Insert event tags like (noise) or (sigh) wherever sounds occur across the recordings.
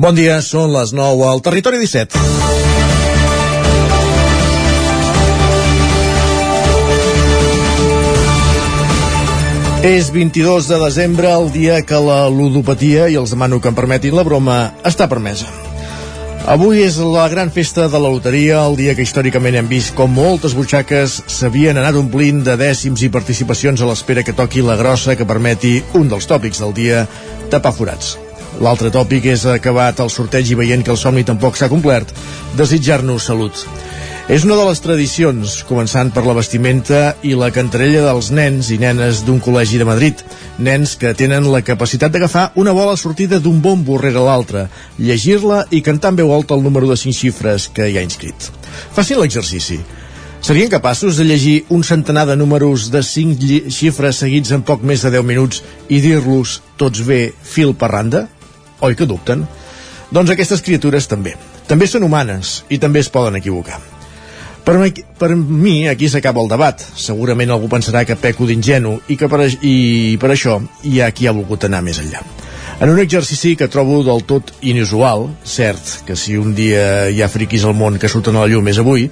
Bon dia, són les 9 al Territori 17. És 22 de desembre, el dia que la ludopatia, i els demano que em permetin la broma, està permesa. Avui és la gran festa de la loteria, el dia que històricament hem vist com moltes butxaques s'havien anat omplint de dècims i participacions a l'espera que toqui la grossa que permeti un dels tòpics del dia, tapar forats. L'altre tòpic és acabat el sorteig i veient que el somni tampoc s'ha complert, desitjar-nos salut. És una de les tradicions, començant per la vestimenta i la cantarella dels nens i nenes d'un col·legi de Madrid. Nens que tenen la capacitat d'agafar una bola sortida d'un bombo rere l'altre, llegir-la i cantar en veu alta el número de 5 xifres que hi ha inscrit. Facin l'exercici. Serien capaços de llegir un centenar de números de 5 xifres seguits en poc més de 10 minuts i dir-los tots bé fil per randa? Oi que dubten? Doncs aquestes criatures també. També són humanes i també es poden equivocar. Per, mi, per mi aquí s'acaba el debat. Segurament algú pensarà que peco d'ingenu i que per, i per això hi ha qui ha volgut anar més enllà. En un exercici que trobo del tot inusual, cert que si un dia hi ha friquis al món que surten a la llum és avui,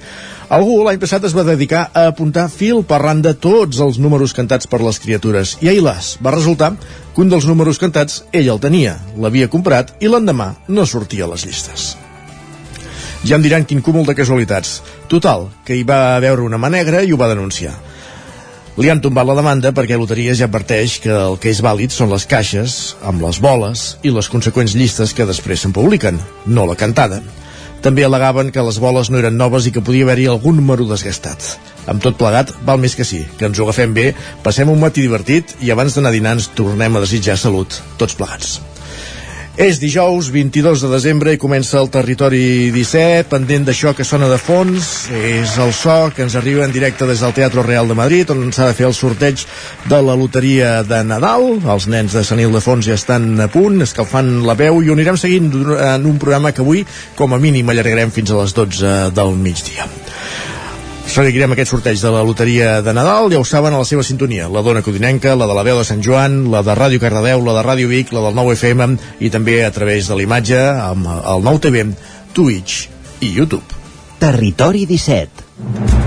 Algú l'any passat es va dedicar a apuntar fil per randa tots els números cantats per les criatures i ahir las va resultar que un dels números cantats ell el tenia, l'havia comprat i l'endemà no sortia a les llistes. Ja em diran quin cúmul de casualitats. Total, que hi va veure una mà negra i ho va denunciar. Li han tombat la demanda perquè Loteries ja adverteix que el que és vàlid són les caixes, amb les boles i les conseqüents llistes que després se'n publiquen, no la cantada. També al·legaven que les boles no eren noves i que podia haver-hi algun número desgastat. Amb tot plegat, val més que sí, que ens ho agafem bé, passem un matí divertit i abans d'anar dinar ens tornem a desitjar salut, tots plegats. És dijous 22 de desembre i comença el Territori 17, pendent d'això que sona de fons, és el so que ens arriba en directe des del Teatre Real de Madrid, on s'ha de fer el sorteig de la loteria de Nadal. Els nens de Sant Ildefons ja estan a punt, escalfant la veu, i ho anirem seguint en un programa que avui, com a mínim, allargarem fins a les 12 del migdia. Seguirem aquest sorteig de la loteria de Nadal, ja ho saben, a la seva sintonia. La dona codinenca, la de la veu de Sant Joan, la de Ràdio Cardedeu, la de Ràdio Vic, la del 9 FM i també a través de l'imatge amb el 9 TV, Twitch i YouTube. Territori 17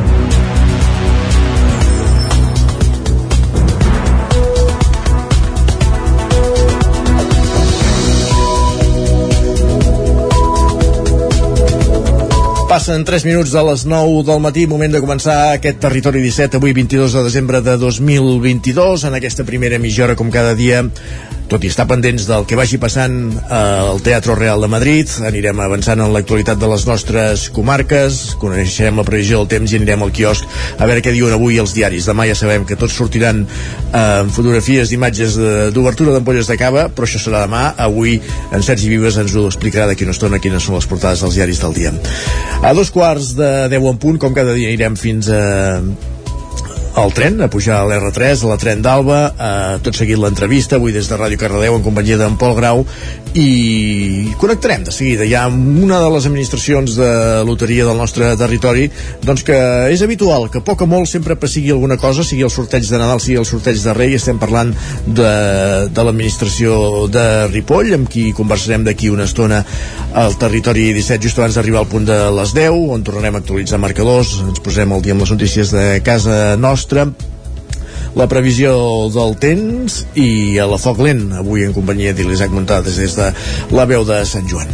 Passen 3 minuts de les 9 del matí, moment de començar aquest Territori 17, avui 22 de desembre de 2022, en aquesta primera mitja hora, com cada dia, tot i estar pendents del que vagi passant eh, al Teatre Real de Madrid, anirem avançant en l'actualitat de les nostres comarques, coneixerem la previsió del temps i anirem al quiosc a veure què diuen avui els diaris. Demà ja sabem que tots sortiran eh, fotografies d'imatges d'obertura d'ampolles de cava, però això serà demà. Avui en Sergi Vives ens ho explicarà d'aquí una estona quines són les portades dels diaris del dia. A dos quarts de 10 en punt, com cada dia anirem fins a al tren, a pujar a l'R3, a la tren d'Alba, eh, tot seguit l'entrevista, avui des de Ràdio Cardedeu en companyia d'en Pol Grau, i connectarem de seguida. Hi ha una de les administracions de loteria del nostre territori. Doncs que és habitual que poc o molt sempre passigui alguna cosa, sigui el sorteig de Nadal, sigui el sorteig de Rei, estem parlant de, de l'administració de Ripoll, amb qui conversarem d'aquí una estona al territori 17, just abans d'arribar al punt de les 10, on tornarem a actualitzar marcadors, ens posem al dia amb les notícies de casa nostra, la previsió del temps i a la foc lent, avui en companyia d'Ilisac Montades des de la veu de Sant Joan.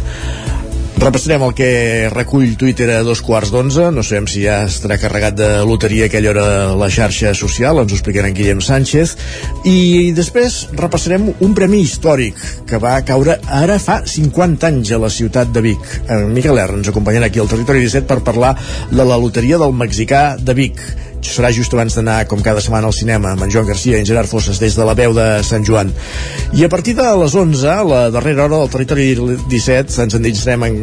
Repassarem el que recull Twitter a dos quarts d'onze. No sabem si ja estarà carregat de loteria aquella hora la xarxa social, ens ho explicarà en Guillem Sánchez. I després repassarem un premi històric que va caure ara fa 50 anys a la ciutat de Vic. En Miquel R ens acompanyarà aquí al Territori 17 per parlar de la loteria del mexicà de Vic serà just abans d'anar, com cada setmana, al cinema amb en Joan Garcia i en Gerard Fosses des de la veu de Sant Joan. I a partir de les 11, la darrera hora del Territori 17, ens endinsarem en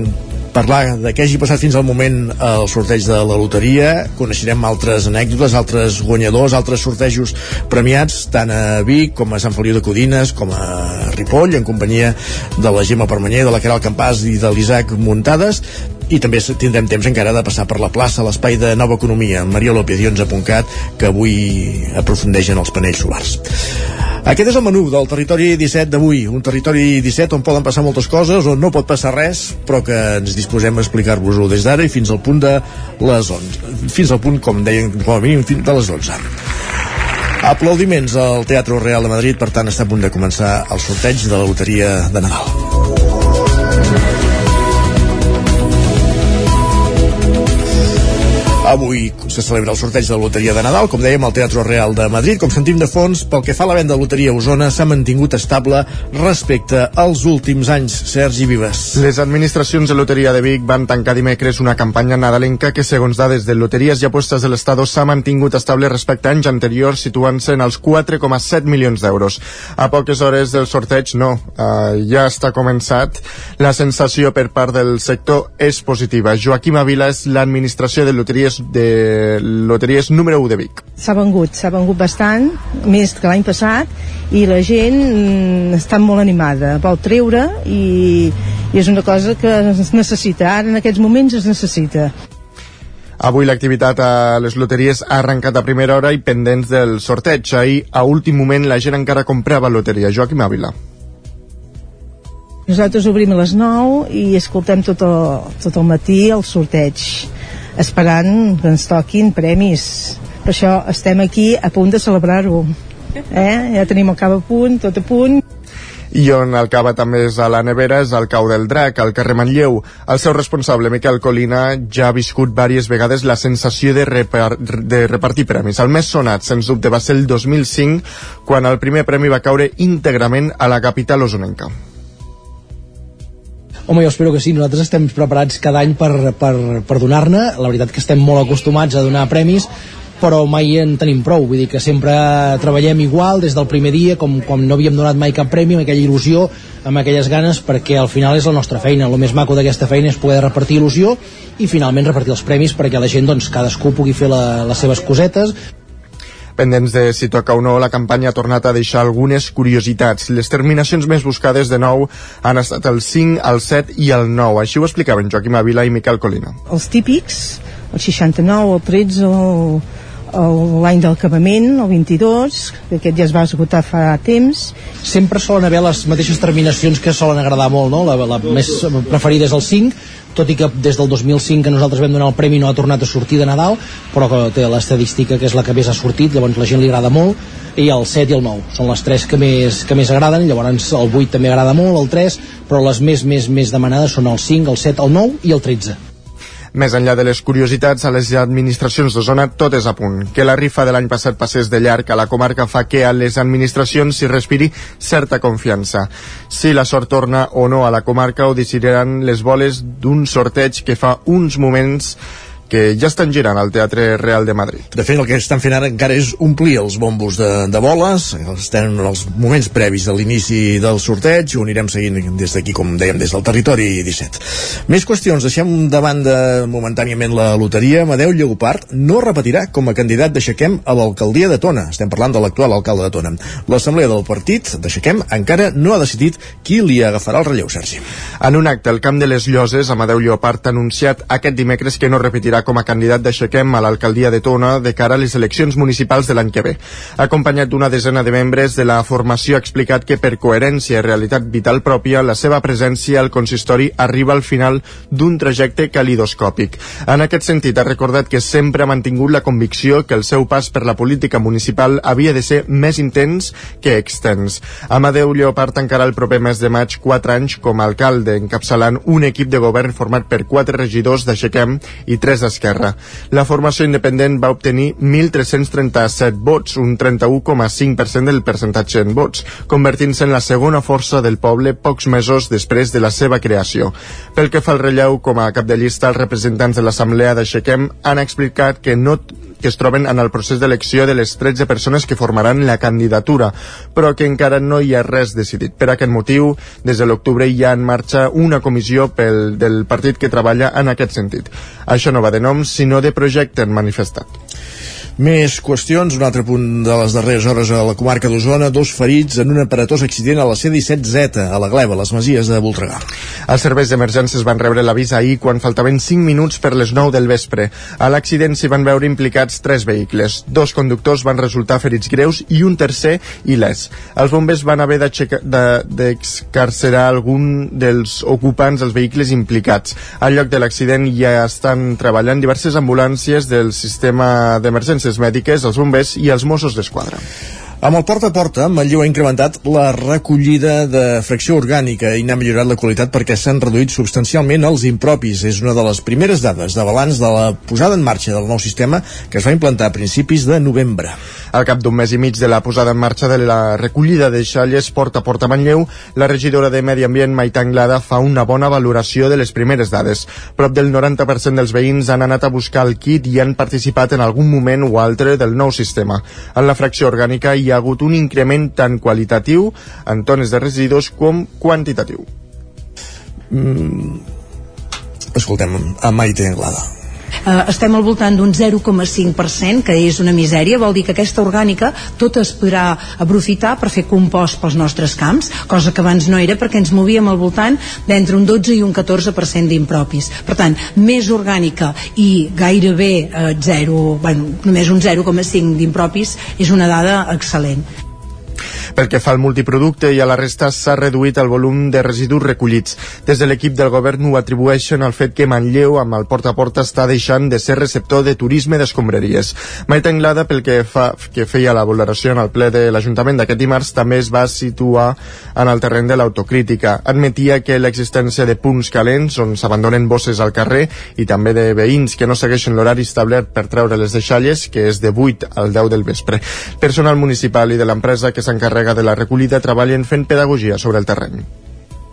parlar de què hagi passat fins al moment el sorteig de la loteria, coneixerem altres anècdotes, altres guanyadors, altres sortejos premiats, tant a Vic com a Sant Feliu de Codines, com a Ripoll, en companyia de la Gemma Permanyer, de la Caral Campàs i de l'Isaac Muntades, i també tindrem temps encara de passar per la plaça, l'espai de Nova Economia, Maria López i 11.cat, que avui aprofundeix en els panells solars. Aquest és el menú del Territori 17 d'avui, un Territori 17 on poden passar moltes coses, on no pot passar res, però que ens disposem a explicar-vos-ho des d'ara i fins al punt de les 11. Fins al punt, com deien, com a mínim, de les 12. Aplaudiments al Teatre Real de Madrid, per tant està a punt de començar el sorteig de la loteria de Nadal. Avui se celebra el sorteig de la loteria de Nadal, com dèiem, al Teatre Real de Madrid. Com sentim de fons, pel que fa a la venda de loteria a Osona, s'ha mantingut estable respecte als últims anys. Sergi Vives. Les administracions de loteria de Vic van tancar dimecres una campanya nadalenca que, segons dades de Loteries i Apostes de l'Estado, s'ha mantingut estable respecte a anys anteriors, situant-se en els 4,7 milions d'euros. A poques hores del sorteig, no, uh, ja està començat. La sensació per part del sector és positiva. Joaquim Avila és l'administració de loteries de loteries número 1 de Vic. S'ha vengut, s'ha vengut bastant, més que l'any passat, i la gent mm, està molt animada, vol treure i, i és una cosa que es necessita, ara en aquests moments es necessita. Avui l'activitat a les loteries ha arrencat a primera hora i pendents del sorteig. Ahir, a últim moment, la gent encara comprava loteria. Joaquim Ávila. Nosaltres obrim a les 9 i escoltem tot el, tot el matí el sorteig esperant que ens toquin premis. Per això estem aquí a punt de celebrar-ho. Eh? Ja tenim el cava a punt, tot a punt. I on el cava també és a la nevera és el cau del drac, al carrer Manlleu. El seu responsable, Miquel Colina, ja ha viscut diverses vegades la sensació de, repar de repartir premis. El més sonat, sens dubte, va ser el 2005, quan el primer premi va caure íntegrament a la capital osonenca. Home, jo espero que sí. Nosaltres estem preparats cada any per, per, per donar-ne. La veritat que estem molt acostumats a donar premis, però mai en tenim prou. Vull dir que sempre treballem igual des del primer dia, com, com no havíem donat mai cap premi, amb aquella il·lusió, amb aquelles ganes, perquè al final és la nostra feina. El més maco d'aquesta feina és poder repartir il·lusió i finalment repartir els premis perquè la gent, doncs, cadascú pugui fer la, les seves cosetes Pendents de si toca o no, la campanya ha tornat a deixar algunes curiositats. Les terminacions més buscades de nou han estat el 5, el 7 i el 9. Així ho explicaven Joaquim Avila i Miquel Colina. Els típics, el 69, el 13, el, l'any del acabament, el 22, que aquest ja es va esgotar fa temps. Sempre solen haver les mateixes terminacions que solen agradar molt, no? La, la més preferida és el 5, tot i que des del 2005 que nosaltres vam donar el premi no ha tornat a sortir de Nadal, però que té l'estadística que és la que més ha sortit, llavors la gent li agrada molt, i el 7 i el 9 són les tres que més, que més agraden, llavors el 8 també agrada molt, el 3, però les més, més, més demanades són el 5, el 7, el 9 i el 13. Més enllà de les curiositats, a les administracions de zona tot és a punt. Que la rifa de l'any passat passés de llarg a la comarca fa que a les administracions s'hi respiri certa confiança. Si la sort torna o no a la comarca ho decidiran les boles d'un sorteig que fa uns moments que ja estan girant al Teatre Real de Madrid. De fet, el que estan fent ara encara és omplir els bombos de, de boles, estan en els moments previs a l'inici del sorteig, ho anirem seguint des d'aquí, com dèiem, des del territori 17. Més qüestions, deixem de banda momentàniament la loteria. Amadeu Lleupart no repetirà com a candidat d'Aixequem a l'alcaldia de Tona. Estem parlant de l'actual alcalde de Tona. L'assemblea del partit d'Aixequem encara no ha decidit qui li agafarà el relleu, Sergi. En un acte al Camp de les Lloses, Amadeu Lleopart ha anunciat aquest dimecres que no repetirà presentarà com a candidat d'Aixequem a l'alcaldia de Tona de cara a les eleccions municipals de l'any que ve. Acompanyat d'una desena de membres de la formació ha explicat que per coherència i realitat vital pròpia la seva presència al consistori arriba al final d'un trajecte calidoscòpic. En aquest sentit ha recordat que sempre ha mantingut la convicció que el seu pas per la política municipal havia de ser més intens que extens. Amadeu Lleopard tancarà el proper mes de maig quatre anys com a alcalde, encapçalant un equip de govern format per quatre regidors d'Aixequem i tres d'Esquerra. La formació independent va obtenir 1.337 vots, un 31,5% del percentatge en vots, convertint-se en la segona força del poble pocs mesos després de la seva creació. Pel que fa al relleu, com a cap de llista, els representants de l'Assemblea d'Aixequem han explicat que no que es troben en el procés d'elecció de les 13 persones que formaran la candidatura, però que encara no hi ha res decidit. Per aquest motiu, des de l'octubre hi ha en marxa una comissió pel, del partit que treballa en aquest sentit. Això no va de noms, sinó de projecte, han manifestat. Més qüestions, un altre punt de les darreres hores a la comarca d'Osona, dos ferits en un aparatós accident a la C-17Z, a la Gleva, a les Masies de Voltregà. Els serveis d'emergències van rebre l'avís ahir quan faltaven 5 minuts per les 9 del vespre. A l'accident s'hi van veure implicats tres vehicles. Dos conductors van resultar ferits greus i un tercer il·lès. Els bombers van haver d'excarcerar algun dels ocupants dels vehicles implicats. Al lloc de l'accident ja estan treballant diverses ambulàncies del sistema d'emergències mèdiques, els bombers i els Mossos d'Esquadra. Amb el porta a porta, Manlleu ha incrementat la recollida de fracció orgànica i n'ha millorat la qualitat perquè s'han reduït substancialment els impropis. És una de les primeres dades de balanç de la posada en marxa del nou sistema que es va implantar a principis de novembre. Al cap d'un mes i mig de la posada en marxa de la recollida de xalles porta a porta a Manlleu, la regidora de Medi Ambient, Maita Anglada, fa una bona valoració de les primeres dades. Prop del 90% dels veïns han anat a buscar el kit i han participat en algun moment o altre del nou sistema. En la fracció orgànica hi ha hagut un increment tant qualitatiu en tones de residus com quantitatiu. Mm, escoltem a Maite Anglada eh, estem al voltant d'un 0,5%, que és una misèria, vol dir que aquesta orgànica tota es podrà aprofitar per fer compost pels nostres camps, cosa que abans no era perquè ens movíem al voltant d'entre un 12 i un 14% d'impropis. Per tant, més orgànica i gairebé eh, 0, bueno, només un 0,5 d'impropis és una dada excel·lent. Pel que fa al multiproducte i a la resta s'ha reduït el volum de residus recollits. Des de l'equip del govern ho atribueixen al fet que Manlleu amb el porta a porta està deixant de ser receptor de turisme d'escombraries. Maita Anglada, pel que, fa, que feia la valoració en el ple de l'Ajuntament d'aquest dimarts, també es va situar en el terreny de l'autocrítica. Admetia que l'existència de punts calents on s'abandonen bosses al carrer i també de veïns que no segueixen l'horari establert per treure les deixalles, que és de 8 al 10 del vespre. Personal municipal i de l'empresa que s'encarrega de la recollida treballen fent pedagogia sobre el terreny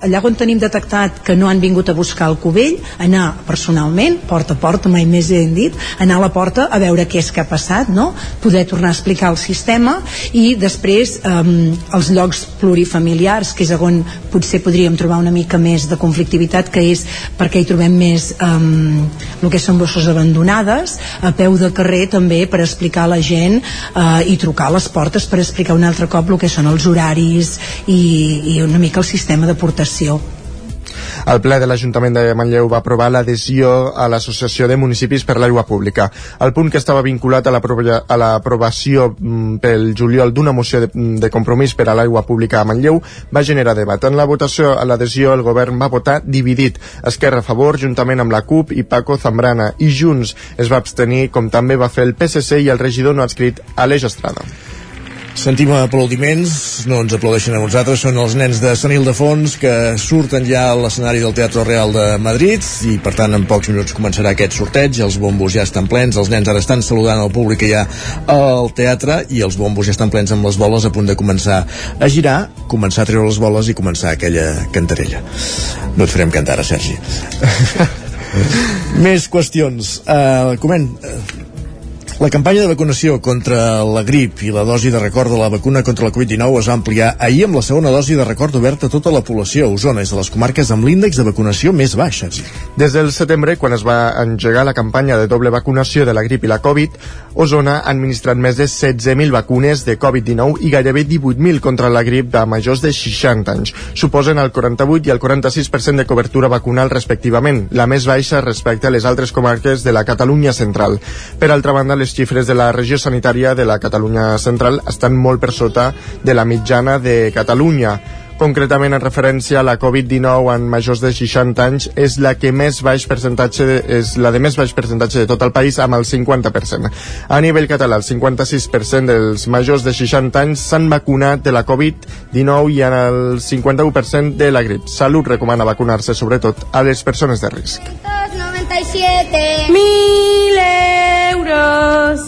allà on tenim detectat que no han vingut a buscar el cubell, anar personalment, porta a porta, mai més hem dit, anar a la porta a veure què és que ha passat, no? poder tornar a explicar el sistema i després um, els llocs plurifamiliars, que és on potser podríem trobar una mica més de conflictivitat, que és perquè hi trobem més um, el que són bosses abandonades, a peu de carrer també per explicar a la gent uh, i trucar a les portes per explicar un altre cop el que són els horaris i, i una mica el sistema d'aportació informació. El ple de l'Ajuntament de Manlleu va aprovar l'adhesió a l'Associació de Municipis per l'Aigua Pública. El punt que estava vinculat a l'aprovació mm, pel juliol d'una moció de, mm, de compromís per a l'aigua pública a Manlleu va generar debat. En la votació a l'adhesió el govern va votar dividit. Esquerra a favor, juntament amb la CUP i Paco Zambrana, i Junts es va abstenir, com també va fer el PSC i el regidor no adscrit Aleix Estrada. Sentim aplaudiments, no ens aplaudeixen a nosaltres, són els nens de Sant Ildefons que surten ja a l'escenari del Teatre Real de Madrid i per tant en pocs minuts començarà aquest sorteig, els bombos ja estan plens, els nens ara estan saludant el públic que hi ha al teatre i els bombos ja estan plens amb les boles a punt de començar a girar, començar a treure les boles i començar aquella cantarella. No et farem cantar ara, Sergi. (laughs) Més qüestions. Uh, coment, uh, la campanya de vacunació contra la grip i la dosi de record de la vacuna contra la Covid-19 es va ampliar ahir amb la segona dosi de record oberta a tota la població. Osona és de les comarques amb l'índex de vacunació més baix. Des del setembre, quan es va engegar la campanya de doble vacunació de la grip i la Covid, Osona ha administrat més de 16.000 vacunes de Covid-19 i gairebé 18.000 contra la grip de majors de 60 anys. Suposen el 48 i el 46% de cobertura vacunal respectivament, la més baixa respecte a les altres comarques de la Catalunya central. Per altra banda, les xifres de la regió sanitària de la Catalunya central estan molt per sota de la mitjana de Catalunya concretament en referència a la Covid-19 en majors de 60 anys és la que més baix percentatge de, és la de més baix percentatge de tot el país amb el 50%. A nivell català, el 56% dels majors de 60 anys s'han vacunat de la Covid-19 i en el 51% de la grip. Salut recomana vacunar-se sobretot a les persones de risc. 97 mil euros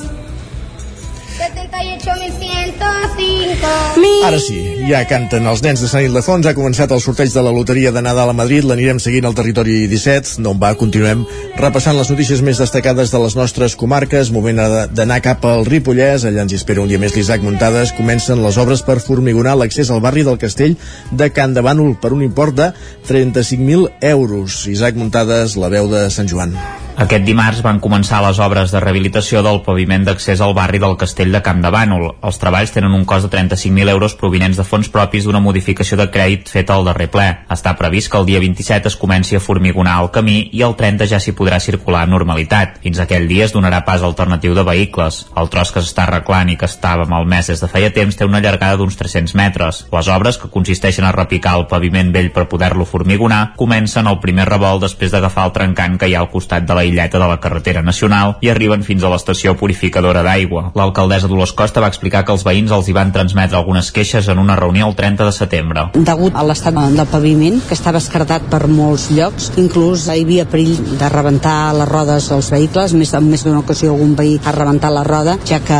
78.105 Ara sí, ja canten els nens de Sant Ildefons, ha començat el sorteig de la loteria de Nadal a Madrid, l'anirem seguint al territori 17, no va, continuem repassant les notícies més destacades de les nostres comarques, moment d'anar cap al Ripollès, allà ens espera un dia més l'Isaac Muntades, comencen les obres per formigonar l'accés al barri del Castell de Can de Bànol per un import de 35.000 euros. Isaac Muntades, la veu de Sant Joan. Aquest dimarts van començar les obres de rehabilitació del paviment d'accés al barri del Castell de Camp de Bànol. Els treballs tenen un cost de 35.000 euros provinents de fons propis d'una modificació de crèdit feta al darrer ple. Està previst que el dia 27 es comenci a formigonar el camí i el 30 ja s'hi podrà circular a normalitat. Fins aquell dia es donarà pas alternatiu de vehicles. El tros que s'està arreglant i que estava malmès des de feia temps té una llargada d'uns 300 metres. Les obres, que consisteixen a repicar el paviment vell per poder-lo formigonar, comencen el primer revolt després d'agafar el trencant que hi ha al costat de la illeta de la carretera nacional i arriben fins a l'estació purificadora d'aigua. L'alcaldessa Dolors Costa va explicar que els veïns els hi van transmetre algunes queixes en una reunió el 30 de setembre. Degut a l'estat del paviment, que estava escardat per molts llocs, inclús hi havia perill de rebentar les rodes dels vehicles, més, en més d'una ocasió algun veí ha rebentat la roda, ja que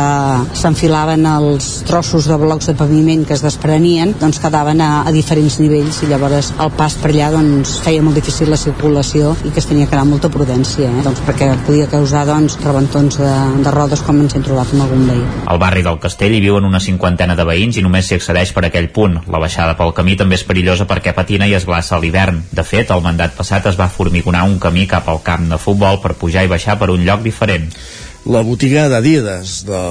s'enfilaven els trossos de blocs de paviment que es desprenien, doncs quedaven a, a diferents nivells i llavors el pas per allà doncs, feia molt difícil la circulació i que es tenia que anar amb molta prudència? Doncs, perquè podia causar doncs, rebentons de, de rodes com ens hem trobat amb algun veí. Al barri del Castell hi viuen una cinquantena de veïns i només s'hi accedeix per aquell punt. La baixada pel camí també és perillosa perquè patina i es glaça a l'hivern. De fet, el mandat passat es va formigonar un camí cap al camp de futbol per pujar i baixar per un lloc diferent. La botiga d'Adidas de,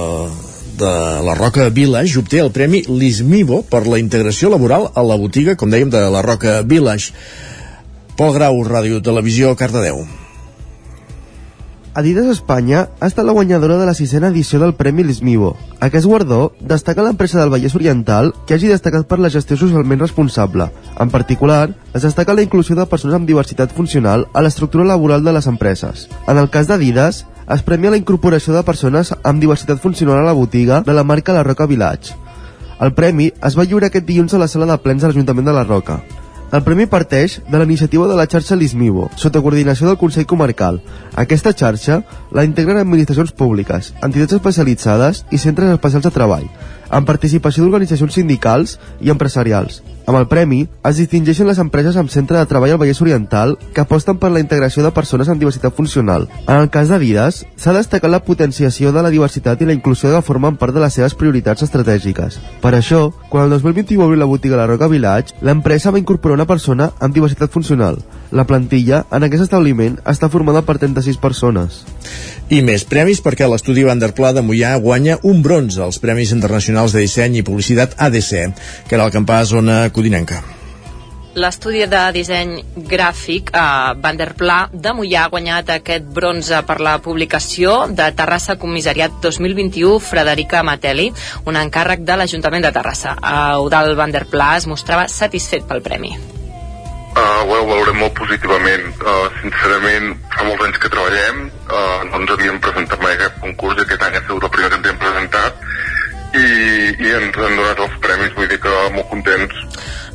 de la Roca Village obté el premi Lismivo per la integració laboral a la botiga, com dèiem, de la Roca Village. Pol Grau, Ràdio Televisió, Cardedeu. Adidas Espanya ha estat la guanyadora de la sisena edició del Premi Lismivo. Aquest guardó destaca l'empresa del Vallès Oriental que hagi destacat per la gestió socialment responsable. En particular, es destaca la inclusió de persones amb diversitat funcional a l'estructura laboral de les empreses. En el cas d'Adidas, es premia la incorporació de persones amb diversitat funcional a la botiga de la marca La Roca Village. El premi es va lliurar aquest dilluns a la sala de plens de l'Ajuntament de la Roca. El premi parteix de la iniciativa de la xarxa Lismivo, sota coordinació del Consell Comarcal. Aquesta xarxa la integren administracions públiques, entitats especialitzades i centres especials de treball, amb participació d'organitzacions sindicals i empresarials. Amb el premi es distingeixen les empreses amb centre de treball al Vallès Oriental que aposten per la integració de persones amb diversitat funcional. En el cas d'Adidas, s'ha destacat la potenciació de la diversitat i la inclusió que formen part de les seves prioritats estratègiques. Per això, quan el 2021 va obrir la botiga La Roca Village, l'empresa va incorporar una persona amb diversitat funcional. La plantilla en aquest establiment està formada per 36 persones. I més premis perquè l'estudi Vanderpla de Mollà guanya un bronze als Premis Internacionals de Disseny i Publicitat ADC, que era el campàs zona codinenca. L'estudi de disseny gràfic a eh, Vanderpla de Mollà ha guanyat aquest bronze per la publicació de Terrassa Comissariat 2021 Frederica Mateli, un encàrrec de l'Ajuntament de Terrassa. Eudal Vanderpla es mostrava satisfet pel premi. Uh, ho valorem molt positivament. Uh, sincerament, fa molts anys que treballem, uh, no ens havíem presentat mai aquest concurs i aquest any ha sigut el primer que ens hem presentat i, i ens han donat els premis, vull dir que molt contents.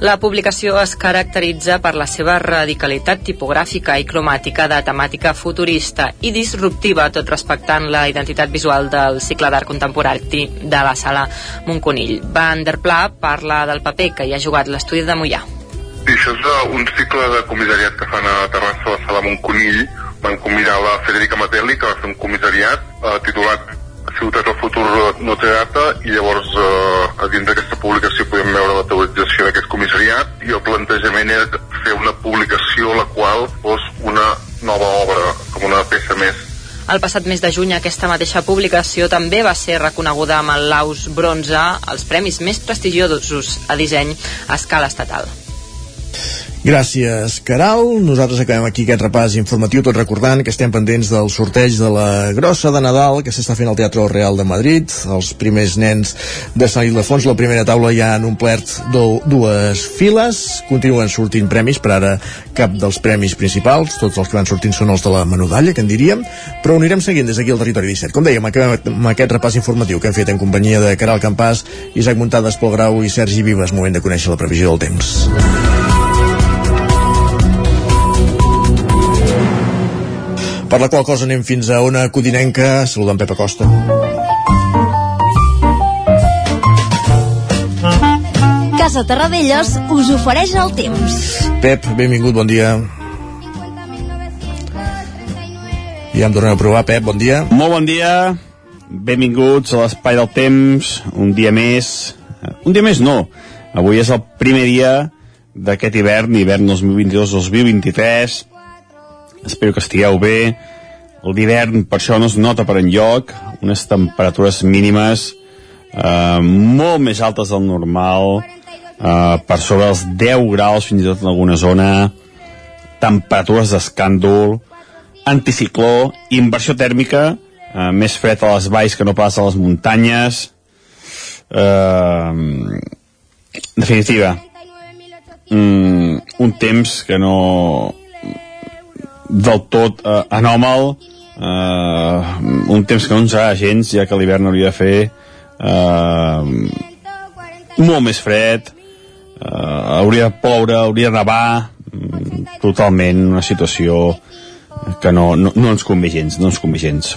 La publicació es caracteritza per la seva radicalitat tipogràfica i cromàtica de temàtica futurista i disruptiva, tot respectant la identitat visual del cicle d'art contemporani de la sala Montconill. Van der Pla parla del paper que hi ha jugat l'estudi de Mollà. I això és un cicle de comissariat que fan a Terrassa, a la sala Montconill. Van convidar la Federica Matelli, que va fer un comissariat uh, titulat Ciutat del futur no té data i llavors eh, a dins d'aquesta publicació podem veure la teorització d'aquest comissariat i el plantejament era fer una publicació la qual fos una nova obra, com una peça més el passat mes de juny aquesta mateixa publicació també va ser reconeguda amb el Laus Bronze, els premis més prestigiosos a disseny a escala estatal. Gràcies, Caral. Nosaltres acabem aquí aquest repàs informatiu, tot recordant que estem pendents del sorteig de la grossa de Nadal que s'està fent al Teatre Real de Madrid. Els primers nens de Sant Ildefons, la primera taula ja han omplert dues files. Continuen sortint premis, per ara cap dels premis principals. Tots els que van sortint són els de la menudalla, que en diríem, però ho anirem seguint des d'aquí al Territori 17. Com dèiem, acabem amb aquest repàs informatiu que hem fet en companyia de Caral Campàs, Isaac Muntades, Pol Grau i Sergi Vives. Moment de conèixer la previsió del temps. Per la qual cosa anem fins a una codinenca. Saludant Pep Acosta. Casa Terradellos us ofereix el temps. Pep, benvingut, bon dia. Ja em tornem a provar, Pep, bon dia. Molt bon dia, benvinguts a l'Espai del Temps, un dia més. Un dia més no, avui és el primer dia d'aquest hivern, hivern 2022-2023. Espero que estigueu bé, l'hivern per això no es nota per enlloc, unes temperatures mínimes eh, molt més altes del normal, eh, per sobre els 10 graus fins i tot en alguna zona, temperatures d'escàndol, anticicló, inversió tèrmica, eh, més fred a les valls que no pas a les muntanyes, eh, definitiva, mm, un temps que no del tot eh, anòmal. Eh, un temps que no ens agrada gens ja que l'hivern hauria de fer eh, molt més fred eh, hauria de ploure, hauria de nevar mm, totalment una situació que no, no, no ens convé gens no ens convé gens.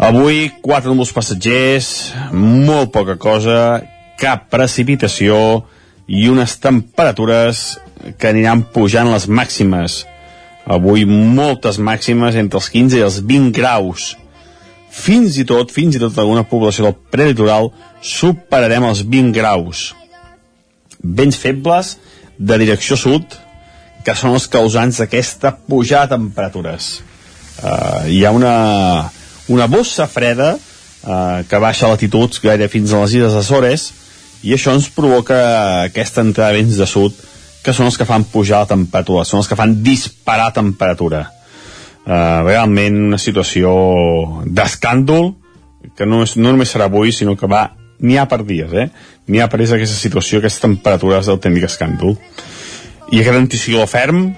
Avui quatre núvols passatgers molt poca cosa cap precipitació i unes temperatures que aniran pujant les màximes avui moltes màximes entre els 15 i els 20 graus. Fins i tot, fins i tot alguna població del prelitoral superarem els 20 graus. Vents febles de direcció sud que són els causants d'aquesta pujada de temperatures. Uh, hi ha una, una bossa freda uh, que baixa latituds gaire fins a les Illes Açores i això ens provoca aquesta entrada de vents de sud que són els que fan pujar la temperatura, són els que fan disparar temperatura. Uh, realment una situació d'escàndol que no, és, no només serà avui, sinó que va n'hi ha per dies, eh? N'hi ha per aquesta situació, aquestes temperatures d'autèntic escàndol. I aquest anticicló ferm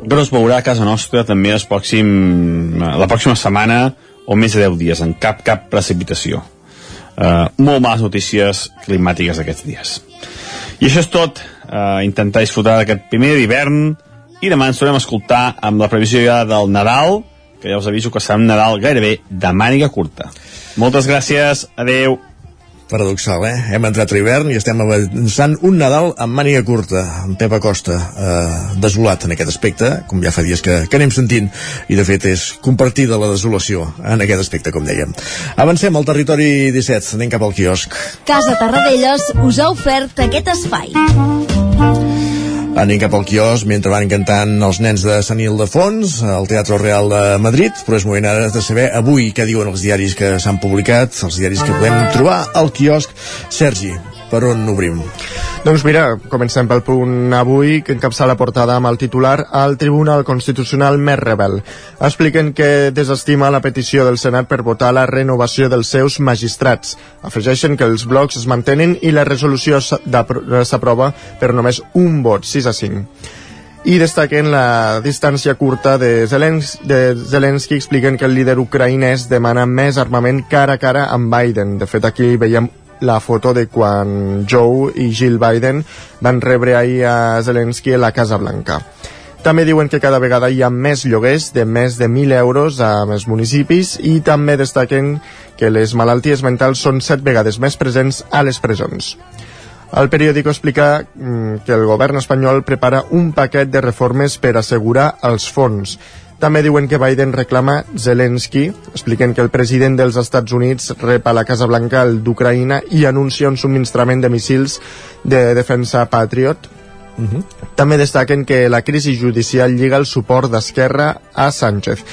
no es veurà a casa nostra també el pròxim, la pròxima setmana o més de 10 dies, en cap cap precipitació eh, molt males notícies climàtiques aquests dies. I això és tot, eh, intentar disfrutar d'aquest primer d'hivern i demà ens tornem a escoltar amb la previsió ja del Nadal, que ja us aviso que serà un Nadal gairebé de màniga curta. Moltes gràcies, adeu paradoxal, eh? Hem entrat a l'hivern i estem avançant un Nadal amb màniga curta, amb Pep Acosta, eh, desolat en aquest aspecte, com ja fa dies que, que anem sentint, i de fet és compartida la desolació en aquest aspecte, com dèiem. Avancem al territori 17, anem cap al quiosc. Casa Tarradellas us ha ofert aquest espai. Anem cap al quios mentre van cantant els nens de Sant Ildefons al Teatre Real de Madrid, però és moment ara de saber avui què diuen els diaris que s'han publicat, els diaris que podem trobar al quiosc. Sergi, per on obrim? Doncs mira, comencem pel punt avui, que encapça la portada amb el titular al Tribunal Constitucional més rebel. Expliquen que desestima la petició del Senat per votar la renovació dels seus magistrats. Afegeixen que els blocs es mantenen i la resolució s'aprova per només un vot, 6 a 5 i destaquen la distància curta de, Zelens de Zelensky expliquen que el líder ucraïnès demana més armament cara a cara amb Biden. De fet, aquí veiem la foto de quan Joe i Jill Biden van rebre ahir a Zelensky a la Casa Blanca. També diuen que cada vegada hi ha més lloguers de més de 1.000 euros a més municipis i també destaquen que les malalties mentals són set vegades més presents a les presons. El periòdico explica mm, que el govern espanyol prepara un paquet de reformes per assegurar els fons. També diuen que Biden reclama Zelensky, expliquen que el president dels Estats Units rep a la Casa Blanca el d'Ucraïna i anuncia un subministrament de missils de defensa Patriot. Uh -huh. També destaquen que la crisi judicial lliga el suport d'Esquerra a Sánchez.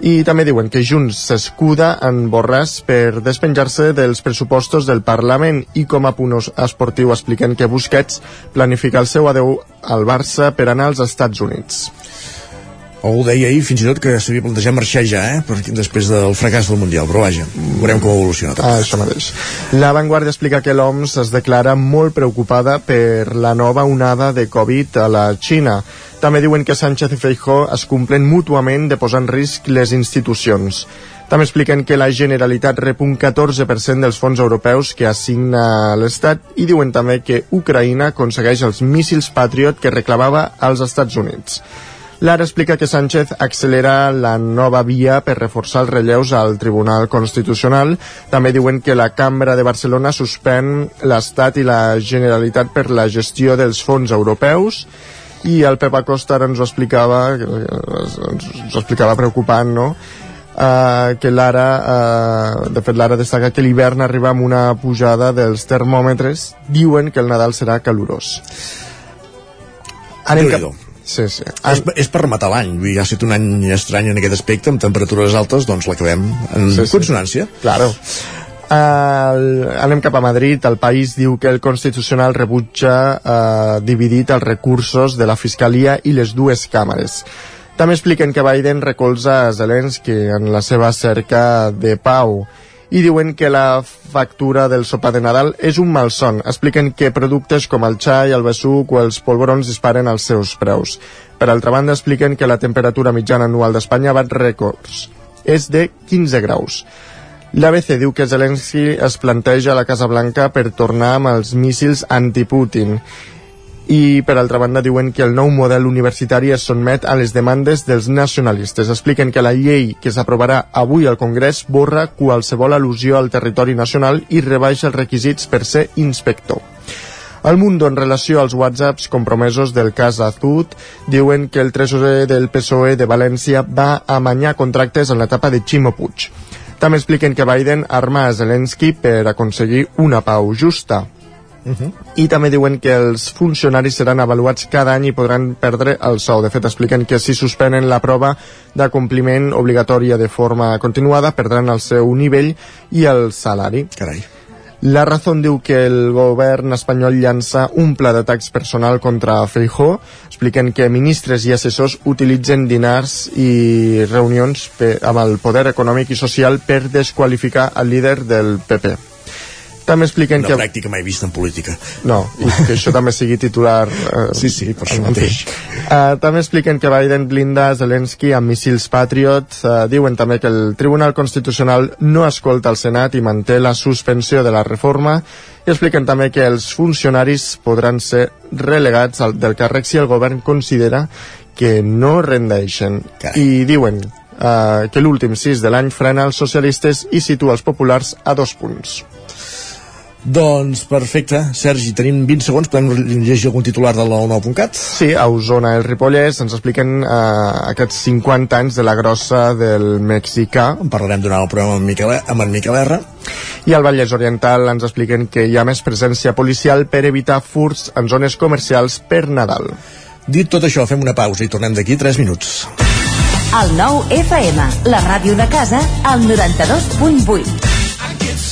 I també diuen que Junts s'escuda en Borràs per despenjar-se dels pressupostos del Parlament i com a punt esportiu expliquen que Busquets planifica el seu adeu al Barça per anar als Estats Units algú deia ahir fins i tot que s'havia plantejat marxar ja, eh? Perquè després del fracàs del Mundial, però vaja, veurem com evoluciona tot. Ah, això mateix. La Vanguardia explica que l'OMS es declara molt preocupada per la nova onada de Covid a la Xina. També diuen que Sánchez i Feijó es complen mútuament de posar en risc les institucions. També expliquen que la Generalitat rep un 14% dels fons europeus que assigna l'Estat i diuen també que Ucraïna aconsegueix els míssils Patriot que reclamava als Estats Units. Lara explica que Sánchez accelera la nova via per reforçar els relleus al Tribunal Constitucional. També diuen que la Cambra de Barcelona suspèn l'Estat i la Generalitat per la gestió dels fons europeus i el Pep Acosta ara ens ho explicava ens ho explicava preocupant no? Uh, que l'ara uh, de fet l'ara destaca que l'hivern arriba amb una pujada dels termòmetres diuen que el Nadal serà calorós anem cap, Sí, sí. És, és per rematar l'any, ha estat un any estrany en aquest aspecte, amb temperatures altes, doncs l'acabem en Sí, sí. consonància. Claro. Uh, anem cap a Madrid. El país diu que el Constitucional rebutja uh, dividit els recursos de la Fiscalia i les dues càmeres. També expliquen que Biden recolza a Zelensky en la seva cerca de pau i diuen que la factura del sopar de Nadal és un malson. Expliquen que productes com el xai, el besuc o els polvorons disparen els seus preus. Per altra banda, expliquen que la temperatura mitjana anual d'Espanya bat rècords. És de 15 graus. L'ABC diu que Zelensky es planteja a la Casa Blanca per tornar amb els míssils anti-Putin i per altra banda diuen que el nou model universitari es sotmet a les demandes dels nacionalistes. Expliquen que la llei que s'aprovarà avui al Congrés borra qualsevol al·lusió al territori nacional i rebaixa els requisits per ser inspector. El Mundo, en relació als whatsapps compromesos del cas Azud, diuen que el tresorer del PSOE de València va amanyar contractes en l'etapa de Ximo Puig. També expliquen que Biden arma a Zelensky per aconseguir una pau justa. I també diuen que els funcionaris seran avaluats cada any i podran perdre el sou. De fet, expliquen que si suspenen la prova de compliment obligatòria de forma continuada, perdran el seu nivell i el salari. Carai. La Razón diu que el govern espanyol llança un pla d'atacs personal contra Feijó. Expliquen que ministres i assessors utilitzen dinars i reunions amb el poder econòmic i social per desqualificar el líder del PP. També expliquen Una que... pràctica mai vista en política. No, i que això també sigui titular... Eh, (laughs) Sí, sí, per això mateix. Uh, també expliquen que Biden blinda Zelensky amb míssils Patriot. Uh, diuen també que el Tribunal Constitucional no escolta el Senat i manté la suspensió de la reforma. I expliquen també que els funcionaris podran ser relegats al, del càrrec si el govern considera que no rendeixen. I diuen uh, que l'últim sis de l'any frena els socialistes i situa els populars a dos punts. Doncs perfecte. Sergi, tenim 20 segons, podem llegir algun titular de la 9.cat? Sí, a Osona, el Ripollès, ens expliquen eh, aquests 50 anys de la grossa del mexicà. En parlarem durant el programa amb, Miquel, amb en Miquel R. I al Vallès Oriental ens expliquen que hi ha més presència policial per evitar furts en zones comercials per Nadal. Dit tot això, fem una pausa i tornem d'aquí 3 minuts. El nou FM, la ràdio de casa, al 92.8.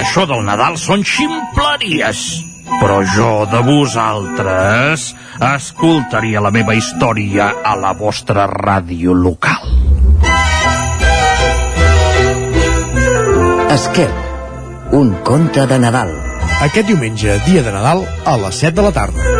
Això del Nadal són ximpleries. Però jo de vosaltres escoltaria la meva història a la vostra ràdio local. Esquer, un conte de Nadal. Aquest diumenge, dia de Nadal, a les 7 de la tarda.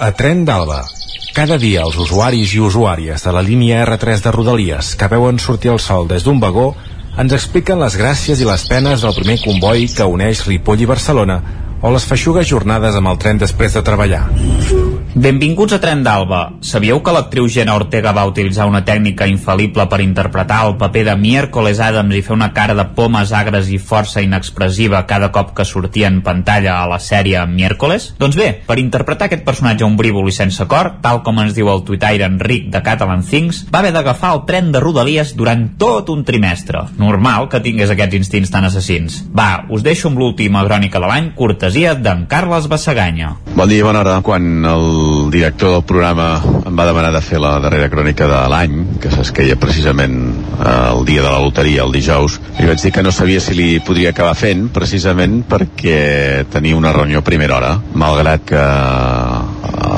A Tren d'Alba. Cada dia els usuaris i usuàries de la línia R3 de Rodalies que veuen sortir el sol des d'un vagó ens expliquen les gràcies i les penes del primer comboi que uneix Ripoll i Barcelona o les feixugues jornades amb el tren després de treballar. Benvinguts a Tren d'Alba. Sabíeu que l'actriu Jenna Ortega va utilitzar una tècnica infal·lible per interpretar el paper de Miércoles Adams i fer una cara de pomes agres i força inexpressiva cada cop que sortia en pantalla a la sèrie Miércoles? Doncs bé, per interpretar aquest personatge ombrívol i sense cor, tal com ens diu el tuitaire Enric de Catalan Things, va haver d'agafar el tren de Rodalies durant tot un trimestre. Normal que tingués aquests instints tan assassins. Va, us deixo amb l'última crònica de l'any, cortesia d'en Carles Bassaganya. Bon dia, bona hora. Quan el director del programa em va demanar de fer la darrera crònica de l'any, que s'esqueia precisament eh, el dia de la loteria, el dijous, li vaig dir que no sabia si li podria acabar fent, precisament perquè tenia una reunió a primera hora, malgrat que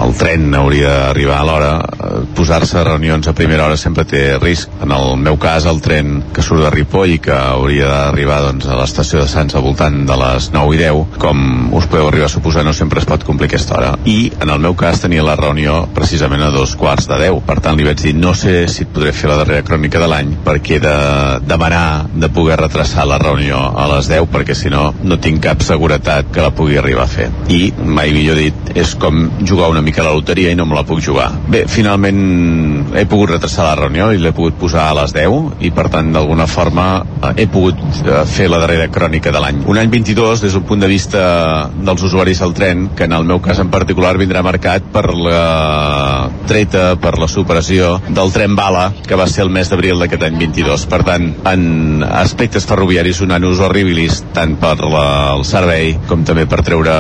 el tren hauria d'arribar a l'hora, posar-se a reunions a primera hora sempre té risc. En el meu cas, el tren que surt de Ripoll i que hauria d'arribar doncs, a l'estació de Sants al voltant de les 9 i 10, com us podeu arribar a suposar, no sempre es pot complir aquesta hora. I, en el meu cas, tenia la reunió precisament a dos quarts de 10. Per tant, li vaig dir, no sé si et podré fer la darrera crònica de l'any, perquè de demanar de poder retrasar la reunió a les 10, perquè si no, no tinc cap seguretat que la pugui arribar a fer. I, mai millor dit, és com jugar una mica a la loteria i no me la puc jugar. Bé, finalment he pogut retrasar la reunió i l'he pogut posar a les 10 i per tant d'alguna forma eh, he pogut eh, fer la darrera crònica de l'any. Un any 22 des d'un punt de vista dels usuaris del tren, que en el meu cas en particular vindrà marcat per la treta, per la superació del tren bala que va ser el mes d'abril d'aquest any 22. Per tant, en aspectes ferroviaris un anus horribilis tant per la, el servei com també per treure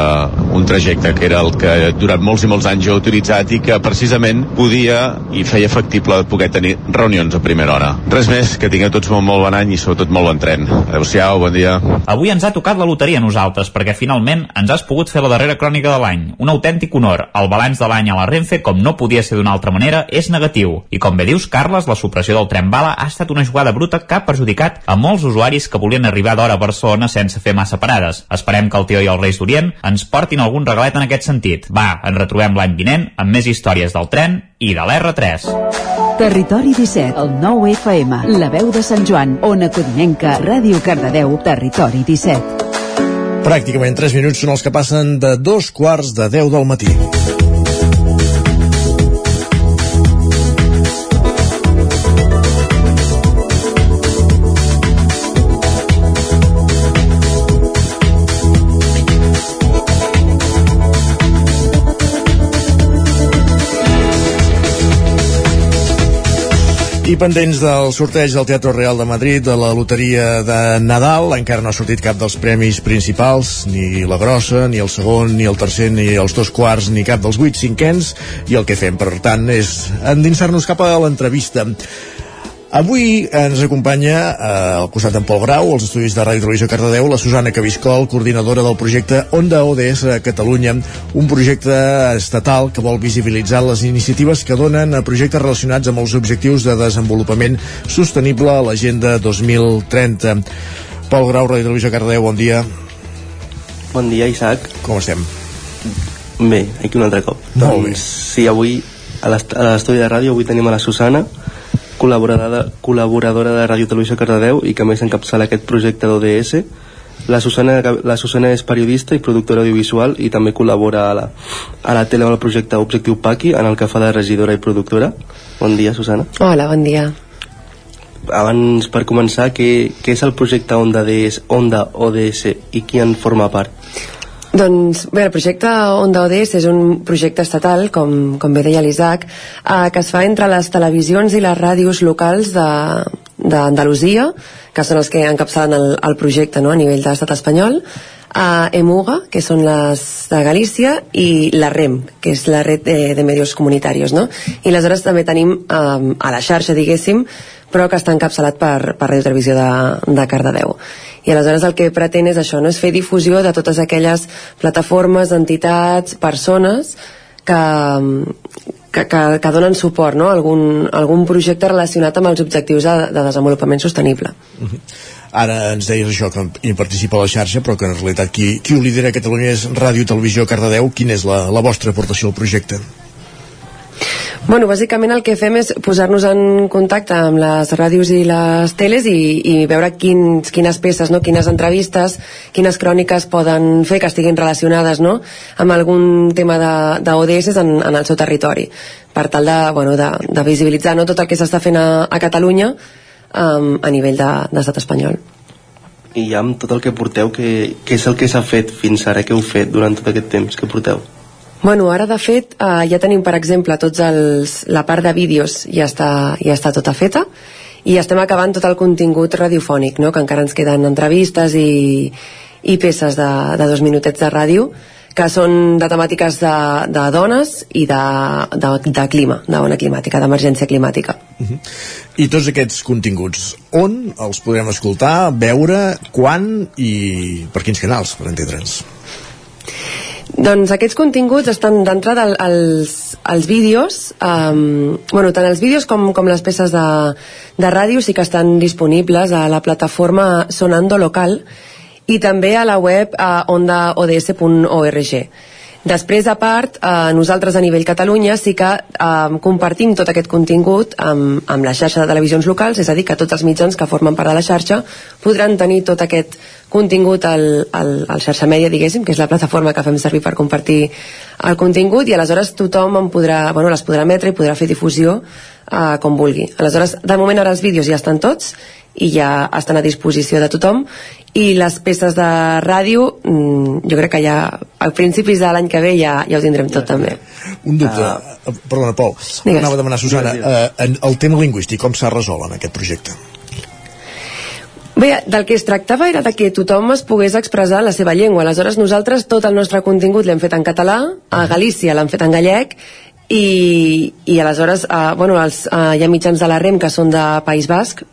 un trajecte que era el que durant molts i molts anys he utilitzat i que precisament podia i feia factible poder tenir reunions a primera hora. Res més, que tingueu tots molt, molt bon any i sobretot molt bon tren. Adéu-siau, bon dia. Avui ens ha tocat la loteria a nosaltres, perquè finalment ens has pogut fer la darrera crònica de l'any. Un autèntic honor. El balanç de l'any a la Renfe, com no podia ser d'una altra manera, és negatiu. I com bé dius, Carles, la supressió del tren bala ha estat una jugada bruta que ha perjudicat a molts usuaris que volien arribar d'hora a Barcelona sense fer massa parades. Esperem que el Tio i el Reis d'Orient ens portin algun regalet en aquest sentit. Va, ens retrobem l'any vinent amb més històries del tren i de l'R3. Territori 17, el 9 FM, la veu de Sant Joan, Ona Codinenca, Ràdio Cardedeu, Territori 17. Pràcticament 3 minuts són els que passen de dos quarts de 10 del matí. I pendents del sorteig del Teatre Real de Madrid de la loteria de Nadal, encara no ha sortit cap dels premis principals, ni la grossa, ni el segon, ni el tercer, ni els dos quarts, ni cap dels vuit cinquens, i el que fem, per tant, és endinsar-nos cap a l'entrevista. Avui ens acompanya eh, al costat d'en Pol Grau, als estudis de Ràdio Televisió Cardedeu, la Susana Cabiscol, coordinadora del projecte Onda ODS a Catalunya, un projecte estatal que vol visibilitzar les iniciatives que donen a projectes relacionats amb els objectius de desenvolupament sostenible a l'Agenda 2030. Pol Grau, Ràdio Televisió Cardedeu, bon dia. Bon dia, Isaac. Com estem? Bé, aquí un altre cop. Molt bé. doncs, sí, avui a l'estudi de ràdio avui tenim a la Susana, col·laboradora, col·laboradora de Ràdio Televisió Cardedeu i que més encapçala aquest projecte d'ODS La Susana, la Susana és periodista i productora audiovisual i també col·labora a la, a la tele amb el projecte Objectiu Paqui en el que fa de regidora i productora. Bon dia, Susana. Hola, bon dia. Abans, per començar, què, què és el projecte Onda, DS, Onda ODS i qui en forma part? Doncs bé, el projecte Onda ODS és un projecte estatal, com, com bé deia l'Isaac, eh, que es fa entre les televisions i les ràdios locals d'Andalusia, que són els que encapçalen el, el projecte no, a nivell de l'estat espanyol, a EMUGA, que són les de Galícia, i la REM, que és la red de, de medios comunitaris, no? I aleshores també tenim um, a la xarxa, diguéssim, però que està encapçalat per, per Radio Televisió de, de Cardedeu. I aleshores el que pretén és això, no? és fer difusió de totes aquelles plataformes, entitats, persones que, que, que, que donen suport no? a algun, a algun projecte relacionat amb els objectius de, de desenvolupament sostenible. Uh -huh. Ara ens deies això, que hi participa la xarxa, però que en realitat qui, qui ho lidera a Catalunya és Ràdio Televisió Cardedeu. Quina és la, la vostra aportació al projecte? Bueno, bàsicament el que fem és posar-nos en contacte amb les ràdios i les teles i, i veure quins, quines peces, no? quines entrevistes, quines cròniques poden fer que estiguin relacionades no? amb algun tema d'ODS en, en el seu territori per tal de, bueno, de, de visibilitzar no? tot el que s'està fent a, a Catalunya um, a nivell d'estat de, espanyol. I ja amb tot el que porteu, què és el que s'ha fet fins ara? Què heu fet durant tot aquest temps que porteu? Bueno, ara de fet eh, ja tenim per exemple tots els, la part de vídeos ja està, ja està tota feta i estem acabant tot el contingut radiofònic, no? que encara ens queden entrevistes i, i peces de, de dos minutets de ràdio que són de temàtiques de, de dones i de, de, de clima, de bona climàtica, d'emergència climàtica. Uh -huh. I tots aquests continguts, on els podrem escoltar, veure, quan i per quins canals, per entendre'ns? Doncs aquests continguts estan d'entrada als, als vídeos, um, bueno, tant els vídeos com, com les peces de, de ràdio sí que estan disponibles a la plataforma Sonando Local i també a la web uh, ondaods.org. Després, a part, eh, nosaltres a nivell Catalunya sí que eh, compartim tot aquest contingut amb, amb la xarxa de televisions locals, és a dir, que tots els mitjans que formen part de la xarxa podran tenir tot aquest contingut al, al, al xarxa mèdia, diguéssim, que és la plataforma que fem servir per compartir el contingut, i aleshores tothom en podrà, bueno, les podrà emetre i podrà fer difusió eh, com vulgui. Aleshores, de moment ara els vídeos ja estan tots, i ja estan a disposició de tothom. I les peces de ràdio mm, jo crec que ja a principis de l'any que ve ja, ja ho tindrem tot també. Un dubte, uh, perdona Pol Digues. anava a demanar Susana uh, el tema lingüístic com s'ha resolt en aquest projecte? Bé, del que es tractava era de que tothom es pogués expressar en la seva llengua. Aleshores, nosaltres tot el nostre contingut l'hem fet en català, a Galícia l'han fet en gallec, i, i aleshores, eh, bueno, els, eh, hi ha mitjans de la REM que són de País Basc,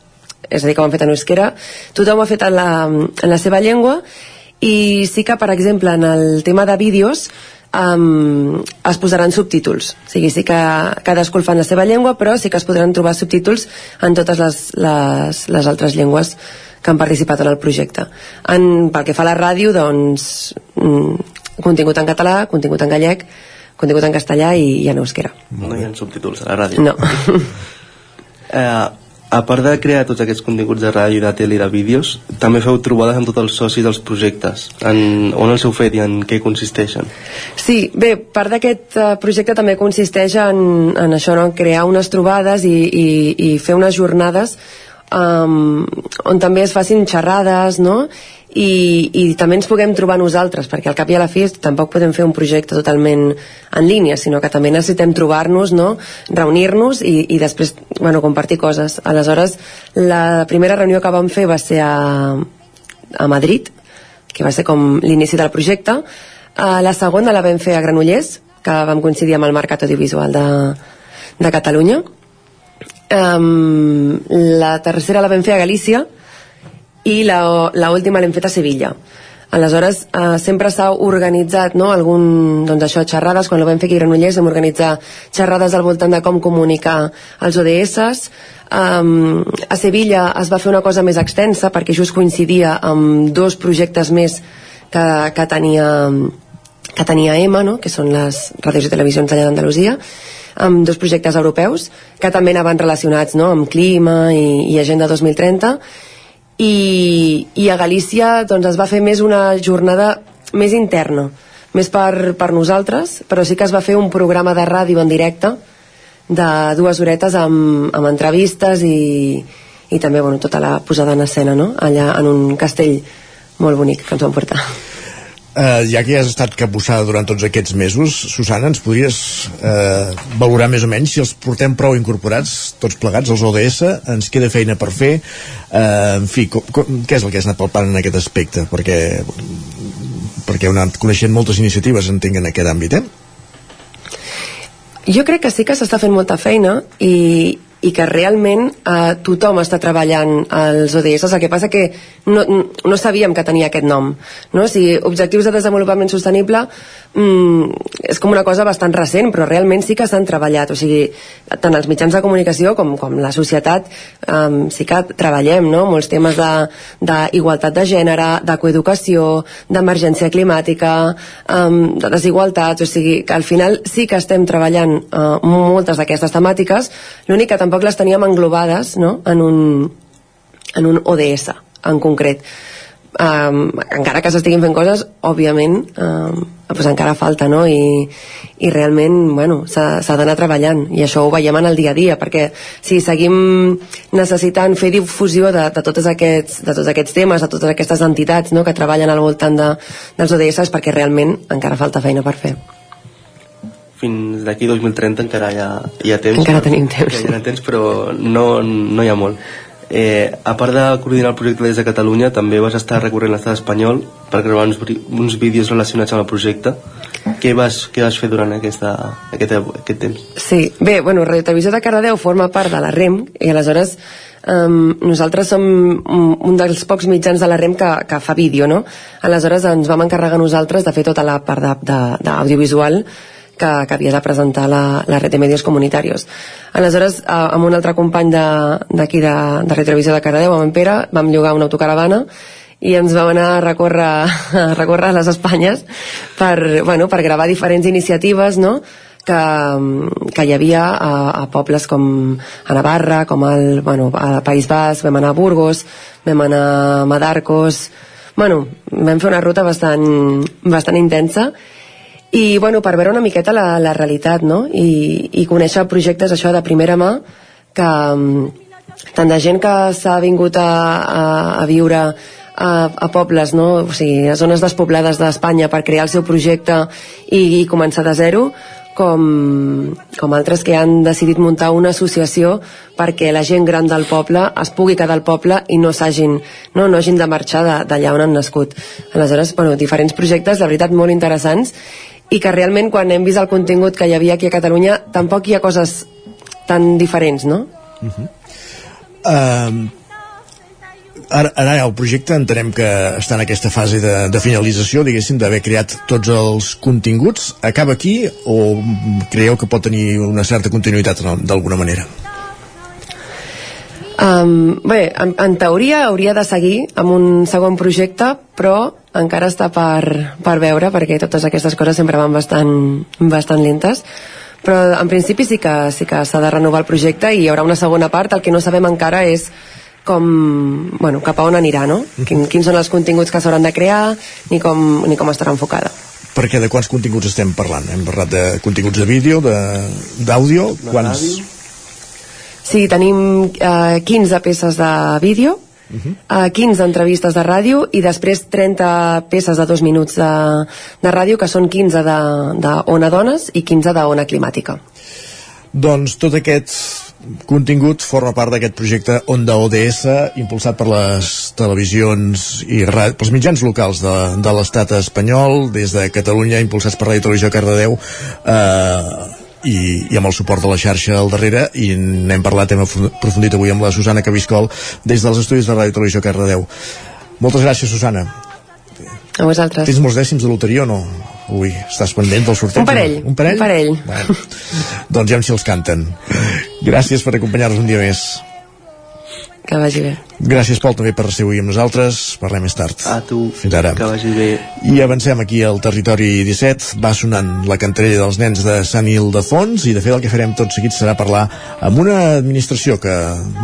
és a dir, que ho han fet en euskera, tothom ho ha fet en la, en la seva llengua i sí que, per exemple, en el tema de vídeos um, es posaran subtítols. O sigui, sí que cadascú el fa en la seva llengua, però sí que es podran trobar subtítols en totes les, les, les altres llengües que han participat en el projecte. En, pel que fa a la ràdio, doncs, mm, contingut en català, contingut en gallec, contingut en castellà i, i en euskera. No hi ha subtítols a la ràdio. No. (laughs) eh, a part de crear tots aquests continguts de ràdio, de tele i de vídeos, també feu trobades amb tots els socis dels projectes. En, on els heu fet i en què consisteixen? Sí, bé, part d'aquest uh, projecte també consisteix en, en això, no? en crear unes trobades i, i, i fer unes jornades um, on també es facin xerrades, no?, i, i també ens puguem trobar nosaltres perquè al cap i a la fi tampoc podem fer un projecte totalment en línia sinó que també necessitem trobar-nos no? reunir-nos i, i després bueno, compartir coses. Aleshores la primera reunió que vam fer va ser a, a Madrid que va ser com l'inici del projecte. Uh, la segona la vam fer a Granollers que vam coincidir amb el Mercat Audiovisual de, de Catalunya. Um, la tercera la vam fer a Galícia i la última l'hem fet a Sevilla aleshores eh, sempre s'ha organitzat no, algun, doncs això, xerrades quan ho vam fer aquí a Granollers vam organitzar xerrades al voltant de com comunicar els ODS um, a Sevilla es va fer una cosa més extensa perquè just coincidia amb dos projectes més que, que tenia que tenia EMA, no? que són les ràdios i televisions d'allà d'Andalusia amb dos projectes europeus que també anaven relacionats no? amb clima i, i Agenda 2030 i, i a Galícia doncs, es va fer més una jornada més interna més per, per nosaltres però sí que es va fer un programa de ràdio en directe de dues horetes amb, amb entrevistes i, i també bueno, tota la posada en escena no? allà en un castell molt bonic que ens vam portar Uh, ja que has estat capussada durant tots aquests mesos, Susana, ens podries uh, valorar més o menys si els portem prou incorporats, tots plegats, els ODS, ens queda feina per fer, uh, en fi, com, com, què és el que has anat palpant en aquest aspecte? Perquè, perquè heu anat coneixent moltes iniciatives, entenc, en aquest àmbit, eh? Jo crec que sí que s'està fent molta feina i, i que realment eh, tothom està treballant als ODS, el que passa que no, no sabíem que tenia aquest nom no? o sigui, objectius de desenvolupament sostenible mm, és com una cosa bastant recent però realment sí que s'han treballat o sigui, tant els mitjans de comunicació com, com la societat um, sí que treballem no? molts temes d'igualtat de, de gènere de coeducació, d'emergència climàtica um, de desigualtats o sigui, que al final sí que estem treballant uh, moltes d'aquestes temàtiques l'únic que tampoc les teníem englobades no? en, un, en un ODS en concret um, encara que s'estiguin fent coses òbviament um, pues encara falta no? I, i realment bueno, s'ha d'anar treballant i això ho veiem en el dia a dia perquè si seguim necessitant fer difusió de, de, tots, aquests, de tots aquests temes de totes aquestes entitats no? que treballen al voltant de, dels ODS és perquè realment encara falta feina per fer fins d'aquí 2030 encara hi ha, hi ha temps. Encara tenim temps, hi ha temps. però no, no hi ha molt. Eh, a part de coordinar el projecte des de Catalunya també vas estar recorrent l'estat espanyol per gravar uns, uns vídeos relacionats amb el projecte. Què vas, què vas fer durant aquesta, aquest, aquest temps? Sí, bé, bueno, Radio Televisió de Cardedeu forma part de la REM i aleshores um, nosaltres som un dels pocs mitjans de la REM que, que fa vídeo, no? Aleshores ens vam encarregar nosaltres de fer tota la part d'audiovisual que, que havia de presentar la, la red de medios comunitaris. Aleshores, eh, amb un altre company d'aquí de, de, de Retelevisió de Cardedeu, amb en Pere, vam llogar una autocaravana i ens vam anar a recórrer, a recórrer les Espanyes per, bueno, per gravar diferents iniciatives, no?, que, que hi havia a, a pobles com a Navarra, com al, bueno, al País Basc, vam anar a Burgos, vam anar a Madarcos... Bueno, vam fer una ruta bastant, bastant intensa i bueno, per veure una miqueta la, la realitat no? I, i conèixer projectes això de primera mà que mm, tant de gent que s'ha vingut a, a, a viure a, a pobles, no? o sigui, a zones despoblades d'Espanya per crear el seu projecte i, i començar de zero com, com altres que han decidit muntar una associació perquè la gent gran del poble es pugui quedar al poble i no s'hagin no, no hagin de marxar d'allà on han nascut. Aleshores, bueno, diferents projectes, de veritat, molt interessants i que realment quan hem vist el contingut que hi havia aquí a Catalunya tampoc hi ha coses tan diferents, no? Uh -huh. uh, ara, ara el projecte entenem que està en aquesta fase de, de finalització, diguéssim, d'haver creat tots els continguts. Acaba aquí o creieu que pot tenir una certa continuïtat d'alguna manera? Um, bé, en, en teoria hauria de seguir amb un segon projecte, però encara està per, per veure, perquè totes aquestes coses sempre van bastant, bastant lentes, però en principi sí que sí que s'ha de renovar el projecte i hi haurà una segona part, el que no sabem encara és com, bueno, cap a on anirà, no? Quin, quins són els continguts que s'hauran de crear ni com, ni com estarà enfocada. Perquè de quants continguts estem parlant? Hem parlat de continguts de vídeo, d'àudio, quants... Ràdio Sí, tenim eh, 15 peces de vídeo, uh -huh. eh, 15 entrevistes de ràdio i després 30 peces de dos minuts de, de ràdio, que són 15 d'Ona Dones i 15 d'Ona Climàtica. Doncs tot aquest contingut forma part d'aquest projecte Onda ODS impulsat per les televisions i pels mitjans locals de, de l'estat espanyol des de Catalunya impulsats per Ràdio Televisió Cardedeu eh, i, i amb el suport de la xarxa al darrere i n'hem parlat, hem aprofundit avui amb la Susana Cabiscol des dels estudis de Ràdio Televisió Cardedeu moltes gràcies Susana a vosaltres tens molts dècims de loteria o no? Ui, estàs pendent del sorteig? Un parell. Un parell? Un parell. Bueno, doncs ja si els canten. Gràcies per acompanyar-nos un dia més. Que vagi bé. Gràcies, Pol, també per ser avui amb nosaltres. Parlem més tard. A tu. Fins ara. Que vagi bé. I avancem aquí al territori 17. Va sonant la cantarella dels nens de Sant Ildefons i, de fet, el que farem tot seguit serà parlar amb una administració que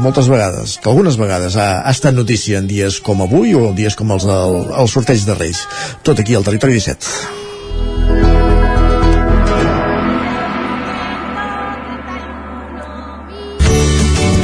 moltes vegades, que algunes vegades ha, ha estat notícia en dies com avui o en dies com els del el sorteig de Reis. Tot aquí al territori 17.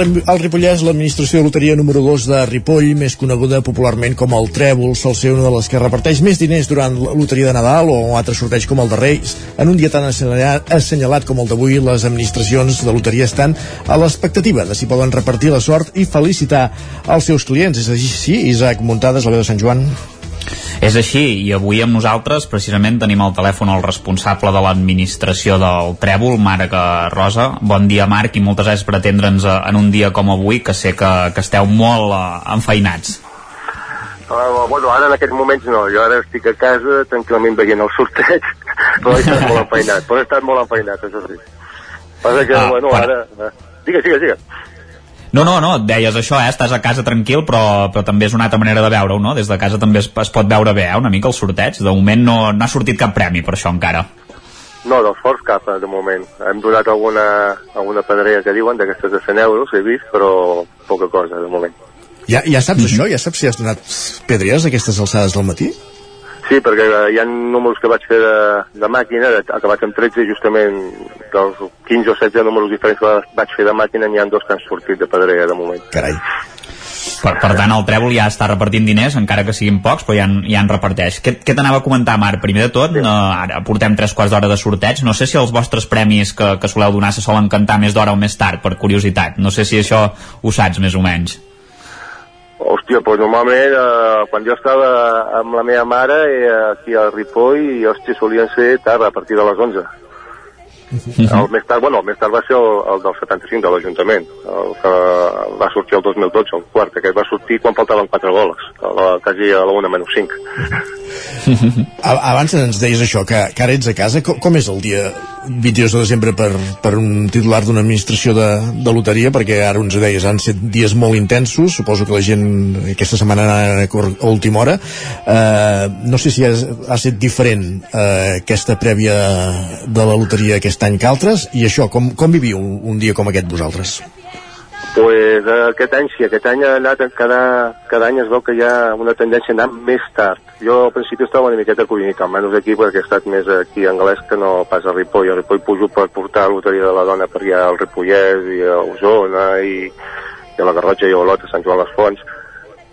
Al, Ripollès, l'administració de loteria número 2 de Ripoll, més coneguda popularment com el Trèvol, sol ser una de les que reparteix més diners durant la loteria de Nadal o un altre sorteig com el de Reis. En un dia tan assenyalat com el d'avui, les administracions de loteria estan a l'expectativa de si poden repartir la sort i felicitar els seus clients. És així, Isaac Muntades, la veu de Sant Joan. És així, i avui amb nosaltres precisament tenim al telèfon el responsable de l'administració del Trèvol, Marc eh, Rosa. Bon dia, Marc, i moltes gràcies per atendre'ns eh, en un dia com avui, que sé que, que esteu molt uh, enfeinats. Uh, bueno, ara en aquests moments no, jo ara estic a casa tranquil·lament veient el sorteig, (laughs) però he estat molt enfeinat, però he estat molt enfeinat, això sí. Passa que, Ah, bueno, per- ara... eh, Digues, digues, digues. No, no, no, et deies això, eh? estàs a casa tranquil, però, però també és una altra manera de veure-ho, no? Des de casa també es, es pot veure bé, eh? una mica el sorteig. De moment no, no ha sortit cap premi per això encara. No, dels forts cap, eh, de moment. Hem donat alguna, alguna pedrera que diuen d'aquestes de 100 euros, he vist, però poca cosa, de moment. Ja, ja saps això? Ja saps si has donat pedreres a aquestes alçades del matí? Sí, perquè eh, hi ha números que vaig fer de, de màquina, de, acabat amb 13, justament dels 15 o 16 números diferents que vaig fer de màquina, n'hi ha dos que han sortit de pedrera, de moment. Carai. Per, per tant, el Trèvol ja està repartint diners, encara que siguin pocs, però ja en, ja en reparteix. Què, què t'anava a comentar, Marc? Primer de tot, no, ara portem tres quarts d'hora de sorteig. No sé si els vostres premis que, que soleu donar se solen cantar més d'hora o més tard, per curiositat. No sé si això ho saps, més o menys. Hòstia, doncs normalment, eh, quan jo estava amb la meva mare eh, aquí al Ripoll, i, hòstia, solien ser tard, a partir de les 11. El més tard, bueno, el més tard va ser el, el del 75 de l'Ajuntament, el que va sortir el 2012, el quart, aquest va sortir quan faltaven 4 goles, a la, quasi a la 1 menys 5. A- Abans ens deies això, que, que ara ets a casa. Com, com és el dia 22 de desembre per, per un titular d'una administració de, de loteria? Perquè ara ens ho deies, han set dies molt intensos, suposo que la gent aquesta setmana anava a última hora. Uh, no sé si ha, ha estat diferent uh, aquesta prèvia de la loteria aquest any que altres, i això, com, com viviu un, dia com aquest vosaltres? Pues eh, aquest any sí, aquest any ha anat, cada, cada any es veu que hi ha una tendència a anar més tard. Jo al principi estava una miqueta collonit, almenys aquí perquè he estat més aquí a anglès que no pas a Ripoll. A Ripoll pujo per portar la loteria de la dona per allà al Ripollès i a Osona i, i a la Garrotxa i a Olot, a Sant Joan les Fonts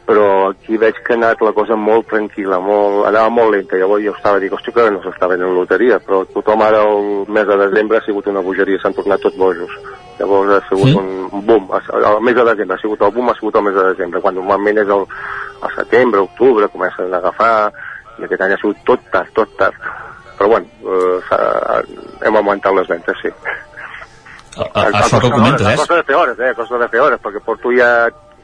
però aquí veig que ha anat la cosa molt tranquil·la, molt, anava molt lenta, llavors jo estava dic, hòstia, que no s'està venent loteria, però tothom ara el mes de desembre ha sigut una bogeria, s'han tornat tots bojos. Llavors ha sigut Sí? un, boom, el mes de desembre ha sigut el boom, ha sigut el mes de desembre, quan normalment és el, el setembre, octubre, comencen a agafar, i aquest any ha sigut tot tard, tot tard. Però bueno, eh, hem augmentat les ventes, sí. A, a, això que comentes, A eh? costa de fer hores, eh? A costa de fer hores, perquè porto ja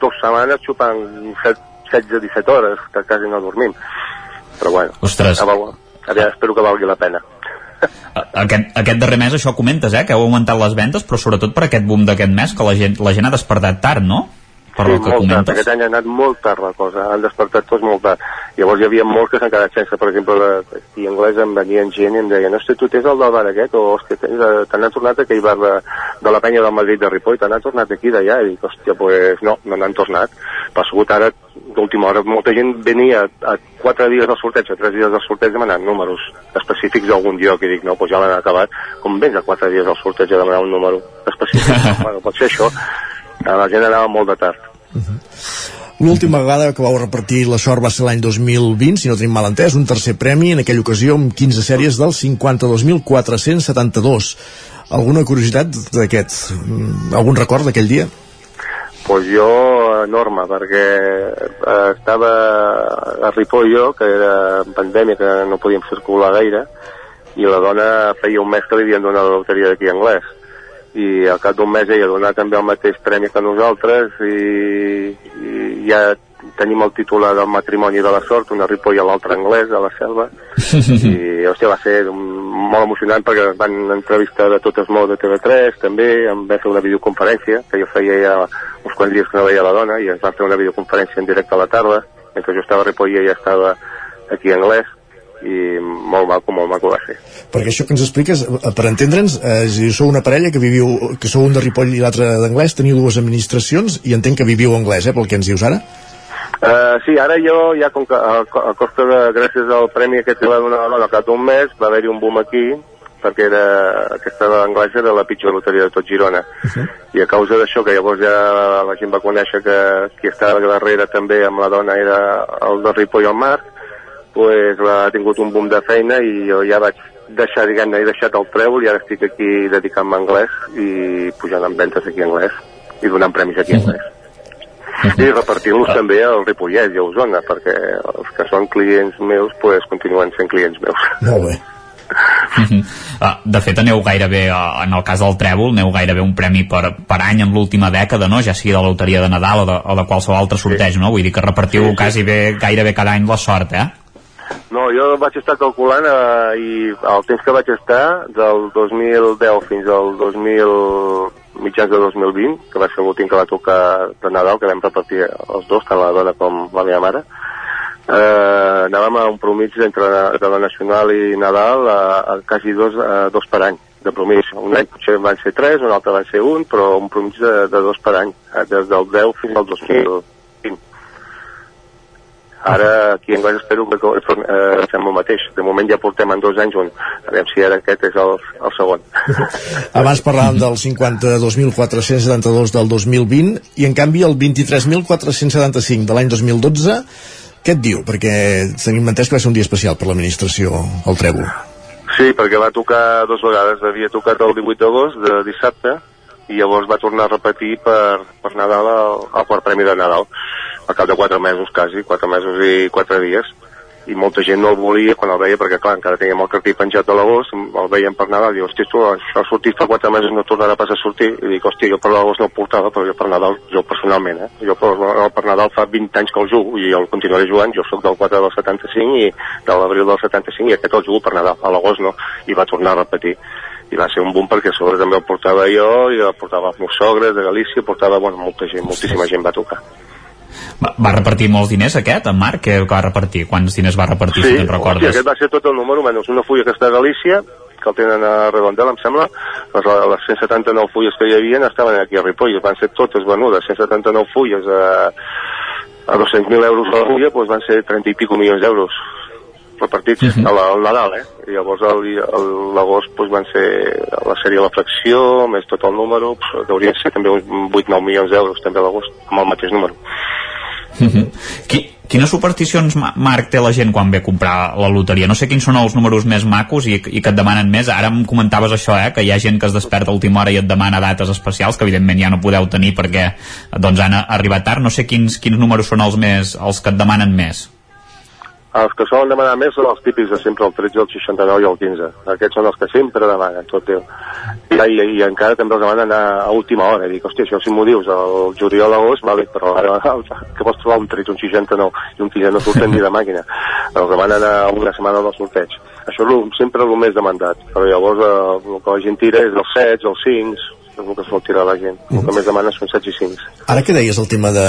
dues setmanes xupant 16-17 hores, que quasi no dormim. Però bueno, Ostres. a veure, aviam, espero que valgui la pena. Aquest, aquest darrer mes això comentes, eh? Que heu augmentat les ventes, però sobretot per aquest boom d'aquest mes, que la gent, la gent ha despertat tard, no? Per sí, el que molt tard, comentes. aquest any ha anat molt tard la cosa, han despertat tots molt tard. Llavors hi havia molts que s'han quedat sense, per exemple, la- aquí a anglès em venien gent i em deien, hòstia, tu tens el del bar aquest, o hòstia, eh, te n'han tornat aquell bar de, de la penya del Madrid de Ripoll, te n'han tornat aquí d'allà, i dic, hòstia, pues no, no n'han tornat. Però ha sigut ara, d'última hora, molta gent venia a quatre dies del sorteig, a tres dies del sorteig demanant números específics d'algun lloc, i dic, no, doncs ja l'han acabat, com vens a quatre dies del sorteig a demanar un número específic? (laughs) bueno, pot ser això, la gent anava molt de tard. L'última vegada que vau repartir la sort va ser l'any 2020, si no tenim mal entès, un tercer premi, en aquella ocasió amb 15 sèries del 52.472. Alguna curiositat d'aquest? Mm, Algun record d'aquell dia? pues jo enorme, perquè eh, estava a Ripoll jo, que era en pandèmia, que no podíem circular gaire, i la dona feia un mes que li havien donat la loteria d'aquí anglès. I al cap d'un mes ella donava també el mateix premi que nosaltres i, i ja tenim el titular del matrimoni de la sort, una Ripoll a l'altre anglès, a la selva, (laughs) i hòstia, va ser un, molt emocionant perquè van entrevistar de totes mots de TV3 també, em va fer una videoconferència que jo feia ja uns quants dies que no veia la dona i ens van fer una videoconferència en directe a la tarda mentre jo estava a Ripoll i ella estava aquí a anglès i molt maco, molt maco va ser Perquè això que ens expliques, eh, per entendre'ns, eh, si sou una parella que viviu, que sou un de Ripoll i l'altre d'anglès, teniu dues administracions i entenc que viviu anglès, eh, pel que ens dius ara? Uh, sí, ara jo, ja com que a, a costa de, gràcies al premi aquest que va donar dona al cap d'un mes, va haver-hi un boom aquí, perquè era, aquesta d'anglès era la pitjor loteria de tot Girona. Uh -huh. I a causa d'això, que llavors ja la gent va conèixer que qui estava darrere també amb la dona era el de Ripoll al Marc, pues ha tingut un boom de feina i jo ja vaig deixar, diguem-ne, he deixat el trèvol i ara estic aquí dedicant-me a anglès i pujant en ventes aquí a anglès i donant premis aquí a anglès. I repartir-los també al Ripollet i a Osona, perquè els que són clients meus pues, continuen sent clients meus. Molt bé. Ah, de fet aneu gairebé ah, en el cas del Trèvol aneu gairebé un premi per, per any en l'última dècada no? ja sigui de la loteria de Nadal o de, o de qualsevol altre sorteig no? vull dir que repartiu sí, sí. quasi bé, gairebé cada any la sort eh? No, jo vaig estar calculant eh, i el temps que vaig estar del 2010 fins al 2000 mitjans de 2020, que va ser l'últim que va tocar de Nadal, que vam repartir els dos, tant la dona com la meva mare, eh, anàvem a un promig entre de la Nacional i Nadal a, a quasi dos, a dos per any de promig. Un any potser van ser tres, un altre van ser un, però un promig de, de dos per any, eh, des del 10 fins al 2020. Ara aquí anglès espero que eh, fem el mateix. De moment ja portem en dos anys un. A veure si ara aquest és el, el segon. (laughs) Abans parlàvem del 52.472 del 2020 i en canvi el 23.475 de l'any 2012 què et diu? Perquè tenim entès que va ser un dia especial per l'administració, el Trèvol. Sí, perquè va tocar dues vegades. Havia tocat el 18 d'agost, de dissabte, i llavors va tornar a repetir per, per Nadal el, el quart premi de Nadal al cap de quatre mesos quasi, quatre mesos i quatre dies. I molta gent no el volia quan el veia perquè clar, encara teníem el cartell penjat de l'agost el veiem per Nadal i diu, hòstia, això ha sortit fa quatre mesos no tornarà pas a sortir. I dic, hòstia, jo per l'agost no el portava però jo per Nadal, jo personalment eh? jo per, per Nadal fa 20 anys que el jugo i el continuaré jugant, jo sóc del 4 del 75 i de l'abril del 75 i aquest el jugo per Nadal, a l'agost no i va tornar a repetir. I va ser un boom perquè a sobre també el portava jo i el portava els meus sogres de Galícia portava, bueno, molta gent, moltíssima gent va tocar va, va repartir molts diners aquest, en Marc? Què va repartir? Quants diners va repartir, sí, si te'n recordes? Sí, aquest va ser tot el número, menys una fulla que està a Galícia, que el tenen a Redondel, em sembla, les, les 179 fulles que hi havia estaven aquí a Ripoll, van ser totes venudes, 179 fulles a, a 200.000 euros a la fulla, doncs van ser 30 i pico milions d'euros repartits uh -huh. al Nadal, eh? I llavors l'agost doncs, van ser la sèrie La Fracció, més tot el número, doncs, que haurien de ser també uns 8-9 milions d'euros també a l'agost, amb el mateix número. Uh -huh. Qui, quines supersticions, Marc, té la gent quan ve a comprar la loteria? No sé quins són els números més macos i, i que et demanen més. Ara em comentaves això, eh, que hi ha gent que es desperta a última hora i et demana dates especials, que evidentment ja no podeu tenir perquè doncs, han arribat tard. No sé quins, quins números són els, més, els que et demanen més. Els que solen demanar més són els típics de sempre, el 13, el 69 i el 15. Aquests són els que sempre demanen, tot Déu. I, i, i encara també els demanen a, a última hora. Dic, hòstia, això si m'ho dius el juliol d'agost, vale, però ara (laughs) que pots trobar un 13, un 69 i un 15 no surten ni de màquina. Els demanen a una setmana del sorteig. Això és sempre el més demandat. Però llavors eh, el que la gent tira és els 7, els 5, és el que sol tirar la gent. El que més demana són 7 i 5. Ara que deies el tema de,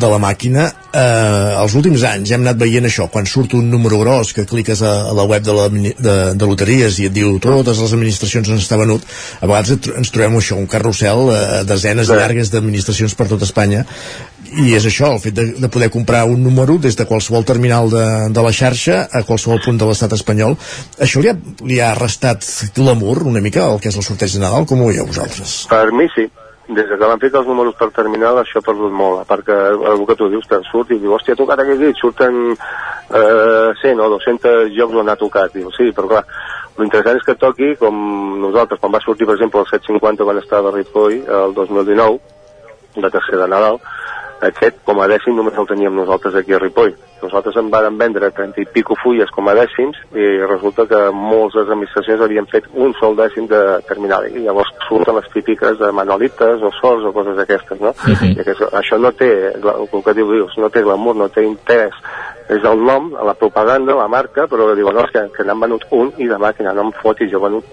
de la màquina, eh, els últims anys hem anat veient això, quan surt un número gros que cliques a, a la web de, la, de, de loteries i et diu totes les administracions on està venut, a vegades ens trobem això, un carrusel, eh, desenes sí. llargues d'administracions per tot Espanya, i és això, el fet de, de poder comprar un número des de qualsevol terminal de, de la xarxa a qualsevol punt de l'estat espanyol això li ha, li ha restat glamour una mica el que és el sorteig de Nadal, com ho veieu vosaltres? Per mi sí, des de que van fet els números per terminal això ha perdut molt, a part que el que tu dius, que surt i diu, hòstia, ha tocat aquest dit, surten eh, 100 o 200 jocs on ha tocat, diu, sí, però clar, l'interessant és que toqui com nosaltres, quan va sortir, per exemple, el 750 quan estava a Ripoll, el 2019, la tercera de Nadal, aquest com a dècim només el teníem nosaltres aquí a Ripoll. Nosaltres en van vendre 30 i pico fulles com a dècims i resulta que moltes administracions havien fet un sol dècim de terminal i llavors surten les típiques de manualites o sols o coses d'aquestes, no? Uh -huh. I que això, no té, el que diu Dius, no té glamour, no té interès. És el nom, la propaganda, la marca, però diuen, no, és que, que n'han venut un i demà que no em fotis, jo he venut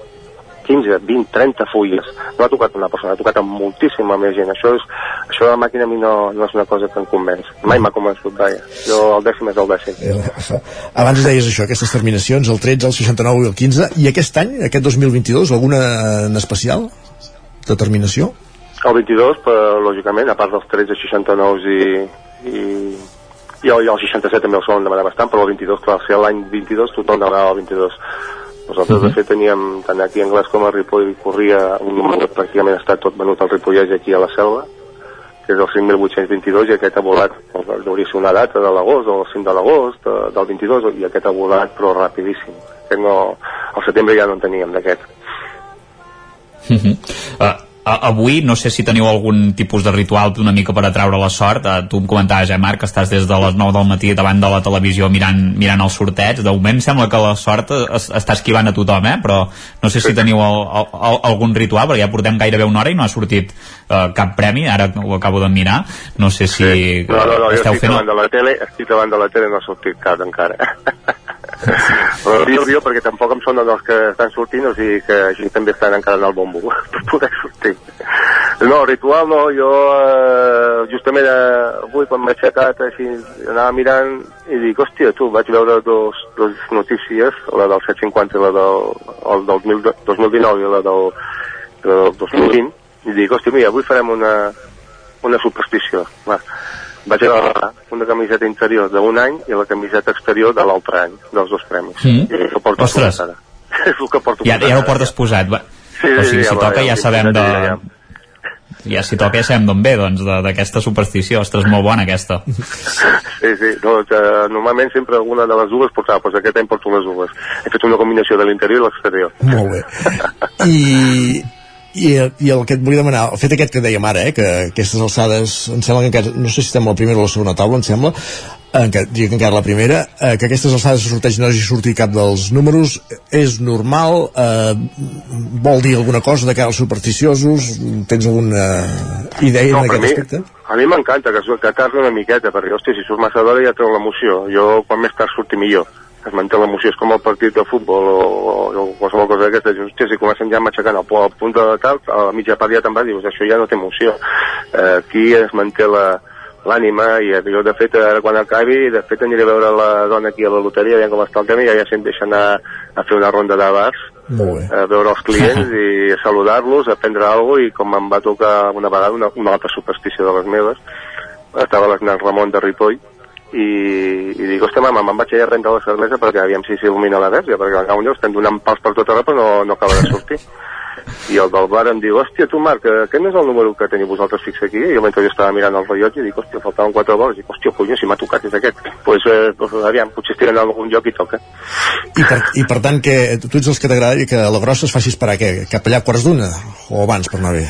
15, 20, 30 fulles. No ha tocat una persona, ha tocat amb moltíssima més gent. Això, és, això de la màquina a mi no, no és una cosa que em convenç. Mai m'ha convençut, vaja. Jo el dècim és el dècim. Eh, Abans deies això, aquestes terminacions, el 13, el 69 i el 15, i aquest any, aquest 2022, alguna en especial? De terminació? El 22, però, lògicament, a part dels 13, 69 i, i, i el, i el 67 també el solen demanar bastant, però el 22, clar, si l'any 22 tothom demanava el 22. Nosaltres, de fet, teníem, tant aquí a Anglès com a Ripoll, corria un número que pràcticament està tot venut al Ripollès aquí a la Selva, que és el 5.822, i aquest ha volat, hauria ser una data de l'agost, o el 5 de l'agost, de- del 22, i aquest ha volat, però rapidíssim. Aquest no, al setembre ja no en teníem d'aquest. Uh -huh. uh, a- avui no sé si teniu algun tipus de ritual una mica per atraure la sort. Uh, tu em comentaves, eh Marc, que estàs des de les 9 del matí davant de la televisió mirant, mirant el sorteig. De moment sembla que la sort es, està esquivant a tothom, eh? però no sé si teniu el, el, el, algun ritual perquè ja portem gairebé una hora i no ha sortit uh, cap premi, ara ho acabo de mirar. No sé si No, no, no, jo esteu estic fent davant de la tele, estic davant de la tele, no ha sortit cap encara. (laughs) Però rio, rio, perquè tampoc em sonen els que estan sortint, o sigui que així també estan encara en el bombo (laughs) per poder sortir. No, ritual no, jo eh, justament eh, avui quan m'he aixecat així, anava mirant i dic, hòstia, tu, vaig veure dos, dos notícies, la del 750 i la del, el del 2019 i la del, la del 2020, i dic, hòstia, mira, avui farem una, una superstició. Va. Vaig agafar una camiseta interior d'un any i la camiseta exterior de l'altre any, dels dos premis. Mm. I això porto Ostres. ara. (laughs) És el que porto ja, ja ho portes posat va. Sí, o sigui, sí, si ja, toca va, ja ja, sabem de... ja, ja. Ja, si toca ja sabem d'on ve, doncs, d'aquesta superstició. Ostres, molt bona aquesta. (laughs) Sí, sí, doncs, eh, normalment sempre alguna de les dues portava, doncs aquest any porto les dues. He fet una combinació de l'interior i l'exterior. Molt bé. (laughs) I, i, i el que et volia demanar, el fet aquest que dèiem ara, eh, que aquestes alçades, em sembla que encara, no sé si estem a la primera o a la segona taula, em sembla, eh, que diria que encara la primera, eh, que aquestes alçades de sorteig no hagi sortit cap dels números, és normal, eh, vol dir alguna cosa de cara als supersticiosos, tens alguna idea No, en aquest mi- aspecte? A mi m'encanta que, que tardi una miqueta, perquè, hòstia, si surt massa d'hora ja treu l'emoció. Jo, quan més tard surti millor. Es manté l'emoció, és com el partit de futbol o, o, qualsevol cosa d'aquesta. Dius, hòstia, si comencen ja matxacant el, al punt de tal, a la mitja part ja te'n vas, dius, això ja no té emoció. Eh, aquí es manté la, l'ànima i jo de fet ara quan acabi de fet aniré a veure la dona aquí a la loteria veient com està el tema i ja, se'm deixa anar a fer una ronda de bars bé. a veure els clients (laughs) i a saludar-los, a prendre alguna cosa i com em va tocar una vegada una, una altra superstició de les meves estava a l'Esnat Ramon de Ripoll i, i dic, ostres, mama, me'n vaig a rentar la cervesa perquè aviam si s'il·lumina la verge, perquè al cap estem donant pals per tot arreu però no, no acaba de sortir. (laughs) I el del bar em diu, hòstia, tu Marc, eh, aquest no és el número que teniu vosaltres fix aquí? I jo mentre jo estava mirant el rellotge dic, hòstia, faltaven quatre boles. Dic, hòstia, puny, si m'ha tocat és aquest. Doncs, pues, eh, pues, aviam, potser estic en algun lloc i toca. I per, I per tant, que tu ets els que t'agradaria que la grossa es faci esperar què? Cap allà a quarts d'una? O abans per anar bé?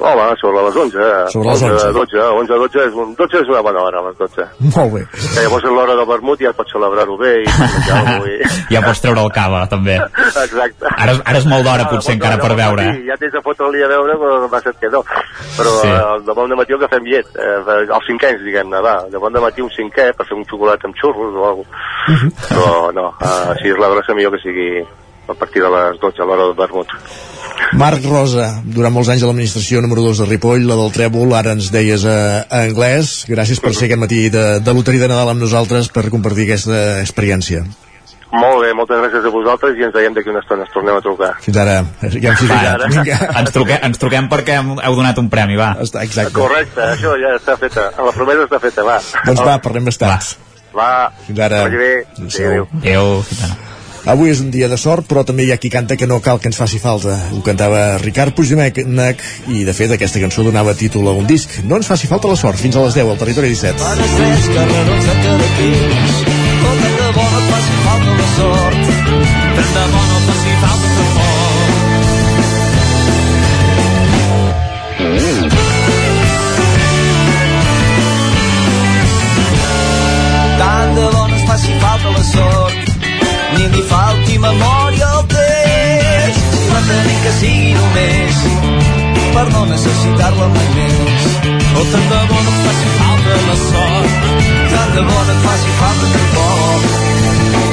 Home, sobre les 11. Sobre les 11. 12, 11, 12 és, un, 12 és una bona hora, les 12. Molt bé. Que llavors és l'hora del vermut i ja pots celebrar-ho bé i. (laughs) I... ja pots treure el cava, també. Exacte. Ara, ara és molt d'hora, Ah, potser, molt encara per veure. matí, Ja tens de fotre-li a veure, però va ser que no. Però Sí. sí. el de bon de matí el que fem llet. Eh, els cinquens, diguem-ne, va. De bon de matí un cinquè per fer un xocolat amb xurros o alguna cosa. Però no, eh, així és la grossa millor que sigui a partir de les 12 a l'hora del vermut. Marc Rosa, durant molts anys a l'administració número 2 de Ripoll, la del Trèvol, ara ens deies a, a anglès. Gràcies per ser aquest matí de, de loteria de Nadal amb nosaltres per compartir aquesta experiència. Molt bé, moltes gràcies a vosaltres i ens veiem d'aquí una estona, ens tornem a trucar. Fins ara. Ja hem Va, Vinga. Ens truquem, ens truquem perquè heu donat un premi, va. Està, exacte. Correcte, això ja està feta. La promesa està feta, va. Doncs va, parlem més tard. Va, Fins ara. bé. Adéu. Adéu. Avui és un dia de sort, però també hi ha qui canta que no cal que ens faci falta. Ho cantava Ricard Puigdemec i, de fet, aquesta cançó donava títol a un disc. No ens faci falta la sort, fins a les 10 al Territori 17. Pares tres carrerons de oh, tant de bo no faci falta la sort, tant de bo no faci falta ni falti memòria al text, si la tenim que sigui només, per no necessitar-la mai més. Oh, tant de bo no et faci falta la sort, tant de bo no et faci falta tampoc.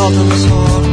Et faci falta la sort.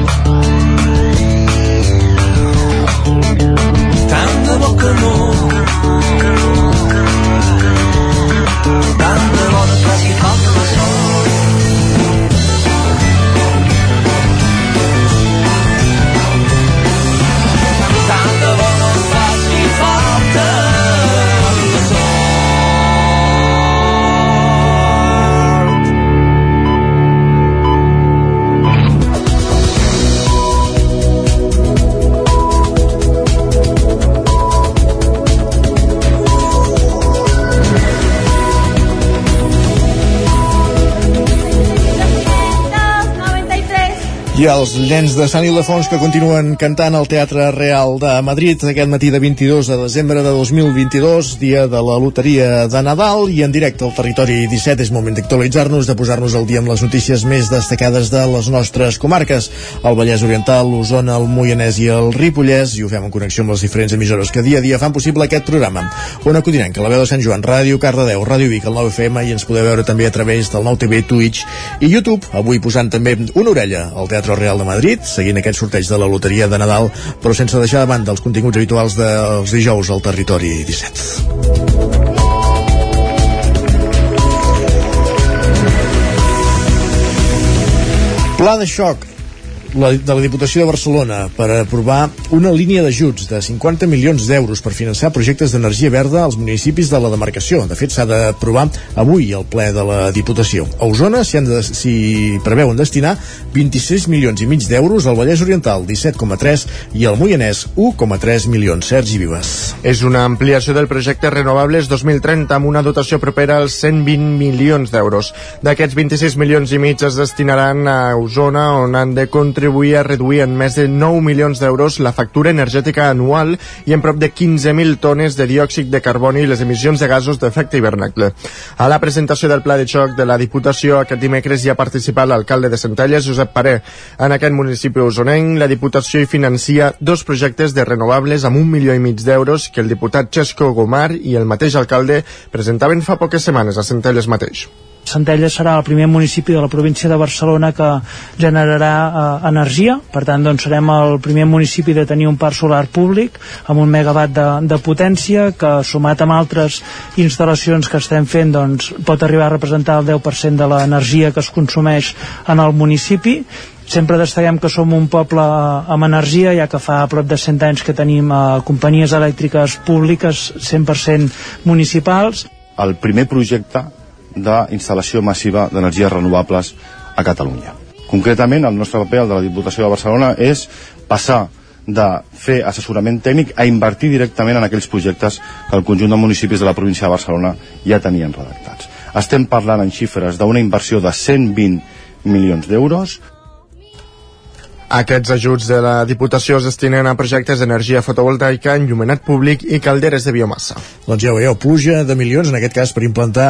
I els nens de Sant Ildefons que continuen cantant al Teatre Real de Madrid aquest matí de 22 de desembre de 2022, dia de la loteria de Nadal i en directe al territori 17 és moment d'actualitzar-nos, de posar-nos al dia amb les notícies més destacades de les nostres comarques, el Vallès Oriental, l'Osona, el Moianès i el Ripollès i ho fem en connexió amb les diferents emissores que dia a dia fan possible aquest programa. Ona Codinenca, la veu de Sant Joan, Ràdio Cardedeu, Ràdio Vic, el 9FM i ens podeu veure també a través del 9TV, Twitch i YouTube, avui posant també una orella al Teatre Real de Madrid, seguint aquest sorteig de la loteria de Nadal, però sense deixar de banda els continguts habituals dels dijous al territori 17. Pla de xoc la, de la Diputació de Barcelona per aprovar una línia d'ajuts de 50 milions d'euros per finançar projectes d'energia verda als municipis de la demarcació. De fet, s'ha d'aprovar avui el ple de la Diputació. A Osona s'hi si preveuen destinar 26 milions i mig d'euros, al Vallès Oriental 17,3 i al Moianès 1,3 milions. Sergi Vives. És una ampliació del projecte Renovables 2030 amb una dotació propera als 120 milions d'euros. D'aquests 26 milions i mig es destinaran a Osona, on han de contribuir a reduir en més de 9 milions d'euros la factura energètica anual i en prop de 15.000 tones de diòxid de carboni i les emissions de gasos d'efecte hivernacle. A la presentació del pla de xoc de la Diputació aquest dimecres hi ha participat l'alcalde de Centelles, Josep Paré. En aquest municipi usonenc, la Diputació hi financia dos projectes de renovables amb un milió i mig d'euros que el diputat Xesco Gomar i el mateix alcalde presentaven fa poques setmanes a Centelles mateix. Centelles serà el primer municipi de la província de Barcelona que generarà eh, energia, per tant doncs, serem el primer municipi de tenir un parc solar públic amb un megawatt de, de potència que sumat amb altres instal·lacions que estem fent doncs, pot arribar a representar el 10% de l'energia que es consumeix en el municipi Sempre destaquem que som un poble amb energia, ja que fa prop de 100 anys que tenim eh, companyies elèctriques públiques 100% municipals. El primer projecte d'instal·lació massiva d'energies renovables a Catalunya. Concretament, el nostre paper, el de la Diputació de Barcelona, és passar de fer assessorament tècnic a invertir directament en aquells projectes que el conjunt de municipis de la província de Barcelona ja tenien redactats. Estem parlant en xifres d'una inversió de 120 milions d'euros Aquests ajuts de la Diputació es destinen a projectes d'energia fotovoltaica, enllumenat públic i calderes de biomassa. Doncs ja veieu, pluja de milions, en aquest cas per implantar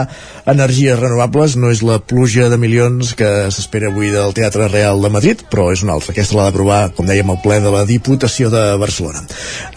energies renovables, no és la pluja de milions que s'espera avui del Teatre Real de Madrid, però és una altra. Aquesta l'ha d'aprovar, com dèiem, el ple de la Diputació de Barcelona.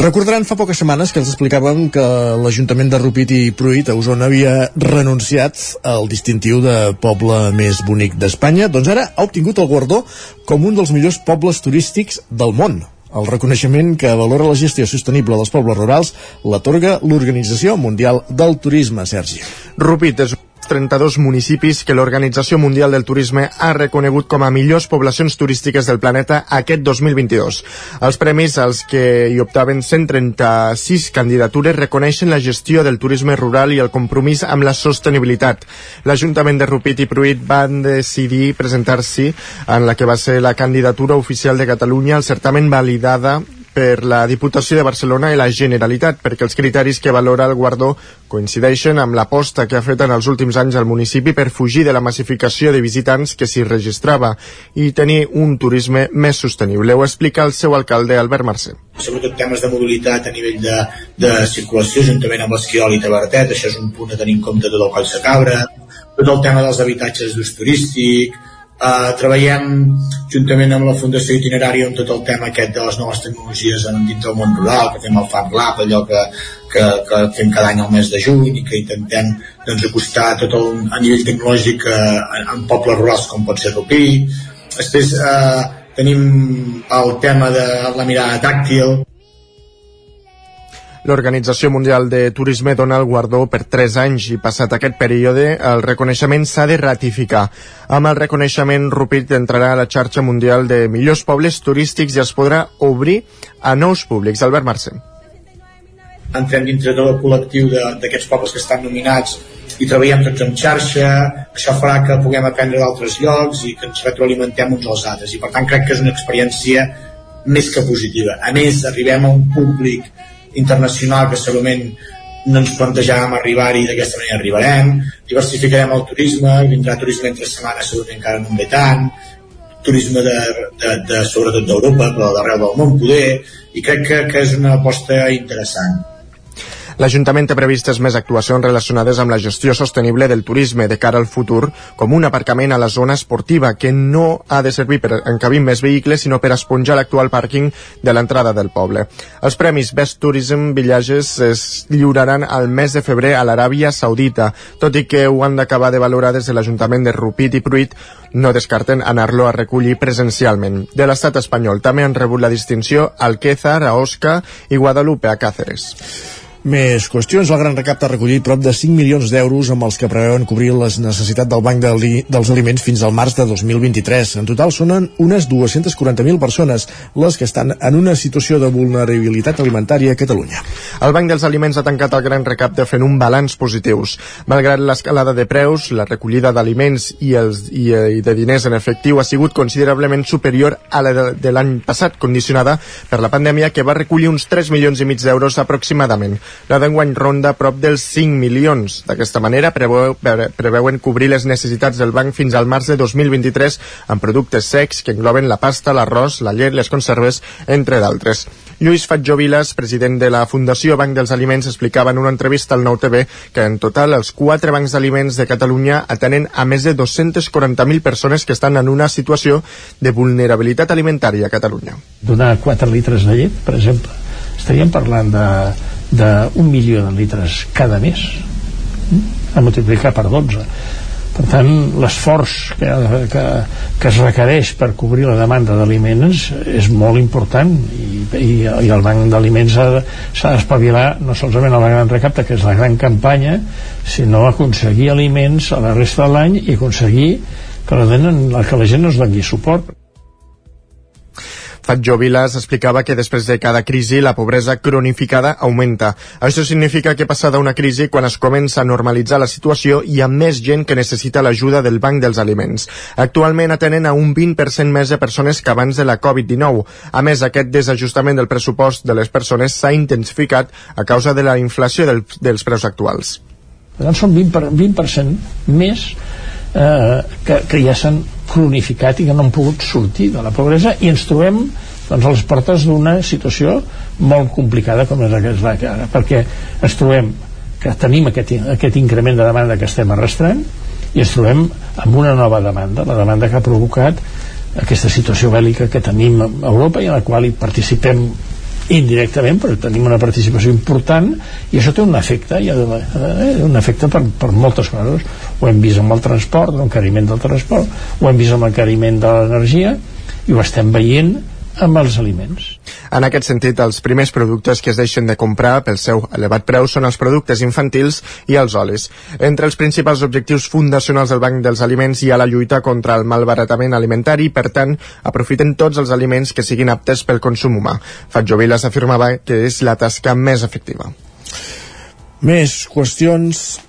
Recordaran fa poques setmanes que els explicàvem que l'Ajuntament de Rupit i Pruit a Osona havia renunciat al distintiu de poble més bonic d'Espanya, doncs ara ha obtingut el guardó com un dels millors pobles turístics del món. El reconeixement que valora la gestió sostenible dels pobles rurals l'atorga l'Organització Mundial del Turisme, Sergi. Rupit és 32 municipis que l'Organització Mundial del Turisme ha reconegut com a millors poblacions turístiques del planeta aquest 2022. Els premis als que hi optaven 136 candidatures reconeixen la gestió del turisme rural i el compromís amb la sostenibilitat. L'Ajuntament de Rupit i Pruit van decidir presentar-s'hi en la que va ser la candidatura oficial de Catalunya al certamen validada per la Diputació de Barcelona i la Generalitat, perquè els criteris que valora el guardó coincideixen amb l'aposta que ha fet en els últims anys el municipi per fugir de la massificació de visitants que s'hi registrava i tenir un turisme més sostenible. Ho explica el seu alcalde, Albert Mercè. Sobretot temes de mobilitat a nivell de, de circulació, juntament amb l'Esquiol i Tabertet, això és un punt a tenir en compte tot el Coll de Cabra, tot el tema dels habitatges d'ús turístic, Uh, treballem juntament amb la Fundació Itinerària en tot el tema aquest de les noves tecnologies en dins del món rural, que fem el Fab Lab, allò que, que, que fem cada any al mes de juny i que intentem doncs, acostar tot el, a nivell tecnològic uh, en pobles rurals com pot ser Rupí. Després uh, tenim el tema de la mirada tàctil, L'Organització Mundial de Turisme dona el guardó per 3 anys i passat aquest període el reconeixement s'ha de ratificar. Amb el reconeixement Rupit entrarà a la xarxa mundial de millors pobles turístics i es podrà obrir a nous públics. Albert Mercè. Entrem dintre del col·lectiu d'aquests pobles que estan nominats i treballem tots en xarxa, això farà que puguem aprendre d'altres llocs i que ens retroalimentem uns als altres i per tant crec que és una experiència més que positiva. A més, arribem a un públic internacional que segurament no ens plantejàvem arribar-hi d'aquesta manera arribarem. Diversificarem el turisme vindrà turisme entre setmanes segurament encara no en ve tant. Turisme de, de, de sobretot d'Europa però d'arreu del món poder i crec que, que és una aposta interessant L'Ajuntament té previstes més actuacions relacionades amb la gestió sostenible del turisme de cara al futur, com un aparcament a la zona esportiva que no ha de servir per encabir més vehicles, sinó per esponjar l'actual pàrquing de l'entrada del poble. Els premis Best Tourism Villages es lliuraran al mes de febrer a l'Aràbia Saudita, tot i que ho han d'acabar de valorar des de l'Ajuntament de Rupit i Pruit, no descarten anar-lo a recollir presencialment. De l'estat espanyol també han rebut la distinció Alquézar, a Osca i Guadalupe, a Cáceres. Més qüestions. El Gran Recapte ha recollit prop de 5 milions d'euros amb els que preveuen cobrir les necessitats del Banc de li, dels Aliments fins al març de 2023. En total són unes 240.000 persones les que estan en una situació de vulnerabilitat alimentària a Catalunya. El Banc dels Aliments ha tancat el Gran Recapte fent un balanç positius. Malgrat l'escalada de preus, la recollida d'aliments i, els, i, i de diners en efectiu ha sigut considerablement superior a la de, de l'any passat, condicionada per la pandèmia, que va recollir uns 3 milions i mig d'euros aproximadament. La d'enguany ronda prop dels 5 milions. D'aquesta manera preveu, preveuen cobrir les necessitats del banc fins al març de 2023 amb productes secs que engloben la pasta, l'arròs, la llet, les conserves, entre d'altres. Lluís Fatjó Vilas, president de la Fundació Banc dels Aliments, explicava en una entrevista al Nou TV que en total els quatre bancs d'aliments de Catalunya atenen a més de 240.000 persones que estan en una situació de vulnerabilitat alimentària a Catalunya. Donar 4 litres de llet, per exemple, estaríem parlant de d'un milió de litres cada mes a multiplicar per 12 per tant l'esforç que, que, que es requereix per cobrir la demanda d'aliments és molt important i, i, i el banc d'aliments s'ha d'espavilar no solament a la gran recapta que és la gran campanya sinó aconseguir aliments a la resta de l'any i aconseguir que la, que la gent no es doni suport Fatjo Vilas explicava que després de cada crisi la pobresa cronificada augmenta. Això significa que passada una crisi quan es comença a normalitzar la situació hi ha més gent que necessita l'ajuda del Banc dels Aliments. Actualment atenen a un 20% més de persones que abans de la Covid-19. A més, aquest desajustament del pressupost de les persones s'ha intensificat a causa de la inflació del, dels preus actuals. Per tant, són 20%, per, 20 més eh, que, que ja s'han cronificat i que no han pogut sortir de la pobresa i ens trobem doncs, a les portes d'una situació molt complicada com és aquesta ara, perquè ens trobem que tenim aquest, aquest increment de demanda que estem arrastrant i ens trobem amb una nova demanda, la demanda que ha provocat aquesta situació bèl·lica que tenim a Europa i en la qual hi participem indirectament però tenim una participació important i això té un efecte i eh, un efecte per, per moltes coses ho hem vist amb el transport, l'encariment del transport ho hem vist amb l'encariment de l'energia i ho estem veient amb els aliments. En aquest sentit, els primers productes que es deixen de comprar pel seu elevat preu són els productes infantils i els olis. Entre els principals objectius fundacionals del Banc dels Aliments hi ha la lluita contra el malbaratament alimentari i, per tant, aprofiten tots els aliments que siguin aptes pel consum humà. Fatjo Vilas afirmava que és la tasca més efectiva. Més qüestions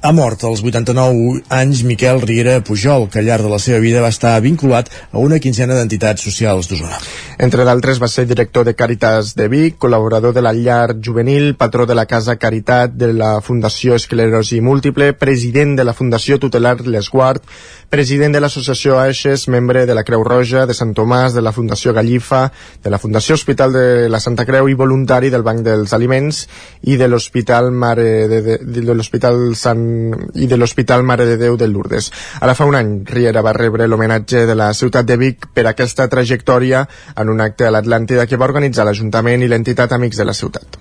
ha mort als 89 anys Miquel Riera Pujol, que al llarg de la seva vida va estar vinculat a una quinzena d'entitats socials d'Osona. Entre d'altres va ser director de Càritas de Vic, col·laborador de la Llar Juvenil, patró de la Casa Caritat, de la Fundació Esclerosi Múltiple, president de la Fundació Tutelar L'Esguard, president de l'Associació Aixes, membre de la Creu Roja, de Sant Tomàs, de la Fundació Gallifa, de la Fundació Hospital de la Santa Creu i voluntari del Banc dels Aliments i de l'Hospital Mare de, de, de l'Hospital Sant i de l'Hospital Mare de Déu de Lourdes. Ara fa un any, Riera va rebre l'homenatge de la ciutat de Vic per aquesta trajectòria en un acte a l'Atlàntida que va organitzar l'Ajuntament i l'entitat Amics de la Ciutat.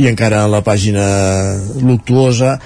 I encara a la pàgina luctuosa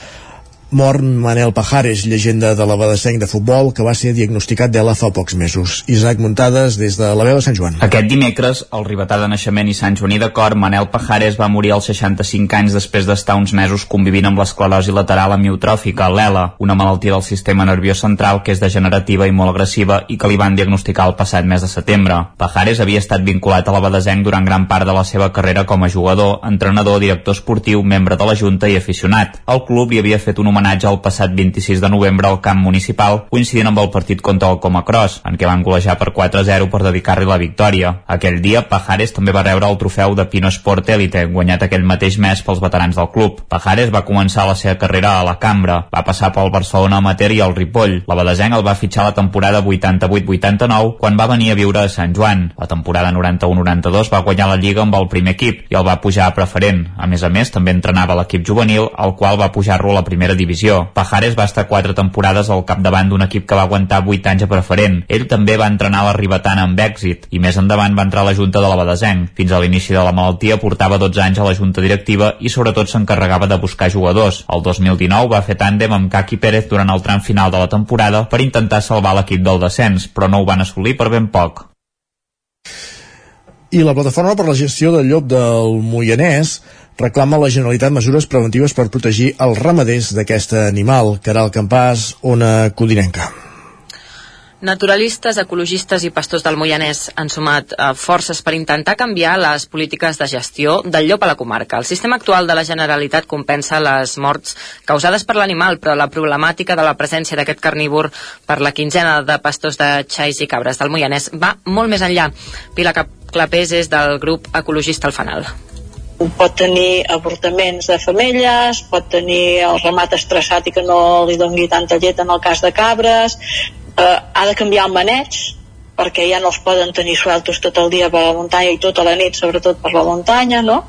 mor Manel Pajares, llegenda de l'Abadesenc de futbol, que va ser diagnosticat d'ELA fa pocs mesos. Isaac Muntades, des de la veu de Sant Joan. Aquest dimecres, el ribetà de naixement i Sant Joaní d'acord, Manel Pajares va morir als 65 anys després d'estar uns mesos convivint amb l'esclerosi lateral amiotròfica, l'ELA, una malaltia del sistema nerviós central que és degenerativa i molt agressiva i que li van diagnosticar el passat mes de setembre. Pajares havia estat vinculat a l'Abadesenc durant gran part de la seva carrera com a jugador, entrenador, director esportiu, membre de la Junta i aficionat. El club li havia fet un homenatge el passat 26 de novembre al camp municipal, coincidint amb el partit contra el Comacross, en què van golejar per 4-0 per dedicar-li la victòria. Aquell dia, Pajares també va rebre el trofeu de Pino Sport Elite, guanyat aquell mateix mes pels veterans del club. Pajares va començar la seva carrera a la Cambra, va passar pel Barcelona Amateur i el Ripoll. La Badesenc el va fitxar la temporada 88-89, quan va venir a viure a Sant Joan. La temporada 91-92 va guanyar la Lliga amb el primer equip i el va pujar a preferent. A més a més, també entrenava l'equip juvenil, el qual va pujar-lo a la primera divisió. Pajares va estar quatre temporades al capdavant d'un equip que va aguantar 8 anys a preferent. Ell també va entrenar la Ribetana amb èxit i més endavant va entrar a la Junta de la Badesenc. Fins a l'inici de la malaltia portava 12 anys a la Junta Directiva i sobretot s'encarregava de buscar jugadors. El 2019 va fer tàndem amb Kaki Pérez durant el tram final de la temporada per intentar salvar l'equip del descens, però no ho van assolir per ben poc. I la plataforma per la gestió del llop del Moianès reclama a la Generalitat mesures preventives per protegir els ramaders d'aquest animal. Caral Campàs, Ona Codinenca. Naturalistes, ecologistes i pastors del Moianès han sumat eh, forces per intentar canviar les polítiques de gestió del llop a la comarca. El sistema actual de la Generalitat compensa les morts causades per l'animal, però la problemàtica de la presència d'aquest carnívor per la quinzena de pastors de xais i cabres del Moianès va molt més enllà. Pilar Clapés és del grup ecologista El Fanal pot tenir avortaments de femelles, pot tenir el ramat estressat i que no li dongui tanta llet en el cas de cabres, eh, ha de canviar el maneig, perquè ja no els poden tenir sueltos tot el dia per la muntanya i tota la nit, sobretot per la muntanya, no?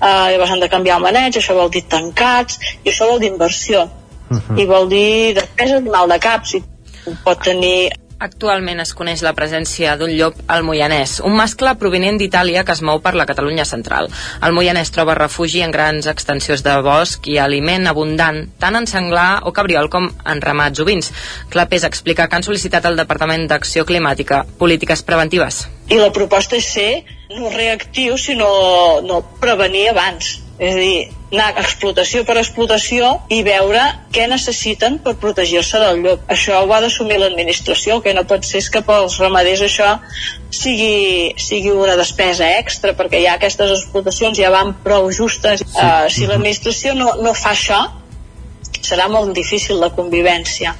Eh, llavors han de canviar el maneig, això vol dir tancats, i això vol dir inversió. Uh -huh. I vol dir despesa de mal de cap, si pot tenir Actualment es coneix la presència d'un llop al Moianès, un mascle provinent d'Itàlia que es mou per la Catalunya central. El Moianès troba refugi en grans extensions de bosc i aliment abundant, tant en senglar o cabriol com en ramats ovins. Clapés explica que han sol·licitat al Departament d'Acció Climàtica polítiques preventives. I la proposta és ser no reactiu, sinó no prevenir abans. És a dir, anar explotació per explotació i veure què necessiten per protegir-se del llop. Això ho ha d'assumir l'administració, que no pot ser que pels ramaders això sigui, sigui una despesa extra, perquè ja aquestes explotacions ja van prou justes. Sí. Uh, si l'administració no, no fa això, serà molt difícil la convivència.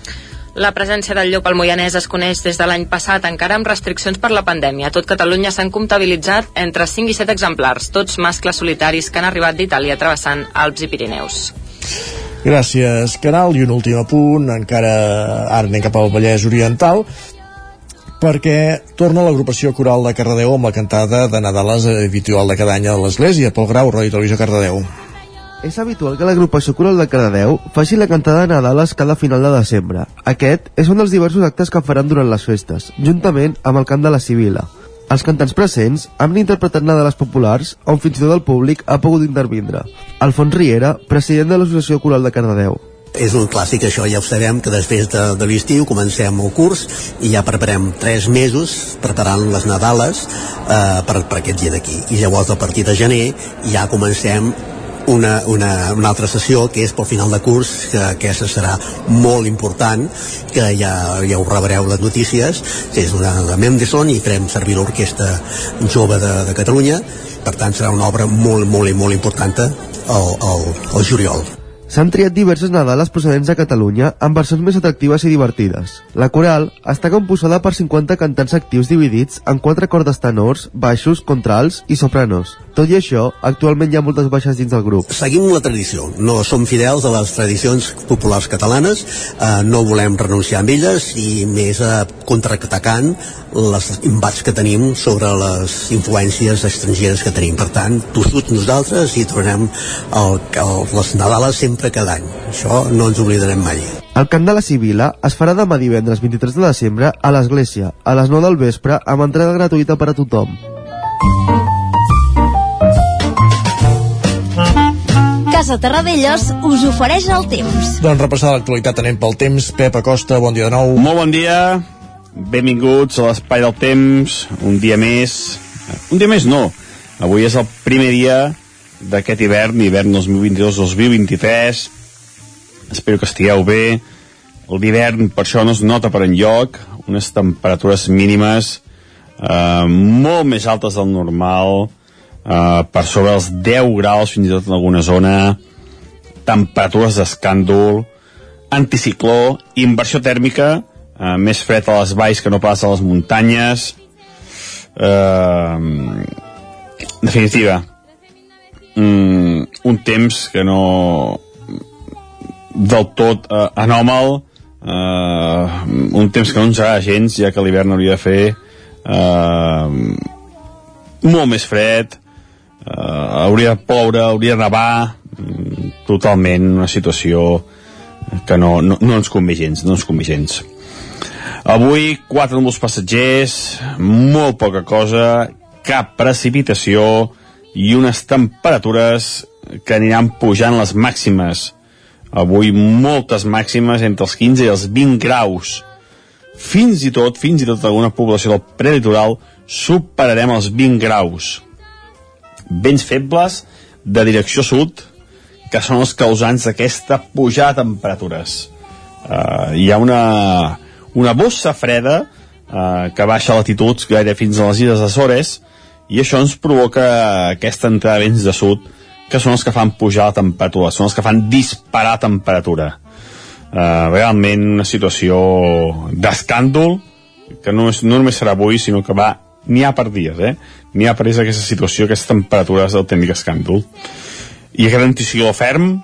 La presència del llop al Moianès es coneix des de l'any passat, encara amb restriccions per la pandèmia. A tot Catalunya s'han comptabilitzat entre 5 i 7 exemplars, tots mascles solitaris que han arribat d'Itàlia travessant Alps i Pirineus. Gràcies, Caral. I un últim apunt, encara ara anem cap al Vallès Oriental, perquè torna l'agrupació coral de Cardedeu amb la cantada de Nadales habitual de cada any a l'Església, Pol Grau, Roi Televisió Cardedeu. És habitual que l'agrupació coral de Cardedeu faci la cantada de Nadales cada final de desembre. Aquest és un dels diversos actes que faran durant les festes, juntament amb el cant de la Sibila. Els cantants presents han interpretat Nadales populars on fins i tot el públic ha pogut intervindre. Alfons Riera, president de l'Associació Coral de Cardedeu. És un clàssic, això ja ho sabem, que després de, de l'estiu comencem el curs i ja preparem tres mesos preparant les Nadales eh, per, per aquest dia d'aquí. I llavors a partir de gener ja comencem una, una, una altra sessió que és pel final de curs que aquesta serà molt important que ja, ja ho rebreu les notícies és una de Mendelssohn i farem servir l'orquestra jove de, de Catalunya per tant serà una obra molt, molt, molt important al, al, al juliol S'han triat diverses Nadales procedents de Catalunya amb versions més atractives i divertides. La coral està composada per 50 cantants actius dividits en quatre cordes tenors, baixos, contrals i sopranos. Tot i això, actualment hi ha moltes baixes dins del grup. Seguim la tradició, no som fidels a les tradicions populars catalanes, eh, no volem renunciar a elles i més eh, contraatacant les embats que tenim sobre les influències estrangeres que tenim. Per tant, tossuts nosaltres i tornem el, el, les Nadales sempre cada any. Això no ens oblidarem mai. El cant de la Sibila es farà demà divendres 23 de desembre a l'església, a les 9 del vespre, amb entrada gratuïta per a tothom. Casa Terradellos us ofereix el temps. Doncs repassar l'actualitat anem pel temps. Pep Acosta, bon dia de nou. Molt bon dia, benvinguts a l'Espai del Temps, un dia més. Un dia més no, avui és el primer dia d'aquest hivern, hivern 2022-2023. Espero que estigueu bé. L'hivern per això no es nota per enlloc, unes temperatures mínimes eh, molt més altes del normal, eh, per sobre els 10 graus fins i tot en alguna zona, temperatures d'escàndol, anticicló, inversió tèrmica, eh, més fred a les valls que no pas a les muntanyes, eh, definitiva, mm, un temps que no del tot eh, anòmal. Eh, un temps que no ens agrada gens ja que l'hivern hauria de fer eh, molt més fred eh, hauria de ploure, hauria de nevar mm, totalment una situació que no, no, no ens convé gens no ens convé gens avui quatre núvols passatgers molt poca cosa cap precipitació i unes temperatures que aniran pujant les màximes. Avui moltes màximes entre els 15 i els 20 graus. Fins i tot, fins i tot alguna població del prelitoral superarem els 20 graus vents febles de direcció sud que són els causants d'aquesta pujada de temperatures uh, hi ha una una bossa freda uh, que baixa latituds gaire fins a les illes Açores i això ens provoca aquesta entrada de vents de sud que són els que fan pujar la temperatura, són els que fan disparar temperatura. Uh, realment una situació d'escàndol que no, és, no només serà avui, sinó que va n'hi ha per dies, eh? N'hi ha per dies aquesta situació, aquestes temperatures del tècnic escàndol. I aquest anticicló ferm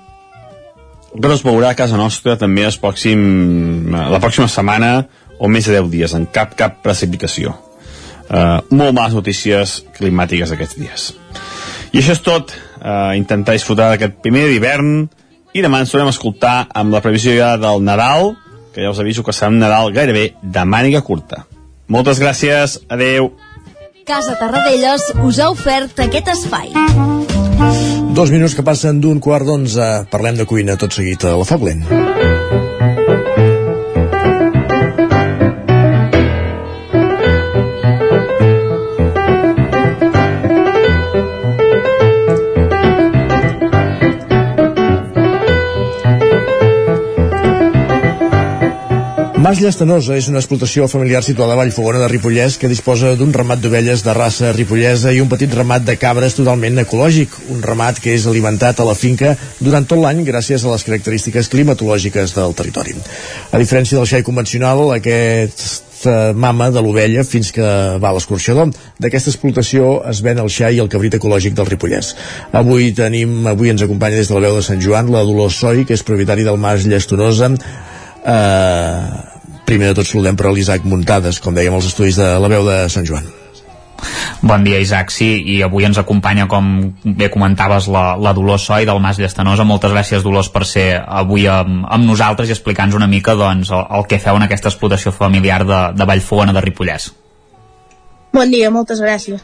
no es veurà a casa nostra també el pròxim, la pròxima setmana o més de 10 dies, en cap cap precipitació eh, molt males notícies climàtiques aquests dies. I això és tot, eh, intentar disfrutar d'aquest primer d'hivern i demà ens tornem a escoltar amb la previsió ja del Nadal, que ja us aviso que serà un Nadal gairebé de màniga curta. Moltes gràcies, adeu. Casa Tarradellas us ha ofert aquest espai. Dos minuts que passen d'un quart d'onze. Parlem de cuina tot seguit a la Foc Mas Llastanosa és una explotació familiar situada a Vallfogona de Ripollès que disposa d'un ramat d'ovelles de raça ripollesa i un petit ramat de cabres totalment ecològic, un ramat que és alimentat a la finca durant tot l'any gràcies a les característiques climatològiques del territori. A diferència del xai convencional, aquest mama de l'ovella fins que va a l'escorxador. D'aquesta explotació es ven el xai i el cabrit ecològic del Ripollès. Avui tenim, avui ens acompanya des de la veu de Sant Joan la Dolors Soi, que és propietari del Mas Llastonosa, eh, primer de tot saludem per l'Isaac Muntades, com dèiem als estudis de la veu de Sant Joan. Bon dia, Isaac. Sí, i avui ens acompanya, com bé comentaves, la, la Dolors Soi del Mas Llastanosa. Moltes gràcies, Dolors, per ser avui amb, amb nosaltres i explicar-nos una mica doncs, el, el que feu en aquesta explotació familiar de, de Vallfogona de Ripollès. Bon dia, moltes gràcies.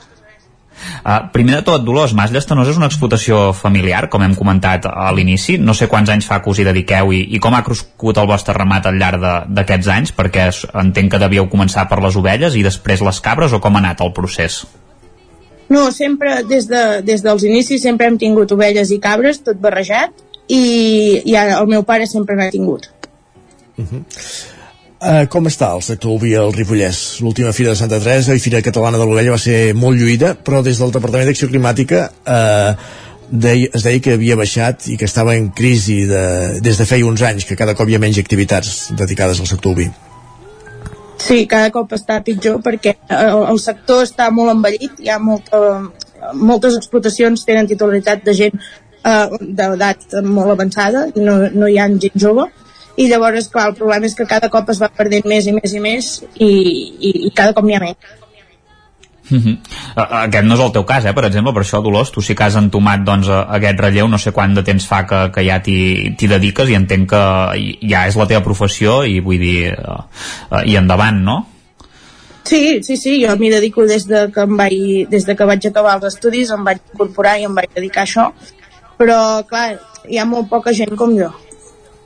Uh, primer de tot, Dolors, Mas Llestanós és una explotació familiar, com hem comentat a l'inici. No sé quants anys fa que us hi dediqueu i, i com ha crescut el vostre ramat al llarg d'aquests anys, perquè entenc que devíeu començar per les ovelles i després les cabres, o com ha anat el procés? No, sempre, des, de, des dels inicis, sempre hem tingut ovelles i cabres, tot barrejat, i, i el meu pare sempre n'ha tingut. Uh -huh. Uh, com està el sector oví al Ripollès? L'última Fira de Santa Teresa i Fira Catalana de l'Ovella va ser molt lluïda, però des del Departament d'Acció Climàtica uh, deia, es deia que havia baixat i que estava en crisi de, des de feia uns anys, que cada cop hi ha menys activitats dedicades al sector oví. Sí, cada cop està pitjor perquè el, el sector està molt envellit, hi ha molta, moltes explotacions tenen titularitat de gent eh, d'edat molt avançada no, no hi ha gent jove i llavors, clar, el problema és que cada cop es va perdent més i més i més i, i, i cada cop n'hi ha menys. Uh -huh. Aquest no és el teu cas, eh? per exemple, per això, Dolors, tu sí que has entomat doncs, aquest relleu, no sé quant de temps fa que, que ja t'hi dediques i entenc que ja és la teva professió i vull dir, uh, i endavant, no? Sí, sí, sí, jo m'hi dedico des de, que em vaig, des de que vaig acabar els estudis, em vaig incorporar i em vaig dedicar a això però clar, hi ha molt poca gent com jo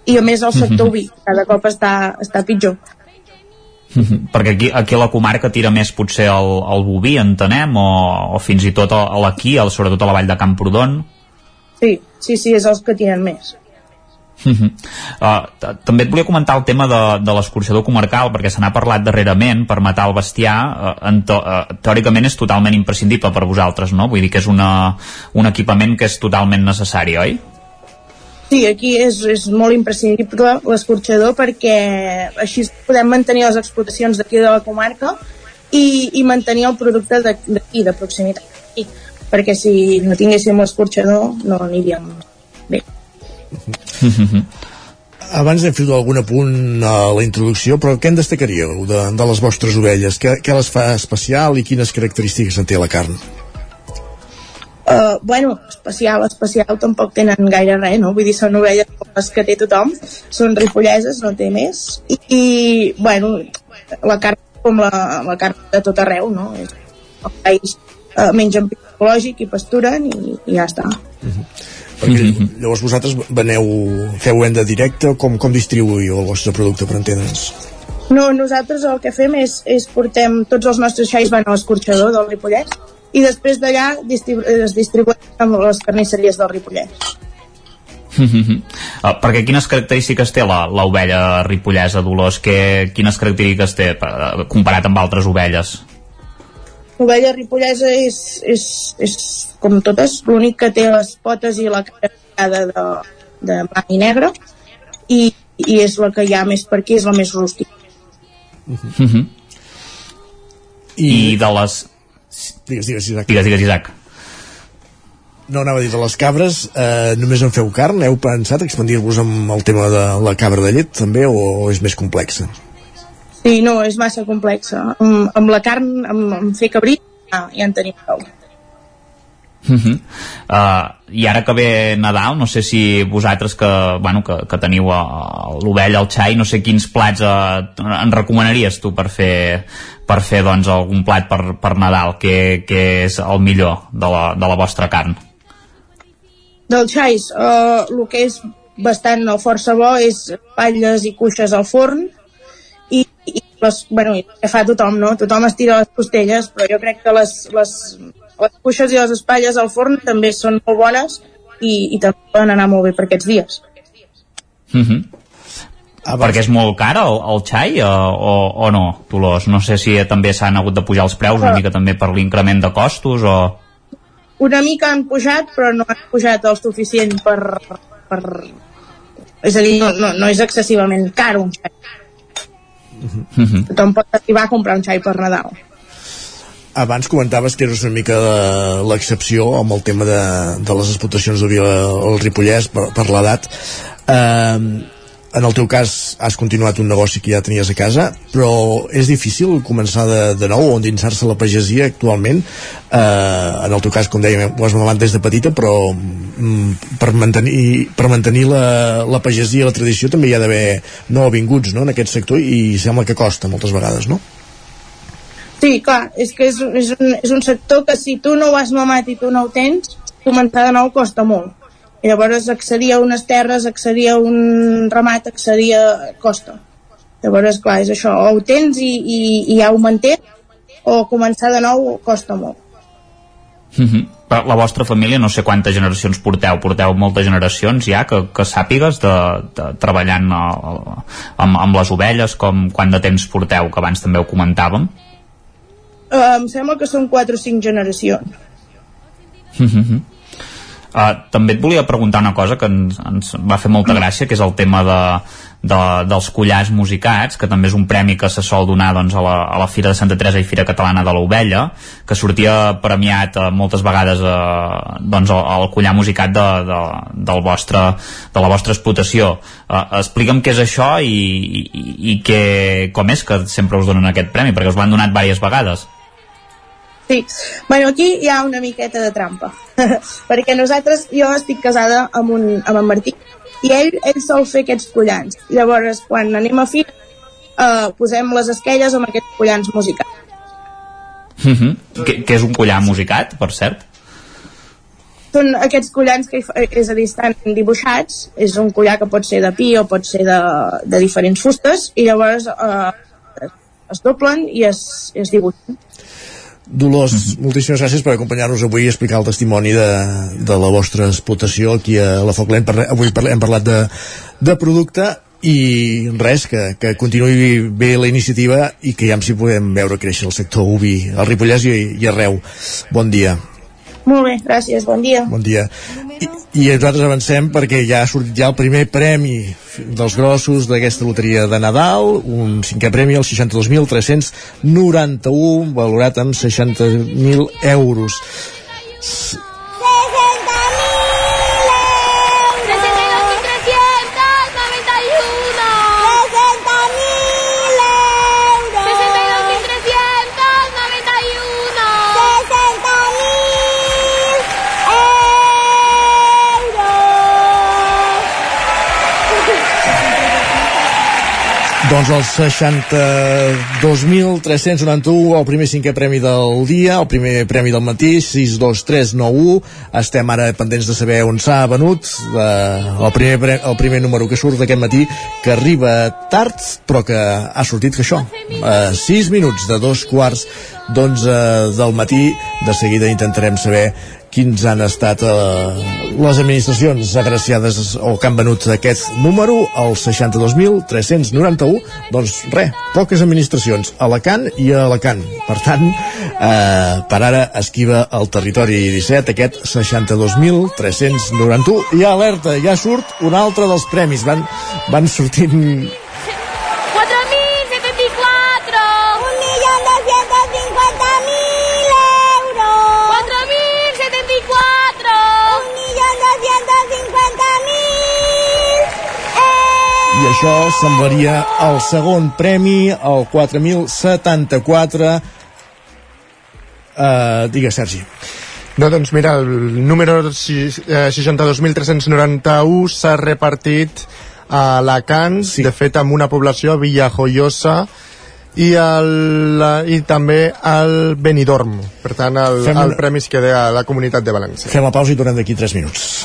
i a més el sector (laughs) oví cada cop està, està pitjor (laughs) perquè aquí, aquí a la comarca tira més potser el, el boví, entenem o, o fins i tot a l'aquí, sobretot a la vall de Camprodon sí, sí, sí, és els que tiren més Uh -huh. uh, també et volia comentar el tema de, de l'escorxador comarcal perquè se n'ha parlat darrerament per matar el bestiar uh, en to, uh, teòricament és totalment imprescindible per vosaltres no? vull dir que és una, un equipament que és totalment necessari, oi? Sí, aquí és, és molt imprescindible l'escorxador perquè així podem mantenir les explotacions d'aquí de la comarca i, i mantenir el producte d'aquí, de proximitat I, perquè si no tinguéssim l'escorxador no aniríem bé (laughs) abans hem fet algun apunt a la introducció, però què en destacaríeu de, de les vostres ovelles? Què, què les fa especial i quines característiques en té la carn? Uh, bueno, especial, especial tampoc tenen gaire res, no? Vull dir, són ovelles com les que té tothom, són ripolleses, no té més. I, i bueno, la carn com la, la carn de tot arreu, no? El país uh, mengen ecològic i pasturen i, i ja està. Uh -huh perquè mm -hmm. llavors vosaltres veneu, feu venda directa, com, com distribuïu el vostre producte, per entendre'ns? No, nosaltres el que fem és, és portem tots els nostres xais van a l'escorxador del Ripollet i després d'allà distribu es distribueixen amb les carnisseries del Ripollet. Uh, (laughs) perquè quines característiques té l'ovella ripollesa, Dolors? Que, quines característiques té comparat amb altres ovelles? L'ovella ripollesa és, és, és com totes, l'únic que té les potes i la cara de, de blanc i negre i, i és la que hi ha més per aquí, és la més rústica. Uh -huh. I... I de les... Digues, digues, Isaac. Digues, digues, Isaac. No anava a dir de les cabres, eh, només en feu carn? Heu pensat expandir-vos amb el tema de la cabra de llet també o, és més complexa? Sí, no, és massa complexa. Amb, amb la carn, amb, amb fer cabrit, ja, ja en tenim prou. Uh -huh. uh, i ara que ve Nadal no sé si vosaltres que, bueno, que, que teniu l'ovella, el xai no sé quins plats uh, en recomanaries tu per fer, per fer doncs, algun plat per, per Nadal que, que és el millor de la, de la vostra carn del xais uh, el que és bastant o força bo és patlles i cuixes al forn i, i les, bueno, que fa tothom, no? Tothom estira les costelles, però jo crec que les, les, les cuixes i les espatlles al forn també són molt bones i, i també poden anar molt bé per aquests dies. Mm -hmm. Ah, perquè és molt car el, el xai o, o, o no, Dolors? No sé si també s'han hagut de pujar els preus una mica també per l'increment de costos o... Una mica han pujat, però no han pujat el suficient per... per... És a dir, no, no, no és excessivament car un xai Mm -hmm. Tothom pot arribar a comprar un xai per Nadal. Abans comentaves que eres una mica l'excepció amb el tema de, de les explotacions de Vila al Ripollès per, per l'edat. Eh, en el teu cas has continuat un negoci que ja tenies a casa però és difícil començar de, de nou o endinsar-se la pagesia actualment eh, en el teu cas com dèiem ho has mamat des de petita però mm, per mantenir, per mantenir la, la pagesia la tradició també hi ha d'haver no vinguts no, en aquest sector i sembla que costa moltes vegades no? Sí, clar, és que és, és, un, és un sector que si tu no ho has mamat i tu no ho tens, començar de nou costa molt. I llavors accedir a unes terres, accedir a un ramat, accedir a... costa. Llavors, clar, és això, o ho tens i, i, i ja ho mantens, o començar de nou costa molt. Mm -hmm. Però la vostra família, no sé quantes generacions porteu, porteu moltes generacions ja que, que sàpigues de, de treballant a, a, amb, amb les ovelles, com quant de temps porteu, que abans també ho comentàvem? Uh, em sembla que són 4 o 5 generacions. Mm. Uh, també et volia preguntar una cosa que ens, ens va fer molta gràcia, que és el tema de, de, dels collars musicats, que també és un premi que se sol donar doncs, a, la, a la Fira de Santa Teresa i Fira Catalana de l'Ovella, que sortia premiat uh, moltes vegades uh, doncs, el collar musicat de, de, del vostre, de la vostra explotació. Uh, explica'm què és això i, i, i que, com és que sempre us donen aquest premi, perquè us l'han donat diverses vegades. Sí, bueno, aquí hi ha una miqueta de trampa, (laughs) perquè nosaltres, jo estic casada amb, un, amb en Martí, i ell, ell sol fer aquests collants. Llavors, quan anem a fi, eh, posem les esquelles amb aquests collants musicals. Uh -huh. que, que és un collar musicat, per cert? Són aquests collants que, és a dir, estan dibuixats, és un collar que pot ser de pi o pot ser de, de diferents fustes, i llavors eh, es doblen i es, es dibuixen. Dolors, mm -hmm. moltíssimes gràcies per acompanyar-nos avui i explicar el testimoni de, de la vostra explotació aquí a la Foclent. Avui hem parlat de, de producte i res, que, que continuï bé la iniciativa i que ja si podem veure créixer el sector ubi al Ripollès i, i arreu. Bon dia. Molt bé, gràcies, bon dia. Bon dia. I, i nosaltres avancem perquè ja ha sortit ja el primer premi dels grossos d'aquesta loteria de Nadal, un cinquè premi, el 62.391, valorat amb 60.000 euros. Doncs el 62.391, el primer cinquè premi del dia, el primer premi del matí, 62391. Estem ara pendents de saber on s'ha venut eh, el, primer, el primer número que surt d'aquest matí, que arriba tard, però que ha sortit que això, a 6 minuts de dos quarts d'onze del matí. De seguida intentarem saber quins han estat eh, les administracions agraciades o que han venut aquest número, el 62.391, doncs res, poques administracions, Alacant i Alacant. Per tant, eh, per ara esquiva el territori 17 aquest 62.391 i alerta, ja surt un altre dels premis, van, van sortint i això semblaria el segon premi, el 4.074. Uh, digues, Sergi. No, doncs mira, el número 62.391 s'ha repartit a Alacant, sí. de fet amb una població a Villajoyosa i, el, i també al Benidorm. Per tant, el, Fem el premi es queda a la comunitat de València. Fem la pausa i tornem d'aquí 3 minuts.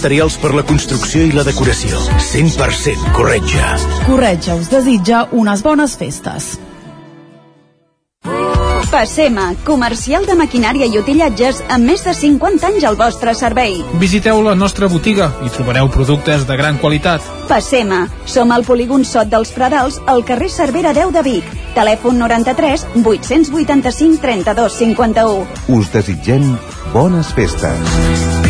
materials per la construcció i la decoració. 100% Corretja. Corretja us desitja unes bones festes. Passema, comercial de maquinària i utillatges amb més de 50 anys al vostre servei. Visiteu la nostra botiga i trobareu productes de gran qualitat. Passema, som al polígon Sot dels Pradals, al carrer Cervera 10 de Vic. Telèfon 93 885 32 51. Us desitgem bones festes.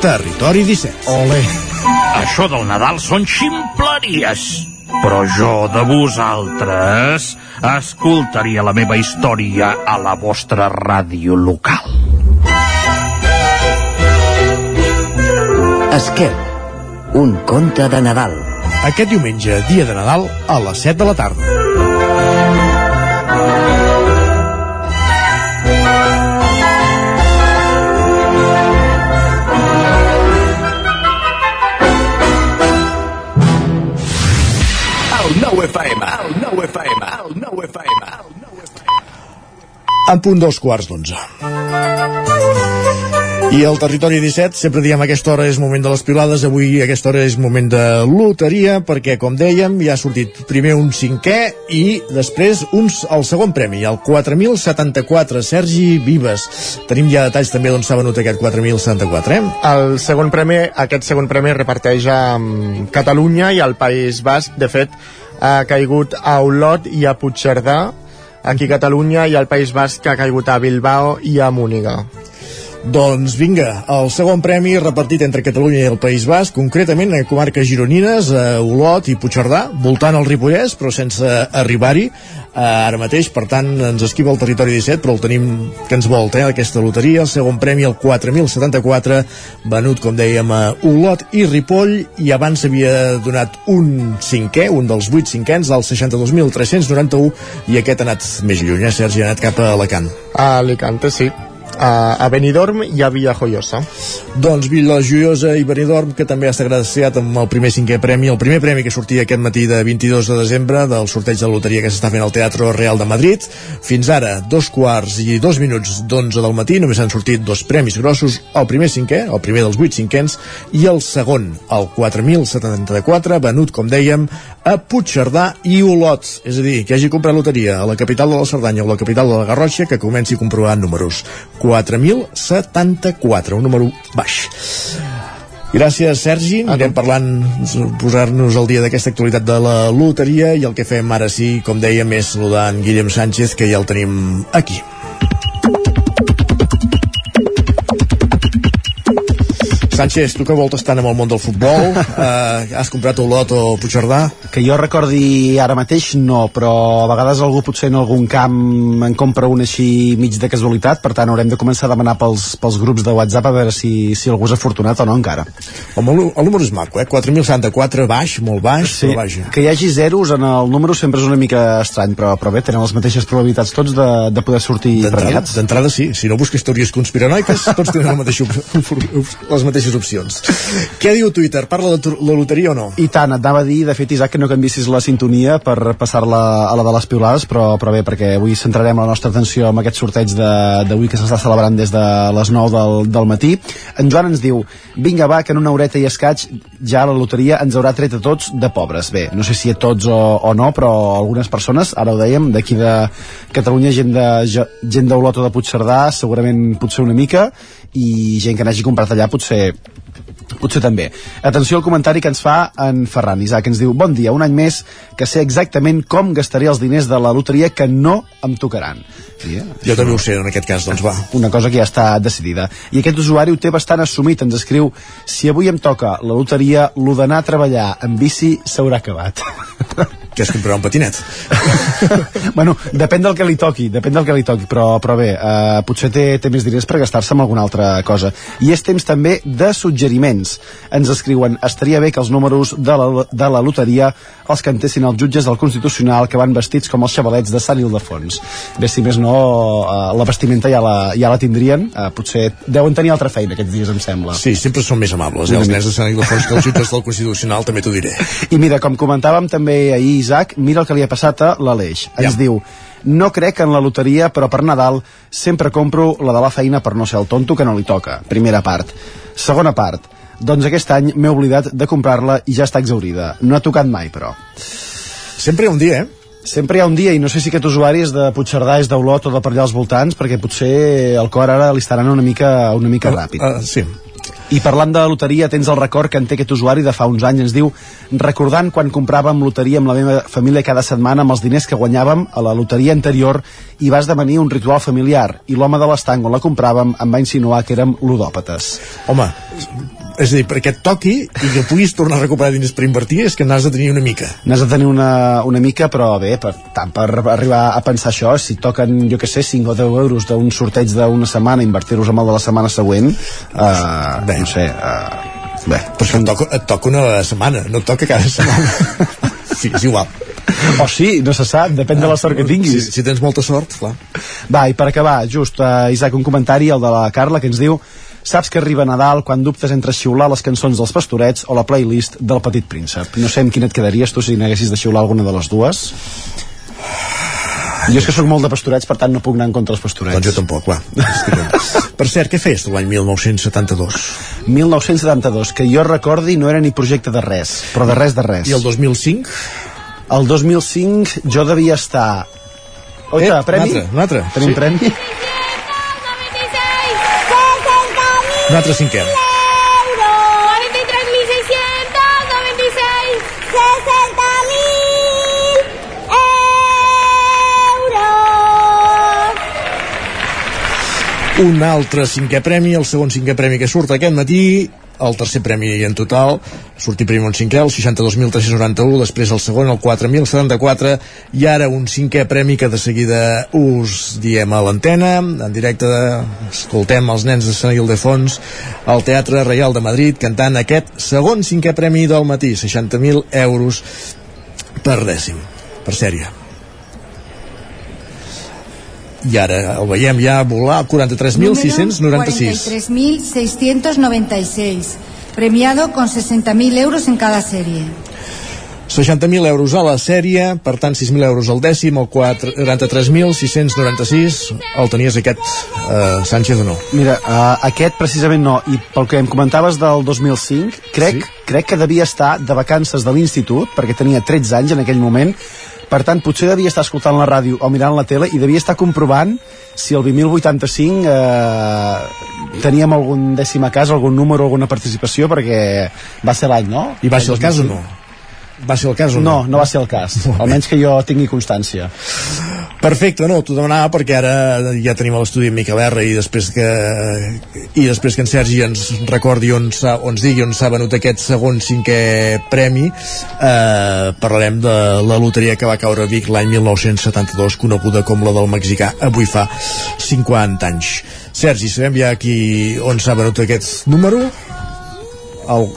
Territori 17. Ole. Això del Nadal són ximpleries. Però jo de vosaltres escoltaria la meva història a la vostra ràdio local. Esquerp, un conte de Nadal. Aquest diumenge, dia de Nadal, a les 7 de la tarda. El nou FM, el nou FM, el nou FM. En punt dos quarts d'onze. I el territori 17, sempre diem a aquesta hora és moment de les pilades, avui a aquesta hora és moment de loteria, perquè, com dèiem, ja ha sortit primer un cinquè i després uns, el segon premi, el 4.074, Sergi Vives. Tenim ja detalls també d'on s'ha venut aquest 4.074, eh? El segon premi, aquest segon premi es reparteix a Catalunya i al País Basc. De fet, ha caigut a Olot i a Puigcerdà, aquí a Catalunya, i al País Basc ha caigut a Bilbao i a Múniga. Doncs vinga, el segon premi repartit entre Catalunya i el País Basc, concretament a comarques gironines, a Olot i Puigcerdà, voltant al Ripollès, però sense arribar-hi eh, ara mateix, per tant ens esquiva el territori 17, però el tenim que ens volta, eh, aquesta loteria, el segon premi el 4.074, venut, com dèiem, a Olot i Ripoll, i abans s'havia donat un cinquè, un dels vuit cinquens, del 62.391, i aquest ha anat més lluny, eh, Sergi, ha anat cap a Alacant. A Alicante, sí a, a Benidorm i a Villajoyosa. Doncs Villa Joiosa i Benidorm, que també ha estat agraciat amb el primer cinquè premi, el primer premi que sortia aquest matí de 22 de desembre del sorteig de loteria que s'està fent al Teatre Real de Madrid. Fins ara, dos quarts i dos minuts d'onze del matí, només han sortit dos premis grossos, el primer cinquè, el primer dels vuit cinquens, i el segon, el 4.074, venut, com dèiem, a Puigcerdà i Olot. És a dir, que hagi comprat loteria a la capital de la Cerdanya o la capital de la Garrotxa, que comenci a comprovar números. 4.074, un número baix. Gràcies, Sergi. Anirem parlant, posar-nos al dia d'aquesta actualitat de la loteria i el que fem ara sí, com dèiem, és saludar en Guillem Sánchez, que ja el tenim aquí. Sánchez, tu que voltes tant amb el món del futbol, eh, has comprat Olot o Puigcerdà? Que jo recordi ara mateix no, però a vegades algú potser en algun camp en compra un així mig de casualitat, per tant haurem de començar a demanar pels, pels grups de WhatsApp a veure si, si algú és afortunat o no encara. El, el número és maco, eh? 4.074, baix, molt baix, Sí, però vaja. que hi hagi zeros en el número sempre és una mica estrany, però, però bé, tenen les mateixes probabilitats tots de, de poder sortir D'entrada premiats. d'entrada sí, si no busques teories conspiranoiques tots tenen la mateixa, op- (laughs) les mateixes opcions què diu Twitter? Parla de la loteria o no? I tant, et anava a dir, de fet, Isaac, que no canvissis la sintonia per passar-la a la de les piulades, però, però bé, perquè avui centrarem la nostra atenció en aquest sorteig d'avui que s'està celebrant des de les 9 del, del matí. En Joan ens diu, vinga va, que en una horeta i escaig ja la loteria ens haurà tret a tots de pobres. Bé, no sé si a tots o, o no, però algunes persones, ara ho dèiem, d'aquí de Catalunya, gent de ge- gent o de Puigcerdà, segurament potser una mica, i gent que n'hagi comprat allà potser Potser també. Atenció al comentari que ens fa en Ferran Isaac, que ens diu Bon dia, un any més que sé exactament com gastaré els diners de la loteria que no em tocaran. Eh? Jo també ho sé, en aquest cas, doncs va. Una cosa que ja està decidida. I aquest usuari ho té bastant assumit, ens escriu Si avui em toca la loteria, lo d'anar a treballar en bici s'haurà acabat. (laughs) Que es comprarà un patinet. (laughs) bueno, depèn del que li toqui, depèn del que li toqui, però, però bé, eh, potser té, té més diners per gastar-se en alguna altra cosa. I és temps també de suggeriments. Ens escriuen, estaria bé que els números de la, de la loteria els cantessin els jutges del Constitucional que van vestits com els xavalets de Sant Ildefons. Bé, si més no, eh, la vestimenta ja la, ja la tindrien, eh, potser deuen tenir altra feina aquests dies, em sembla. Sí, sempre són més amables, eh, els nens de Sant Ildefons que els jutges del Constitucional, també t'ho diré. I mira, com comentàvem també ahir, Isaac, mira el que li ha passat a l'Aleix. Ens Ja. diu, no crec en la loteria, però per Nadal sempre compro la de la feina per no ser el tonto que no li toca. Primera part. Segona part. Doncs aquest any m'he oblidat de comprar-la i ja està exaurida. No ha tocat mai, però. Sempre hi ha un dia, eh? Sempre hi ha un dia, i no sé si aquest usuari és de Puigcerdà, és d'Olot o de per allà als voltants, perquè potser el cor ara li estarà una mica, una mica ràpid. Uh, sí. I parlant de loteria, tens el record que en té aquest usuari de fa uns anys, ens diu recordant quan compràvem loteria amb la meva família cada setmana amb els diners que guanyàvem a la loteria anterior i va esdevenir un ritual familiar i l'home de l'estanc on la compràvem em va insinuar que érem ludòpates. Home, és a dir, perquè et toqui i que puguis tornar a recuperar diners per invertir és que n'has de tenir una mica. N'has de tenir una, una mica, però bé, per, tant per arribar a pensar això, si toquen, jo que sé, 5 o 10 euros d'un sorteig d'una setmana, invertir-los amb el de la setmana següent, uh, bé, no sé, uh, bé. Però això et toca, et toca una a la setmana, no et toca cada setmana. (laughs) sí, és igual. O sí, no se sap, depèn de la sort que tinguis. Si, si tens molta sort, clar. Va, i per acabar, just, uh, Isaac, un comentari, el de la Carla, que ens diu Saps que arriba Nadal quan dubtes entre xiular les cançons dels pastorets o la playlist del Petit Príncep. No sé amb quina et quedaries tu si n'haguessis de xiular alguna de les dues. Jo és que sóc molt de pastorets, per tant no puc anar en contra dels pastorets. Doncs jo tampoc, clar. (laughs) per cert, què tu l'any 1972? 1972, que jo recordi no era ni projecte de res, però de res de res. I el 2005? El 2005 jo devia estar... Oita, Eh, premi? un altre, un altre. Tenim Sí. premi? Un altre cinquè. 93.696 60.000 euros. Un altre cinquè premi, el segon cinquè premi que surt aquest matí, el tercer premi en total, sortir primer un cinquè, el 62.391, després el segon, el 4.074, i ara un cinquè premi que de seguida us diem a l'antena, en directe, escoltem els nens de Sant Ildefons al Teatre Reial de Madrid cantant aquest segon cinquè premi del matí, 60.000 euros per dècim, per sèrie. I ara el veiem ja volar 43.696. 43.696, premiado con 60.000 euros en cada serie. 60.000 euros a la sèrie, per tant 6.000 euros al dècim, el 4 43.696 el tenies aquest eh, Sánchez o no? Mira, uh, aquest precisament no, i pel que em comentaves del 2005, crec, sí? crec que devia estar de vacances de l'institut, perquè tenia 13 anys en aquell moment, per tant, potser devia estar escoltant la ràdio o mirant la tele i devia estar comprovant si el 2085 eh, teníem algun dècim a cas, algun número, alguna participació, perquè va ser l'any, no? I va ser el cas o no? Va ser el cas o no? No, no va ser el cas, almenys que jo tingui constància. Perfecte, no, t'ho demanava perquè ara ja tenim a l'estudi en Miquel R i després que i després que en Sergi ens recordi on, on ens digui on s'ha venut aquest segon cinquè premi. Eh, parlarem de la loteria que va caure a Vic l'any 1972 coneguda com la del mexicà avui fa 50 anys. Sergi, sabem ja aquí on s'ha venut aquest número? El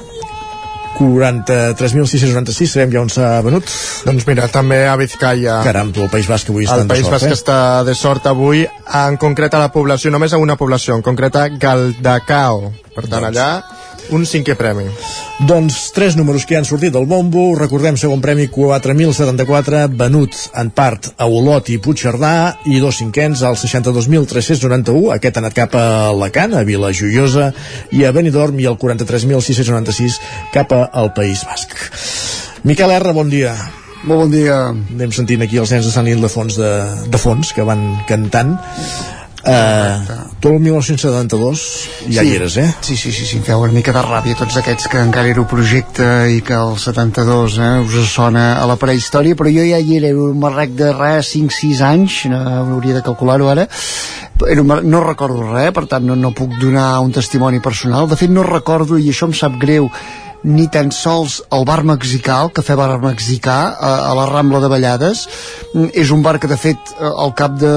43.696 sabem ja on s'ha venut Doncs mira, també a Vizcaya. Caram, tu, el País Basc avui El estan de País Basc eh? està de sort avui, en concret a la població, només a una població, en concret a Galdacao. Per tant, allà, un cinquè premi. Doncs tres números que han sortit del bombo. Recordem, segon premi 4.074, venut en part a Olot i Puigcerdà, i dos cinquens al 62.391. Aquest ha anat cap a Alacant, a Vila Joiosa, i a Benidorm, i el 43.696 cap al País Basc. Miquel R, bon dia. Molt bon dia. Anem sentint aquí els nens de Sant Ildefons de, de fons, que van cantant. Uh, tu el 1972 ja Sí. hi eres, eh? Sí, sí, sí, sí, em feu una mica de ràbia tots aquests que encara era un projecte i que el 72 eh, us sona a la prehistòria, però jo ja hi era, era un marrec de res, 5-6 anys, no, hauria de calcular-ho ara, era un, no recordo res, per tant no, no puc donar un testimoni personal, de fet no recordo, i això em sap greu, ni tan sols el bar mexicà, el cafè bar mexicà, a, a la Rambla de Vallades. Mm, És un bar que, de fet, eh, al cap de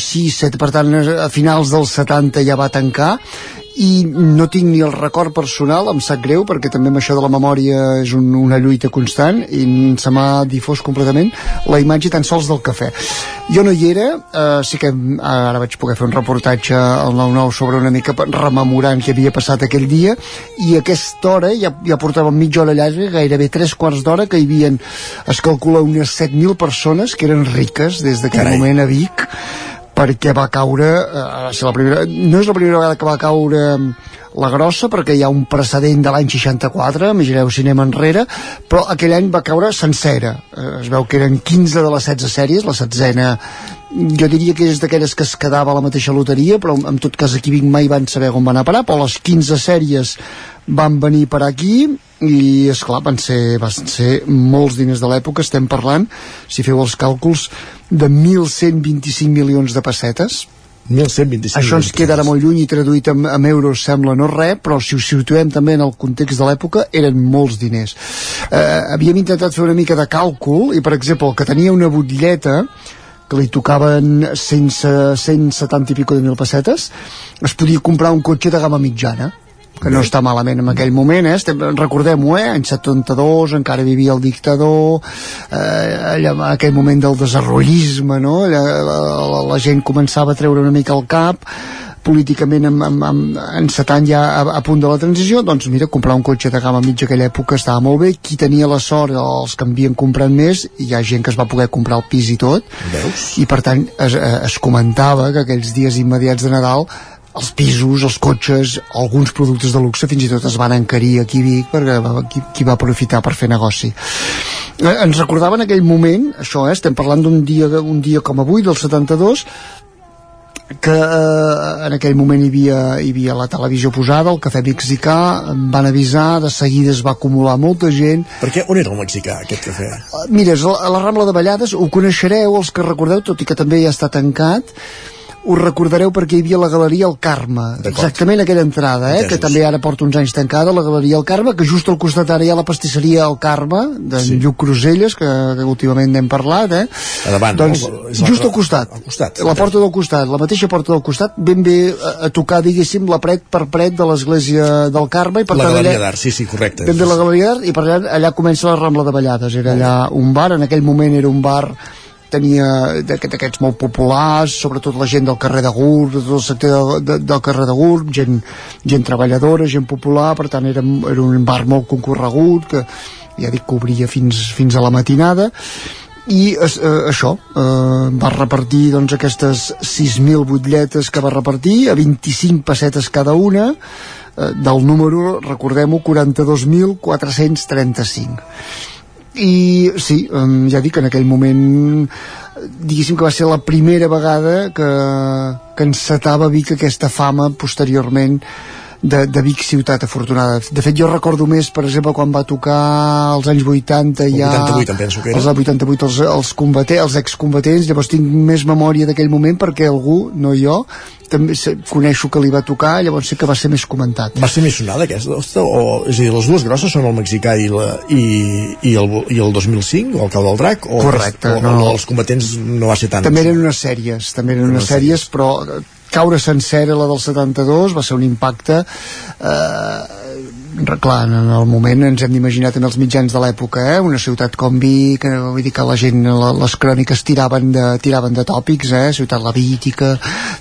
6, 7, per tant, a finals dels 70 ja va tancar, i no tinc ni el record personal, em sap greu, perquè també amb això de la memòria és un, una lluita constant i se m'ha difós completament la imatge tan sols del cafè. Jo no hi era, eh, sí que ara vaig poder fer un reportatge al 9-9 sobre una mica rememorant què havia passat aquell dia, i a aquesta hora ja, ja portàvem mitja hora allà, gairebé tres quarts d'hora, que hi havia, es calcula, unes 7.000 persones que eren riques des d'aquell moment a Vic, perquè va caure eh, la primera, no és la primera vegada que va caure eh, la grossa perquè hi ha un precedent de l'any 64 imagineu si anem enrere però aquell any va caure sencera. Eh, es veu que eren 15 de les 16 sèries la setzena jo diria que és d'aquelles que es quedava a la mateixa loteria però en tot cas aquí Vic mai van saber on van anar a parar però les 15 sèries van venir per aquí i és clar van ser, van ser molts diners de l'època estem parlant, si feu els càlculs de 1.125 milions de pessetes. 1.125 això ens queda ara molt lluny i traduït en, en euros sembla no res, però si ho situem també en el context de l'època, eren molts diners. Eh, havíem intentat fer una mica de càlcul i, per exemple, el que tenia una butlleta que li tocaven sense 170 i pico de mil pessetes, es podia comprar un cotxe de gamma mitjana que no està malament en aquell moment, eh? Estem, recordem-ho, eh? Any 72, encara vivia el dictador, eh, allà, en aquell moment del desarrollisme, no? Allà, la, la, la gent començava a treure una mica el cap, políticament en, en, en, encetant ja a, a punt de la transició, doncs mira, comprar un cotxe de gamma mitja aquella època estava molt bé, qui tenia la sort, els que en havien comprat més, hi ha gent que es va poder comprar el pis i tot, Veus? i per tant es, eh, es comentava que aquells dies immediats de Nadal els pisos, els cotxes, alguns productes de luxe fins i tot es van encarir aquí a Vic perquè qui, qui va aprofitar per fer negoci. Eh, ens recordava en aquell moment, això eh, estem parlant d'un dia, un dia com avui, del 72, que eh, en aquell moment hi havia, hi havia la televisió posada, el cafè mexicà, van avisar, de seguida es va acumular molta gent. Perquè on era el mexicà, aquest cafè? Eh, Mira, a la Rambla de Vallades, ho coneixereu, els que recordeu, tot i que també ja està tancat, us recordareu perquè hi havia la Galeria El Carme, exactament aquella entrada, eh, que també ara porta uns anys tancada, la Galeria El Carme, que just al costat ara hi ha la pastisseria El Carme, de sí. Lluc Cruselles, que, que últimament n'hem parlat, eh? A davant, doncs, la- just al costat, al costat. la porta del costat, la mateixa porta del costat, ben bé a, a tocar, diguéssim, la pret per pret de l'església del Carme, i per la tant Galeria d'Art, sí, sí, correcte. ben bé la Galeria d'Art i per allà, allà comença la Rambla de Vallades era allà un bar, en aquell moment era un bar tenia d'aquest- d'aquests molt populars, sobretot la gent del carrer de Gurb, de tot el sector de, de, del carrer de Gurb, gent, gent treballadora, gent popular, per tant era, era un bar molt concorregut, que ja dic que obria fins, fins a la matinada, i eh, això eh, va repartir doncs, aquestes 6.000 butlletes que va repartir a 25 pessetes cada una eh, del número, recordem-ho 42.435 i sí, ja dic, en aquell moment diguéssim que va ser la primera vegada que, que encetava Vic aquesta fama posteriorment de, de Vic ciutat afortunada. De fet, jo recordo més, per exemple, quan va tocar als anys 80 El ja... 88 em penso que era. Els 88, els, els, combatents, els excombatents, llavors tinc més memòria d'aquell moment perquè algú, no jo, també coneixo que li va tocar, llavors sé que va ser més comentat. Va ser més sonada aquesta? Ostres, O, és a dir, les dues grosses són el mexicà i, la, i, i, el, i el 2005, o el Cau del Drac? O Correcte, O, no, o els combatents no va ser tant? També eren unes sèries, també eren unes sèries, però eh, caure sencera la del 72 va ser un impacte eh, clar, en el moment ens hem d'imaginar també els mitjans de l'època, eh? una ciutat com Vic, eh, vull dir que la gent, la, les cròniques tiraven de, tiraven de tòpics, eh? ciutat lavítica,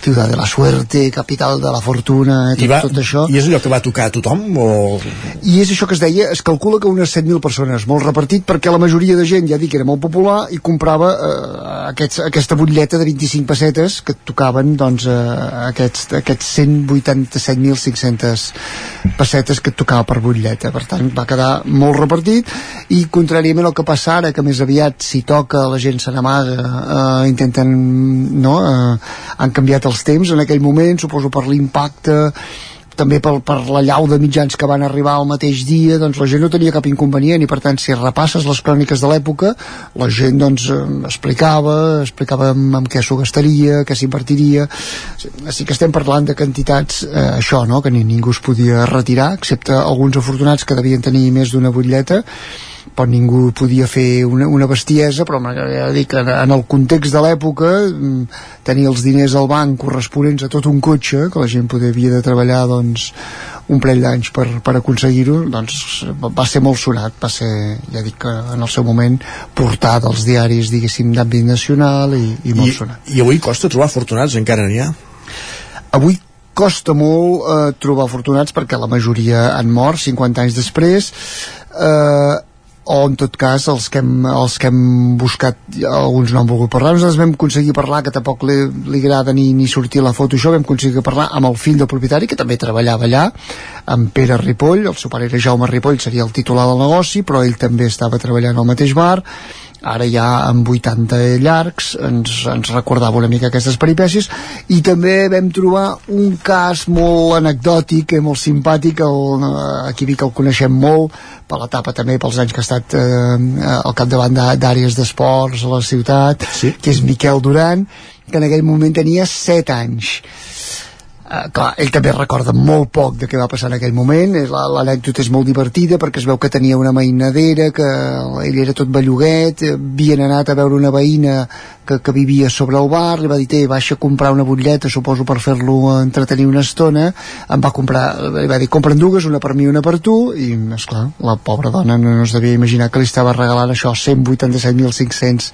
ciutat de la suerte, capital de la fortuna, eh? tot, I, va, tot això. I és allò que va tocar a tothom? O... I és això que es deia, es calcula que unes 7.000 persones, molt repartit, perquè la majoria de gent, ja dic, era molt popular i comprava eh, aquests, aquesta butlleta de 25 pessetes que tocaven doncs, eh, aquests, aquests 187.500 pessetes que tocava per butlleta. Per tant, va quedar molt repartit i contràriament al que passa ara, que més aviat si toca la gent se n'amaga, eh, intenten no, eh, han canviat els temps en aquell moment, suposo per l'impacte també per, per la llau de mitjans que van arribar al mateix dia, doncs la gent no tenia cap inconvenient i per tant si repasses les cròniques de l'època la gent doncs eh, explicava, explicava amb, amb què s'ho gastaria, què s'invertiria així que estem parlant de quantitats eh, això, no? que ni ningú es podia retirar excepte alguns afortunats que devien tenir més d'una butlleta però ningú podia fer una, una bestiesa però m'agradaria dir que en el context de l'època mm, tenir els diners al banc corresponents a tot un cotxe que la gent poder havia de treballar doncs, un parell d'anys per, per aconseguir-ho doncs va ser molt sonat va ser, ja dic en el seu moment portat als diaris diguéssim d'àmbit nacional i, i molt I, sonat I avui costa trobar afortunats, encara n'hi ha? avui costa molt eh, trobar afortunats perquè la majoria han mort 50 anys després eh, o en tot cas els que hem, els que hem buscat alguns no han volgut parlar nosaltres vam aconseguir parlar que tampoc li, li agrada ni, ni sortir la foto això vam aconseguir parlar amb el fill del propietari que també treballava allà amb Pere Ripoll, el seu pare era Jaume Ripoll seria el titular del negoci però ell també estava treballant al mateix bar ara ja amb 80 llargs ens, ens recordava una mica aquestes peripècies i també vam trobar un cas molt anecdòtic i molt simpàtic el, aquí Vic el coneixem molt per l'etapa també pels anys que ha estat eh, al capdavant d'àrees d'esports a la ciutat, sí. que és Miquel Duran que en aquell moment tenia 7 anys Uh, clar, ell també recorda molt poc de què va passar en aquell moment. L'anècdota és molt divertida perquè es veu que tenia una mainadera que ell era tot belluguet. Havien anat a veure una veïna que, que vivia sobre el bar. Li va dir, té, baixa a comprar una butlleta suposo per fer-lo entretenir una estona. Em va comprar, li va dir, compren dues una per mi i una per tu. I, esclar, la pobra dona no, no es devia imaginar que li estava regalant això 187.500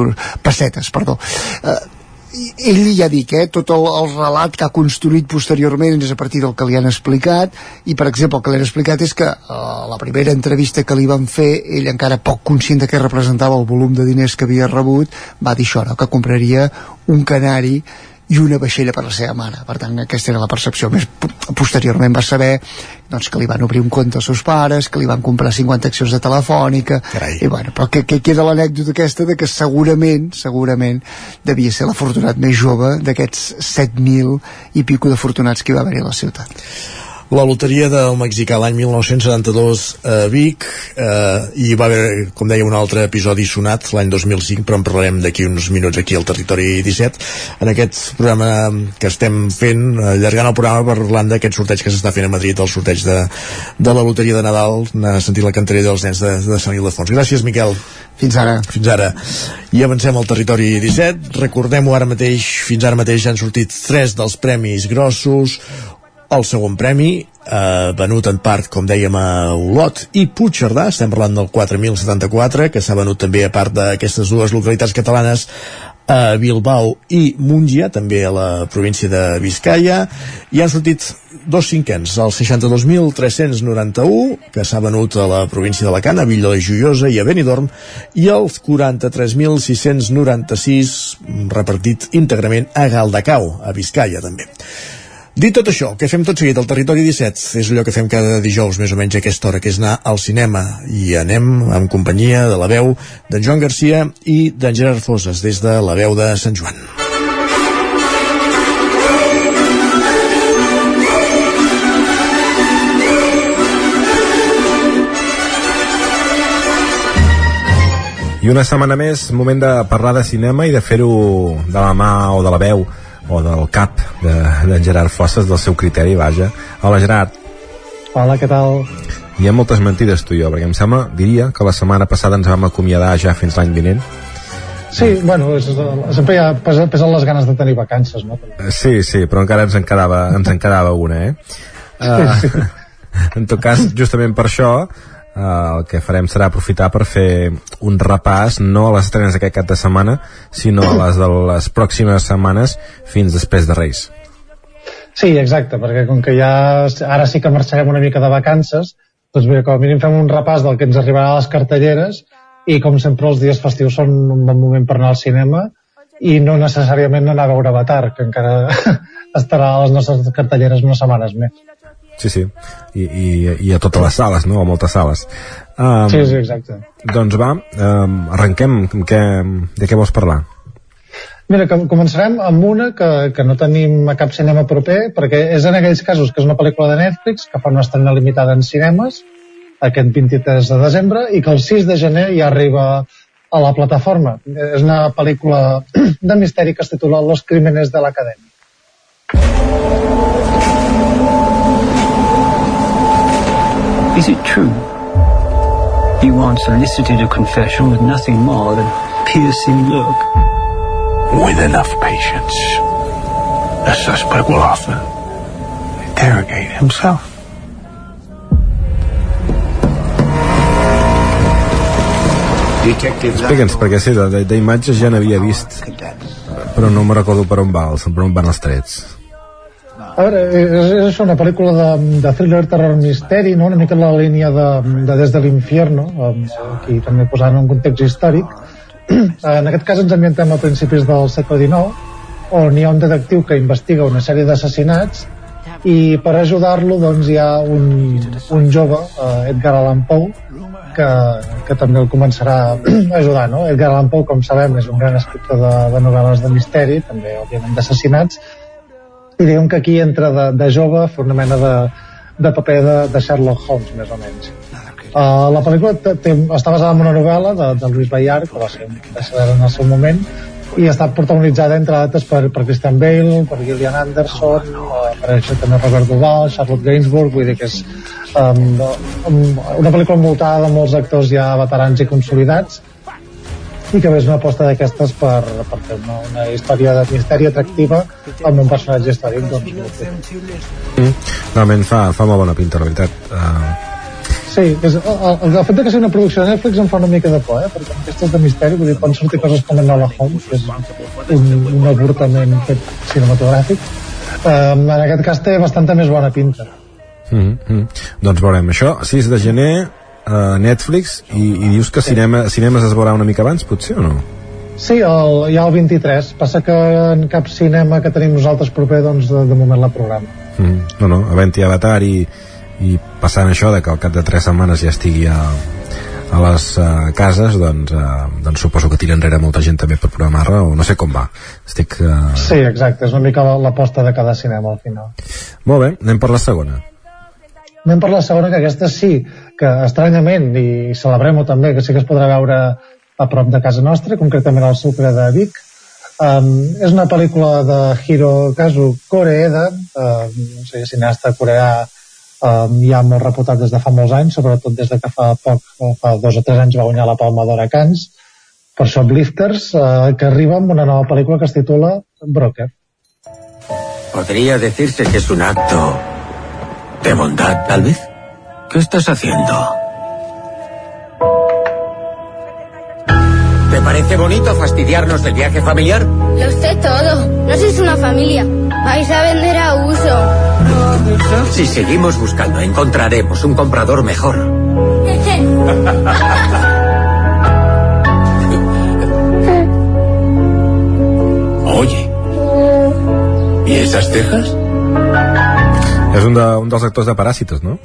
euros pessetes, perdó. Uh, ell ja dic, eh, tot el, el relat que ha construït posteriorment és a partir del que li han explicat i per exemple el que li han explicat és que eh, la primera entrevista que li van fer ell encara poc conscient de què representava el volum de diners que havia rebut va dir això, no? que compraria un canari i una vaixella per la seva mare. Per tant aquesta era la percepció més posteriorment va saber doncs, que li van obrir un compte als seus pares que li van comprar 50 accions de telefònica. Carai. i bueno, però que, que queda l'anècdota aquesta de que segurament segurament devia ser l'afortunat més jove d'aquests 7.000 i pico d'afortunats que hi va haver a la ciutat la loteria del mexicà l'any 1972 a Vic eh, i va haver, com deia, un altre episodi sonat l'any 2005, però en parlarem d'aquí uns minuts aquí al Territori 17 en aquest programa que estem fent allargant el programa parlant d'aquest sorteig que s'està fent a Madrid, el sorteig de, de la loteria de Nadal, anar a sentir la cantarella dels nens de, de Sant Ildefons. Gràcies, Miquel. Fins ara. Fins ara. I avancem al territori 17. Recordem-ho ara mateix, fins ara mateix han sortit tres dels premis grossos, el segon premi, eh, venut en part, com dèiem, a Olot i Puigcerdà, estem parlant del 4.074, que s'ha venut també a part d'aquestes dues localitats catalanes a Bilbao i Múngia, també a la província de Vizcaya, i han sortit dos cinquens, el 62.391, que s'ha venut a la província d'Alacant, a Villa de Joiosa i a Benidorm, i els 43.696 repartit íntegrament a Galdacau, a Vizcaya també. Dit tot això, que fem tot seguit al Territori 17, és allò que fem cada dijous més o menys a aquesta hora, que és anar al cinema. I anem en companyia de la veu d'en Joan Garcia i d'en Gerard Foses, des de la veu de Sant Joan. I una setmana més, moment de parlar de cinema i de fer-ho de la mà o de la veu o del cap d'en de, Gerard Fosses, del seu criteri, vaja. Hola, Gerard. Hola, què tal? Hi ha moltes mentides tu i jo, perquè em sembla, diria, que la setmana passada ens vam acomiadar ja fins l'any vinent. Sí, bueno, és, sempre hi ha, pesen les ganes de tenir vacances, no? Sí, sí, però encara ens en quedava, ens en quedava una, eh? Uh, sí, sí. En tot cas, justament per això, Uh, el que farem serà aprofitar per fer un repàs no a les estrenes d'aquest cap de setmana sinó a les de les pròximes setmanes fins després de Reis Sí, exacte, perquè com que ja ara sí que marxarem una mica de vacances doncs bé, com a mínim fem un repàs del que ens arribarà a les cartelleres i com sempre els dies festius són un bon moment per anar al cinema i no necessàriament anar a veure Avatar, que encara (laughs) estarà a les nostres cartelleres unes setmanes més. Sí, sí, I, i, i a totes les sales, no? A moltes sales. Um, sí, sí, exacte. Doncs va, um, arrenquem. Què, de què vols parlar? Mira, que començarem amb una que, que no tenim a cap cinema proper, perquè és en aquells casos que és una pel·lícula de Netflix que fa una estrena limitada en cinemes aquest 23 de desembre i que el 6 de gener ja arriba a la plataforma. És una pel·lícula (clears throat) de misteri que es titula Los crímenes de la true? You once elicited a confession with nothing more than piercing look. With enough patience, the suspect will often interrogate himself. Explica'ns, perquè sí, d'imatges ja n'havia vist, però no me recordo per on va, per on van els trets. A veure, és, és això, una pel·lícula de, de thriller, terror, misteri, no? una mica en la línia de, de Des de l'Infierno, aquí també posant un context històric. (clears throat) En aquest cas ens ambientem a principis del segle XIX, on hi ha un detectiu que investiga una sèrie d'assassinats i per ajudar-lo doncs, hi ha un, un jove, eh, Edgar Allan Poe, que, que també el començarà (clears throat) a ajudar. No? Edgar Allan Poe, com sabem, és un gran escriptor de, de novel·les de misteri, també, òbviament, d'assassinats, i diguem que aquí entra de, de jove a fer una mena de, de paper de, de Sherlock Holmes, més o menys. Uh, la pel·lícula té, està basada en una novel·la de, de Luis Bayard, que va ser bestseller en el seu moment, i està protagonitzada, entre altres, per, per Christian Bale, per Gillian Anderson, uh, per això també Robert Duvall, Charlotte Gainsbourg, vull dir que és um, um, una pel·lícula envoltada de molts actors ja veterans i consolidats, i que és una aposta d'aquestes per, per fer una, una història de misteri atractiva amb un personatge històric doncs. Mm. Realment fa, fa molt bona pinta, la veritat. Uh, Sí, és, el, el, el fet de que sigui una producció de Netflix em fa una mica de por, eh? perquè amb aquestes de misteri vull dir, poden sortir coses com Enola Holmes, que és un, un avortament fet cinematogràfic. Um, en aquest cas té bastanta més bona pinta. mm, mm. Doncs veurem això, 6 de gener, uh, Netflix, i, i dius que cinema, cinemes es veurà una mica abans, potser, o no? Sí, el, hi ha el 23. Passa que en cap cinema que tenim nosaltres proper, doncs de, de moment la programa. Mm. No, no, havent-hi Avatar i, i passant això de que al cap de 3 setmanes ja estigui a, a les uh, cases doncs, uh, doncs suposo que tira enrere molta gent també per programar-la o no sé com va estic uh... Sí, exacte, és una mica la- l'aposta de cada cinema al final. molt bé, anem per la segona Anem per la segona, que aquesta sí, que estranyament, i celebrem-ho també, que sí que es podrà veure a prop de casa nostra, concretament al Sucre de Vic. Um, és una pel·lícula de Hirokazu Koreeda, um, no sé, cineasta coreà um, ja molt reputat des de fa molts anys, sobretot des de que fa poc, fa dos o tres anys va guanyar la Palma d'Or a Cannes, per Shoplifters, uh, que arriba amb una nova pel·lícula que es titula Broker. Podría decirse que es un acto de bondad, tal vez. ¿Qué estás haciendo? ¿Te parece bonito fastidiarnos del viaje familiar? Lo sé todo. No sois una familia. Vais a vender a uso. Si seguimos buscando, encontraremos un comprador mejor. (laughs) Oye, ¿y esas cejas? És un, de, un dels actors de Paràsitos, no?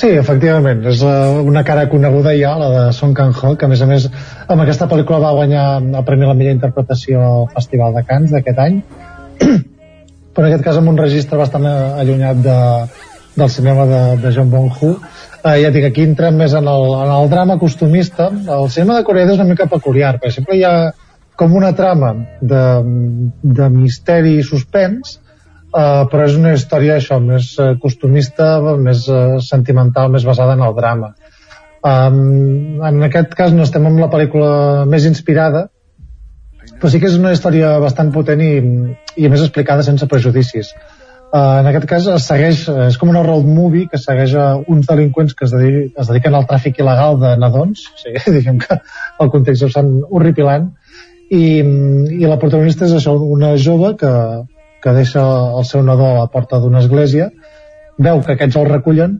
Sí, efectivament, és uh, una cara coneguda ja, la de Song Kang-ho, que a més a més amb aquesta pel·lícula va guanyar el Premi a la millor interpretació al Festival de Cannes d'aquest any, (clears throat) però en aquest cas amb un registre bastant eh, allunyat de, del cinema de, de John Bong-Hu. Uh, ja dic, aquí entrem més en el, en el drama costumista. El cinema de Corea és una mica peculiar, perquè sempre hi ha com una trama de, de misteri i suspens, Uh, però és una història això, més uh, costumista, més uh, sentimental, més basada en el drama. Um, en aquest cas no estem amb la pel·lícula més inspirada, però sí que és una història bastant potent i, i a més explicada sense prejudicis. Uh, en aquest cas es segueix, és com una road movie que segueix a uns delinqüents que es, dediquen, es dediquen al tràfic il·legal de nadons, o sigui, (laughs) diguem que el context és bastant horripilant, i, i la protagonista és això, una jove que, que deixa el seu nadó a la porta d'una església, veu que aquests el recullen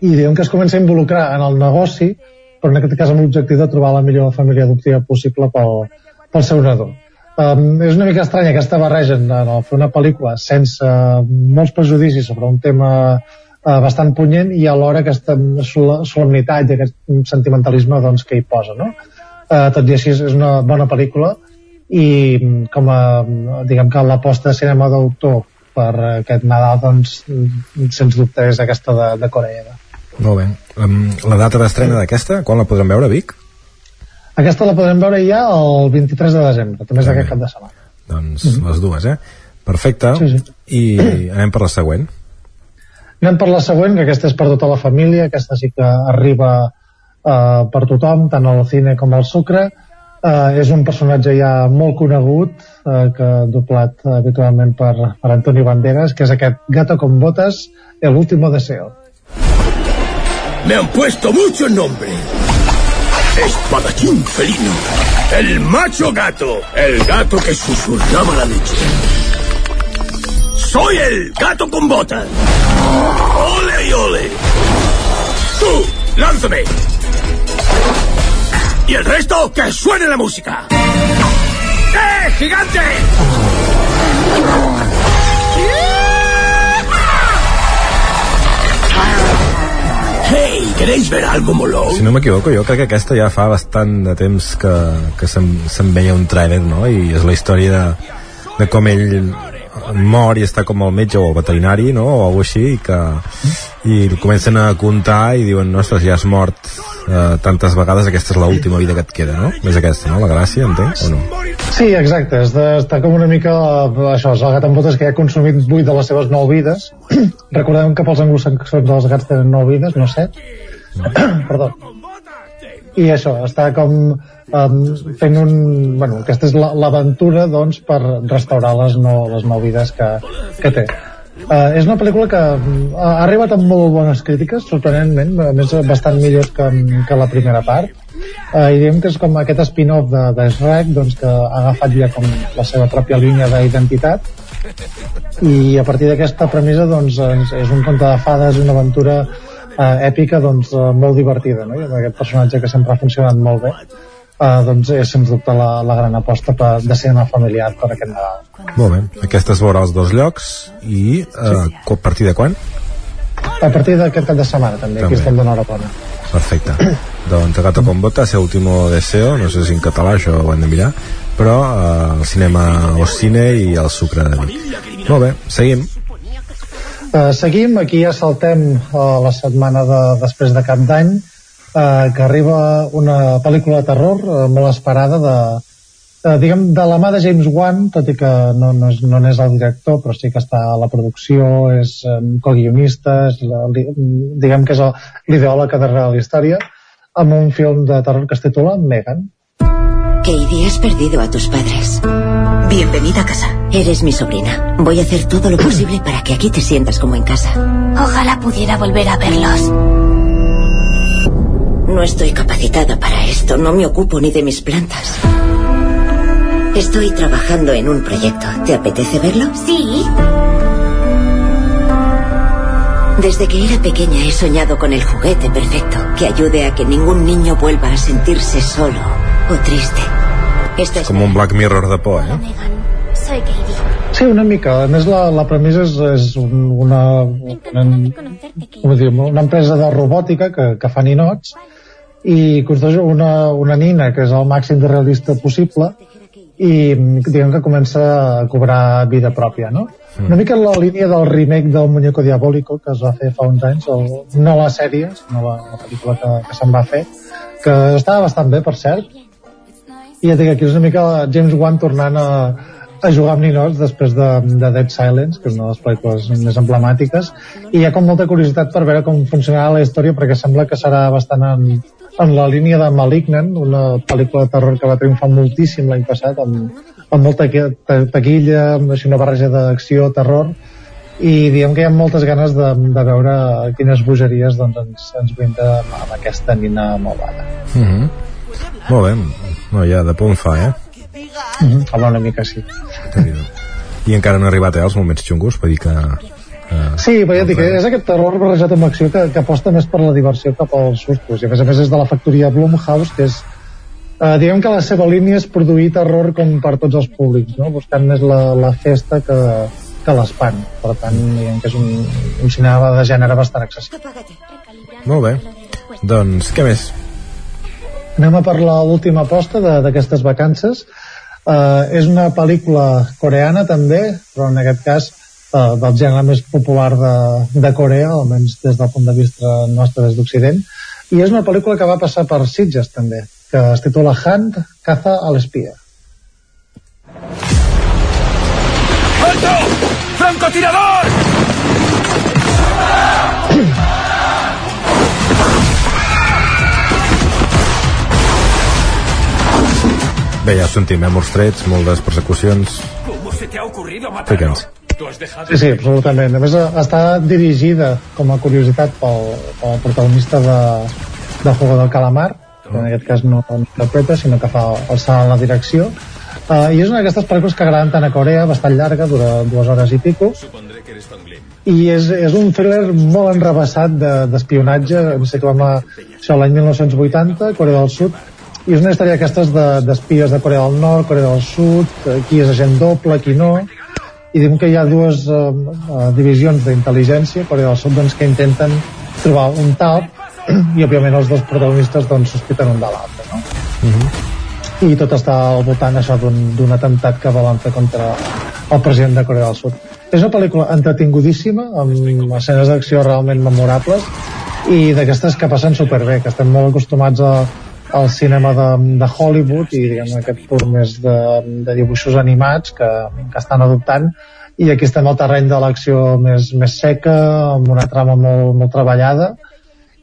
i diuen que es comença a involucrar en el negoci, però en aquest cas amb l'objectiu de trobar la millor família adoptiva possible pel, pel seu nadó. Um, és una mica estranya aquesta barreja en, en fer una pel·lícula sense molts prejudicis sobre un tema uh, bastant punyent i alhora aquesta sol solemnitat i aquest sentimentalisme doncs, que hi posa. No? Uh, tot i així és una bona pel·lícula i mm, com a, diguem que l'aposta de cinema d'autor per aquest Nadal doncs mm, sens dubte és aquesta de, de Corea Molt bé. Um, la data d'estrena d'aquesta, quan la podrem veure, Vic? aquesta la podrem veure ja el 23 de desembre també és aquest cap de setmana Doncs mm -hmm. les dues, eh? Perfecte. Sí, sí. I anem per la següent. Anem per la següent, que aquesta és per tota la família, aquesta sí que arriba eh, per tothom, tant al cine com al sucre. Eh, és un personatge ja molt conegut, eh, que doblat eh, habitualment per, per Antonio Banderas, que és aquest gato con botas, el último deseo. Me han puesto mucho nombre. Espadachín felino. El macho gato. El gato que susurraba la leche. Soy el gato con botas. Ole y ole. Tú, lánzame. Y el resto, que suene la música. ¡Eh, gigante! Hey, ¿queréis ver algo molón? Si no m'equivoco, jo crec que aquesta ja fa bastant de temps que, que se'n se veia un tràiler, no? I és la història de, de com mor i està com al metge o al veterinari, no? O alguna així, i que i comencen a comptar i diuen, ostres, ja has mort eh, tantes vegades, aquesta és l'última vida que et queda, no? És aquesta, no? La gràcia, entenc, o no? Sí, exacte, està com una mica això, és el gat amb botes que ja ha consumit 8 de les seves 9 vides (clears throat) recordem que pels anglosaxons els gats tenen 9 vides, no 7 (clears throat) perdó i això, està com um, fent un... Bueno, aquesta és la- l'aventura, doncs, per restaurar les nou, les nou vides que, que té. Uh, és una pel·lícula que mm, ha arribat amb molt bones crítiques, sorprenentment, a més bastant millors que, que la primera part. Uh, I diem que és com aquest spin-off de, de Shrek, doncs, que ha agafat ja com la seva pròpia línia d'identitat i a partir d'aquesta premissa doncs, és un conte de fades, una aventura eh, èpica doncs, eh, molt divertida no? I amb aquest personatge que sempre ha funcionat molt bé eh, doncs és sens dubte la, la gran aposta per, de cinema familiar per aquest Nadal Molt bé. Aquesta es veurà als dos llocs i eh, a partir de quan? a partir d'aquest cap de setmana també, També. aquí estem donant hora bona Perfecte. (clears throat) doncs Gato con botas, el último deseo, no sé si en català això ho hem de mirar, però eh, el cinema o cine i el sucre de Vic. Molt bé, seguim. Uh, seguim, aquí ja saltem a la setmana de, després de cap d'any uh, que arriba una pel·lícula de terror uh, molt esperada de, uh, diguem, de la mà de James Wan tot i que no, no, és, no el director però sí que està a la producció és um, co-guionista diguem que és l'ideòleg darrere de la història amb un film de terror que es titula Megan Katie, has perdido a tus padres. Bienvenida a casa. Eres mi sobrina. Voy a hacer todo lo posible para que aquí te sientas como en casa. Ojalá pudiera volver a verlos. No estoy capacitada para esto. No me ocupo ni de mis plantas. Estoy trabajando en un proyecto. ¿Te apetece verlo? Sí. Desde que era pequeña he soñado con el juguete perfecto que ayude a que ningún niño vuelva a sentirse solo o triste. Esta es Com un Black Mirror de por, eh? Soy Katie. Sí, una mica. A més, la, la premissa és, és un, una, una, diu, una empresa de robòtica que, que fa ninots i construeix una, una nina que és el màxim de realista possible i diguem que comença a cobrar vida pròpia, no? Mm. Una mica en la línia del remake del Muñeco Diabólico que es va fer fa uns anys, el, no la sèrie, sinó la, la pel·lícula que, que se'n va fer, que estava bastant bé, per cert, ja dic, aquí és una mica James Wan tornant a, a jugar amb ninots després de, de Dead Silence, que és una de les pel·lícules més emblemàtiques, i hi ha com molta curiositat per veure com funcionarà la història, perquè sembla que serà bastant en, en la línia de Malignant, una pel·lícula de terror que va triomfar moltíssim l'any passat, amb, amb molta que- ta- taquilla, amb una barreja d'acció, terror, i diem que hi ha moltes ganes de, de veure quines bogeries doncs, ens, ens brinda amb aquesta nina malvada. Mm -hmm. Molt bé. No, ja de punt fa, eh? Mm -hmm. Home, una mica sí. I encara no ha arribat eh, als moments xungos, vull dir que... Eh, Sí, però ja dic, és aquest terror barrejat amb acció que, que aposta més per la diversió que pels sustos. I a més a més és de la factoria Blumhouse, que és eh, diguem que la seva línia és produir terror com per tots els públics, no? buscant més la, la festa que, que l'espant. Per tant, diguem que és un, un cinema de gènere bastant accessible. molt bé. Doncs, què més? Anem a per l'última aposta d'aquestes vacances. Uh, és una pel·lícula coreana també, però en aquest cas uh, del gènere més popular de, de Corea, almenys des del punt de vista nostre des d'Occident, i és una pel·lícula que va passar per Sitges també, que es titula Hunt, caza a l'espia. ¡Alto! ¡Francotirador! Bé, ja sentim, eh? Molts trets, moltes persecucions... ¿Cómo se te ha ocurrido dejado... Sí, sí, absolutament. A més, eh, està dirigida com a curiositat pel, pel protagonista de, de Juego del Calamar, que en aquest cas no no interpreta, sinó que fa el salt en la direcció. Uh, I és una d'aquestes pel·lícules que agraden tant a Corea, bastant llarga, dura dues hores i pico, i és, és un thriller molt enrebaçat de- d'espionatge, de, ens situem a, això l'any 1980, Corea del Sud, i és una història d'aquestes de- d'espies de, de Corea del Nord, Corea del Sud, qui és agent doble, qui no, i diguem que hi ha dues eh, eh, divisions d'intel·ligència, Corea del Sud, doncs, que intenten trobar un tap, i òbviament els dos protagonistes doncs, sospiten un de l'altre, no? i tot està al voltant això d'un atemptat que volen fer contra el president de Corea del Sud. És una pel·lícula entretingudíssima, amb escenes d'acció realment memorables i d'aquestes que passen superbé, que estem molt acostumats a, al cinema de, de Hollywood i diguem aquest punt més de, de dibuixos animats que, que estan adoptant i aquí estem al terreny de l'acció més, més seca, amb una trama molt, molt treballada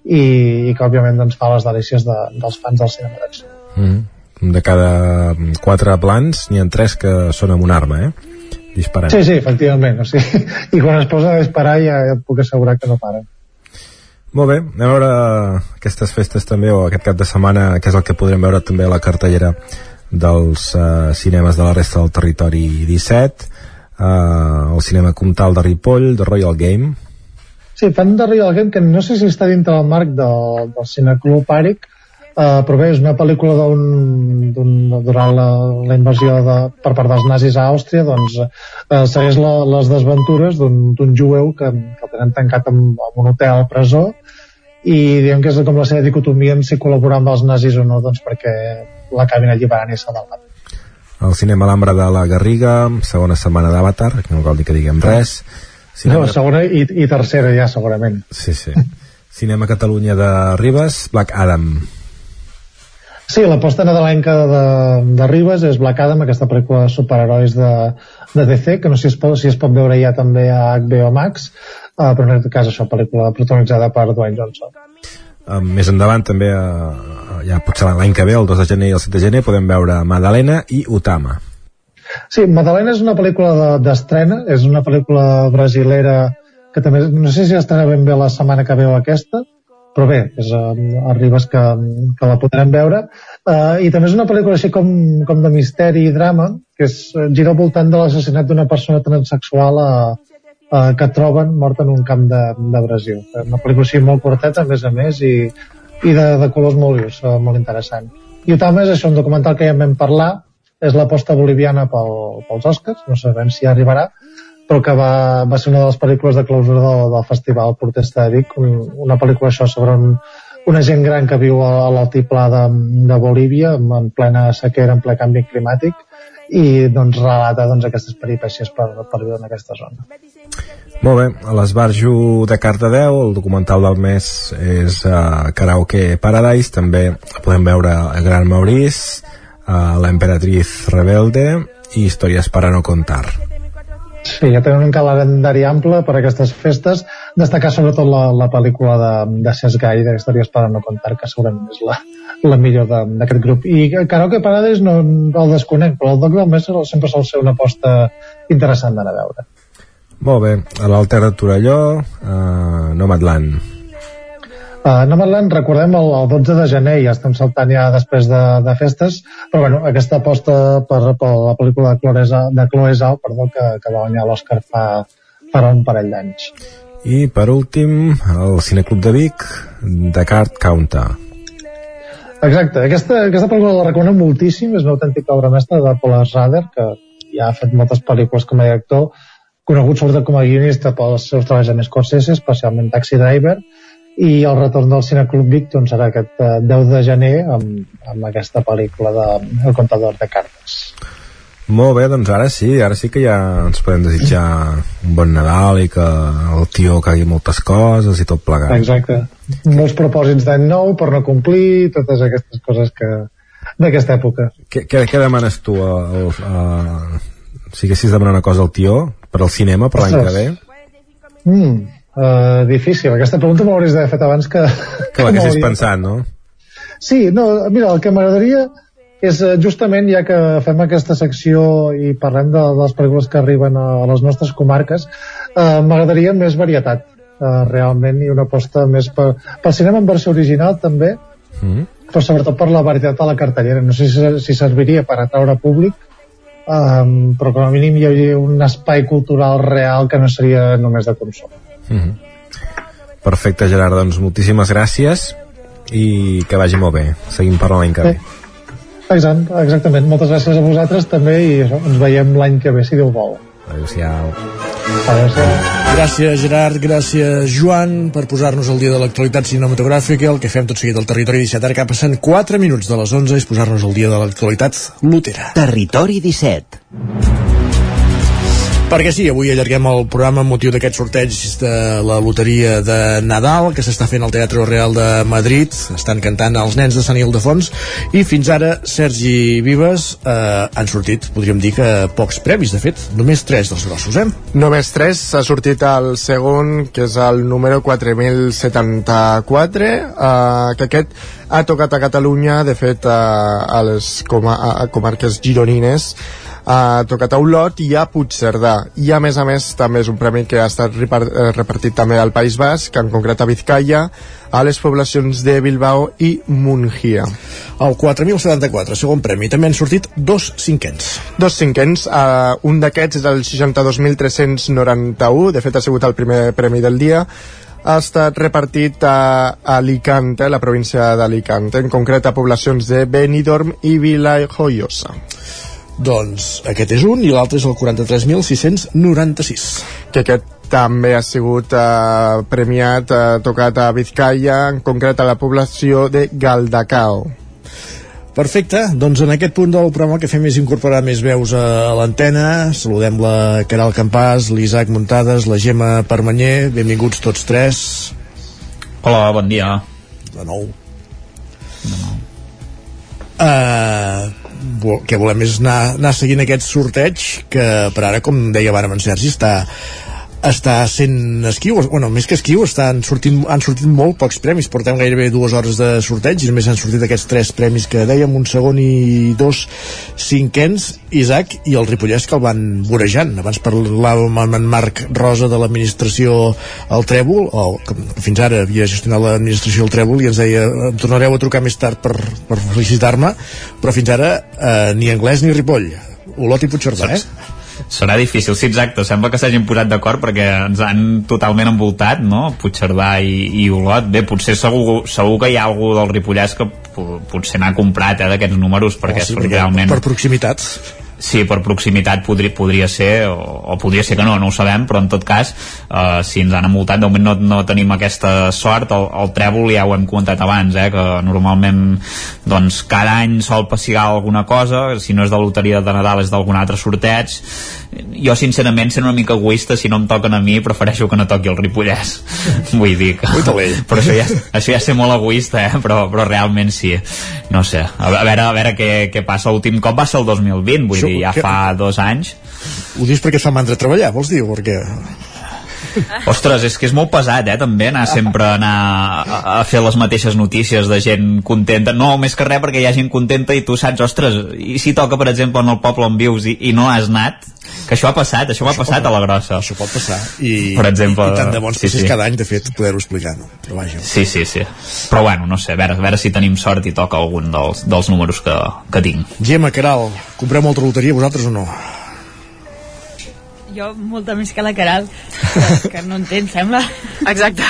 i, i que òbviament doncs, fa les delícies de, dels fans del cinema d'acció. Mm. De cada quatre plans n'hi ha tres que són amb una arma, eh? Disparant. Sí, sí, efectivament. O sigui, (laughs) I quan es posa a disparar ja, ja et puc assegurar que no paren. Molt bé, anem a veure aquestes festes també, o aquest cap de setmana, que és el que podrem veure també a la cartellera dels uh, cinemes de la resta del territori 17, uh, el cinema Comtal de Ripoll, de Royal Game, Sí, fan de Real Game, que no sé si està dintre del marc del, del Cineclub Àric, uh, però bé, és una pel·lícula d'un, d'un, durant la, la invasió de, per part dels nazis a Àustria, doncs uh, segueix la, les desventures d'un d'un jueu que, que el tenen tancat en, en un hotel presó i diguem que és com la seva dicotomia en si col·laborar amb els nazis o no, doncs perquè l'acabin alliberant i s'adaptant. el cinema Alhambra de la Garriga, segona setmana d'Avatar, que no cal dir que diguem res, No, segona i, i tercera ja, segurament. Sí, sí. Cinema Catalunya de Ribes, Black Adam. Sí, l'aposta nadalenca de, de Ribes és Black Adam, aquesta pel·lícula de superherois de, de DC, que no sé si es pot, si es pot veure ja també a HBO Max, uh, però en aquest cas això, pel·lícula protagonitzada per Dwayne Johnson. Uh, més endavant també, uh, ja potser l'any que ve, el 2 de gener i el 7 de gener, podem veure Madalena i Utama. Sí, Madalena és una pel·lícula de- d'estrena, de, és una pel·lícula brasilera que també, no sé si estarà ben bé la setmana que ve o aquesta, però bé, és a, a Ribes que, que la podrem veure. Uh, I també és una pel·lícula així com, com de misteri i drama, que és, gira al voltant de l'assassinat d'una persona transsexual a, a, que troben morta en un camp de, de Brasil. Una pel·lícula així molt curteta, a més a més, i, i de, de colors molt vius, eh, molt interessant. I Utama és això, un documental que ja vam parlar, és l'aposta boliviana pel, pels Oscars, no sabem si arribarà, però que va, va ser una de les pel·lícules de clausura del, del Festival Protesta de Vic, un, una pel·lícula això sobre un, una gent gran que viu a, a l'altiplà de, de Bolívia, en, en plena sequera, en ple canvi climàtic, i doncs relata doncs, aquestes peripècies per, per viure en aquesta zona. Molt bé, a l'Esbarjo de Cardedeu, el documental del mes és uh, Karaoke Paradise, també podem veure el Gran Maurice, uh, l'Emperatriz Rebelde i Històries per a no contar. Sí, ja tenen un calendari ample per a aquestes festes, destacar sobretot la, la pel·lícula de, de Cesc Gai, de Històries per no contar, que segurament és la, la millor d'aquest grup. I Karaoke Paradise no, el desconec, però el Doc del Mes sempre sol ser una aposta interessant d'anar a veure. Molt bé, a l'Alter de Torelló, uh, Nomadland. Uh, Nomadland, recordem el, el 12 de gener, ja estem saltant ja després de, de festes, però bueno, aquesta aposta per, per la pel·lícula de Chloe de Chloe Zhao perdó, que, que va guanyar l'Oscar fa, fa un parell d'anys. I per últim, el Cineclub de Vic, Descartes Counter. Exacte, aquesta, aquesta pel·lícula la recomanem moltíssim, és una autèntica obra mestra de Paul Schrader, que ja ha fet moltes pel·lícules com a director, conegut sobretot com a guionista pels seus treballs a més Scorsese, especialment Taxi Driver, i el retorn del Cineclub Vic doncs, serà aquest eh, 10 de gener amb, amb aquesta pel·lícula de El contador de cartes. Molt bé, doncs ara sí, ara sí que ja ens podem desitjar un bon Nadal i que el tio cagui moltes coses i tot plegat. Exacte. Molts propòsits d'any nou per no complir, totes aquestes coses que d'aquesta època. Què, què, què demanes tu? A, a, a, si haguessis de demanar una cosa al tio per al cinema per l'any que ve? Mm, uh, difícil. Aquesta pregunta m'hauries d'haver fet abans que... Que l'haguessis pensat, no? Sí, no, mira, el que m'agradaria és eh, justament ja que fem aquesta secció i parlem de, de les pel·lícules que arriben a, a les nostres comarques eh, m'agradaria més varietat eh, realment i una aposta més per, pel cinema en versió original també Mm. però sobretot per la varietat de la cartellera no sé si, si serviria per atraure públic um, però com a mínim hi hauria un espai cultural real que no seria només de consum Mm -hmm. Perfecte, Gerard, doncs moltíssimes gràcies i que vagi molt bé. Seguim parlant l'any que ve. Exact, exactament, moltes gràcies a vosaltres també i això, ens veiem l'any que ve si Déu vol Adéu-siau. Gràcies, Gerard, gràcies, Joan, per posar-nos al dia de l'actualitat cinematogràfica. El que fem tot seguit al Territori 17, ara que passen 4 minuts de les 11, és posar-nos al dia de l'actualitat lutera. Territori 17. Perquè sí, avui allarguem el programa amb motiu d'aquest sorteig de la loteria de Nadal que s'està fent al Teatre Real de Madrid. Estan cantant els nens de Sant Ildefons i fins ara Sergi Vives eh, han sortit, podríem dir que pocs premis, de fet, només tres dels grossos, eh? Només tres, s'ha sortit el segon, que és el número 4074, eh, que aquest ha tocat a Catalunya, de fet, eh, a les coma a comarques gironines, ha tocat a Olot i a Puigcerdà. I a més a més també és un premi que ha estat repartit també al País Basc en concret a Vizcaya a les poblacions de Bilbao i Mungia El 4074, segon premi, també han sortit dos cinquens. Dos cinquens, uh, un d'aquests és el 62.391 de fet ha sigut el primer premi del dia. Ha estat repartit a Alicante, la província d'Alicante, en concret a poblacions de Benidorm i Vilajoiosa. Doncs aquest és un i l'altre és el 43.696. Que aquest també ha sigut eh, premiat, eh, tocat a Vizcaya, en concret a la població de Galdacao. Perfecte, doncs en aquest punt del programa el que fem és incorporar més veus a l'antena. Saludem la Caral Campàs, l'Isaac Muntades, la Gemma Permanyer. Benvinguts tots tres. Hola, bon dia. De nou. De nou. Uh, que volem és anar, anar seguint aquest sorteig que per ara, com deia abans en Sergi, està està sent esquiu, bueno, més que esquiu estan sortint, han sortit molt pocs premis. Portem gairebé dues hores de sorteig i només han sortit aquests tres premis que dèiem un segon i dos cinquens Isaac i el Ripollès que el van vorejant. Abans parlàvem amb en Marc Rosa de l'administració al Trèvol o que fins ara havia gestionat l'administració al Trèvol i ens deia em tornareu a trucar més tard per, per felicitar-me però fins ara eh, ni anglès ni Ripoll. Olot i Puigcerdà, eh? Serà difícil, sí, exacte, sembla que s'hagin posat d'acord perquè ens han totalment envoltat no? Puigcerdà i, i Olot. Bé, potser segur, segur que hi ha algú del Ripollès que potser n'ha comprat eh, d'aquests números perquè, oh, sí, perquè realment per proximitat sí, per proximitat podria, podria ser o, o podria ser que no, no ho sabem però en tot cas, eh, si ens han envoltat de moment no, no tenim aquesta sort. El, el trèvol ja ho hem comentat abans eh, que normalment doncs cada any sol passigar alguna cosa si no és de loteria de Nadal és d'algun altre sorteig. Jo sincerament sent una mica egoista si no em toquen a mi prefereixo que no toqui el Ripollès. (laughs) Vull dir que (laughs) però això ja, això ja ser molt egoista eh? però, però realment sí. No sé, a veure, a veure què, què passa. L'últim cop va ser el 2020 vull això, dir, ja que... fa dos anys ho dius perquè fa mandra treballar, vols dir? Perquè... Ostres, és que és molt pesat, eh, també, anar sempre a anar a, a fer les mateixes notícies de gent contenta. No, més que res perquè hi ha gent contenta i tu saps, ostres, i si toca, per exemple, en el poble on vius i, i no has anat, que això ha passat, això, això ha passat pot, a la grossa. Això pot passar. I, per exemple, i, i tant de bons sí, sí. cada any, de fet, poder-ho explicar, no? Però vaja. Sí, sí, sí. Però bueno, no sé, a veure, a veure si tenim sort i toca algun dels, dels números que, que tinc. Gemma, Caral, compreu molta loteria vosaltres o no? Jo molta més que la Caral, que no entén, sembla. Exacte.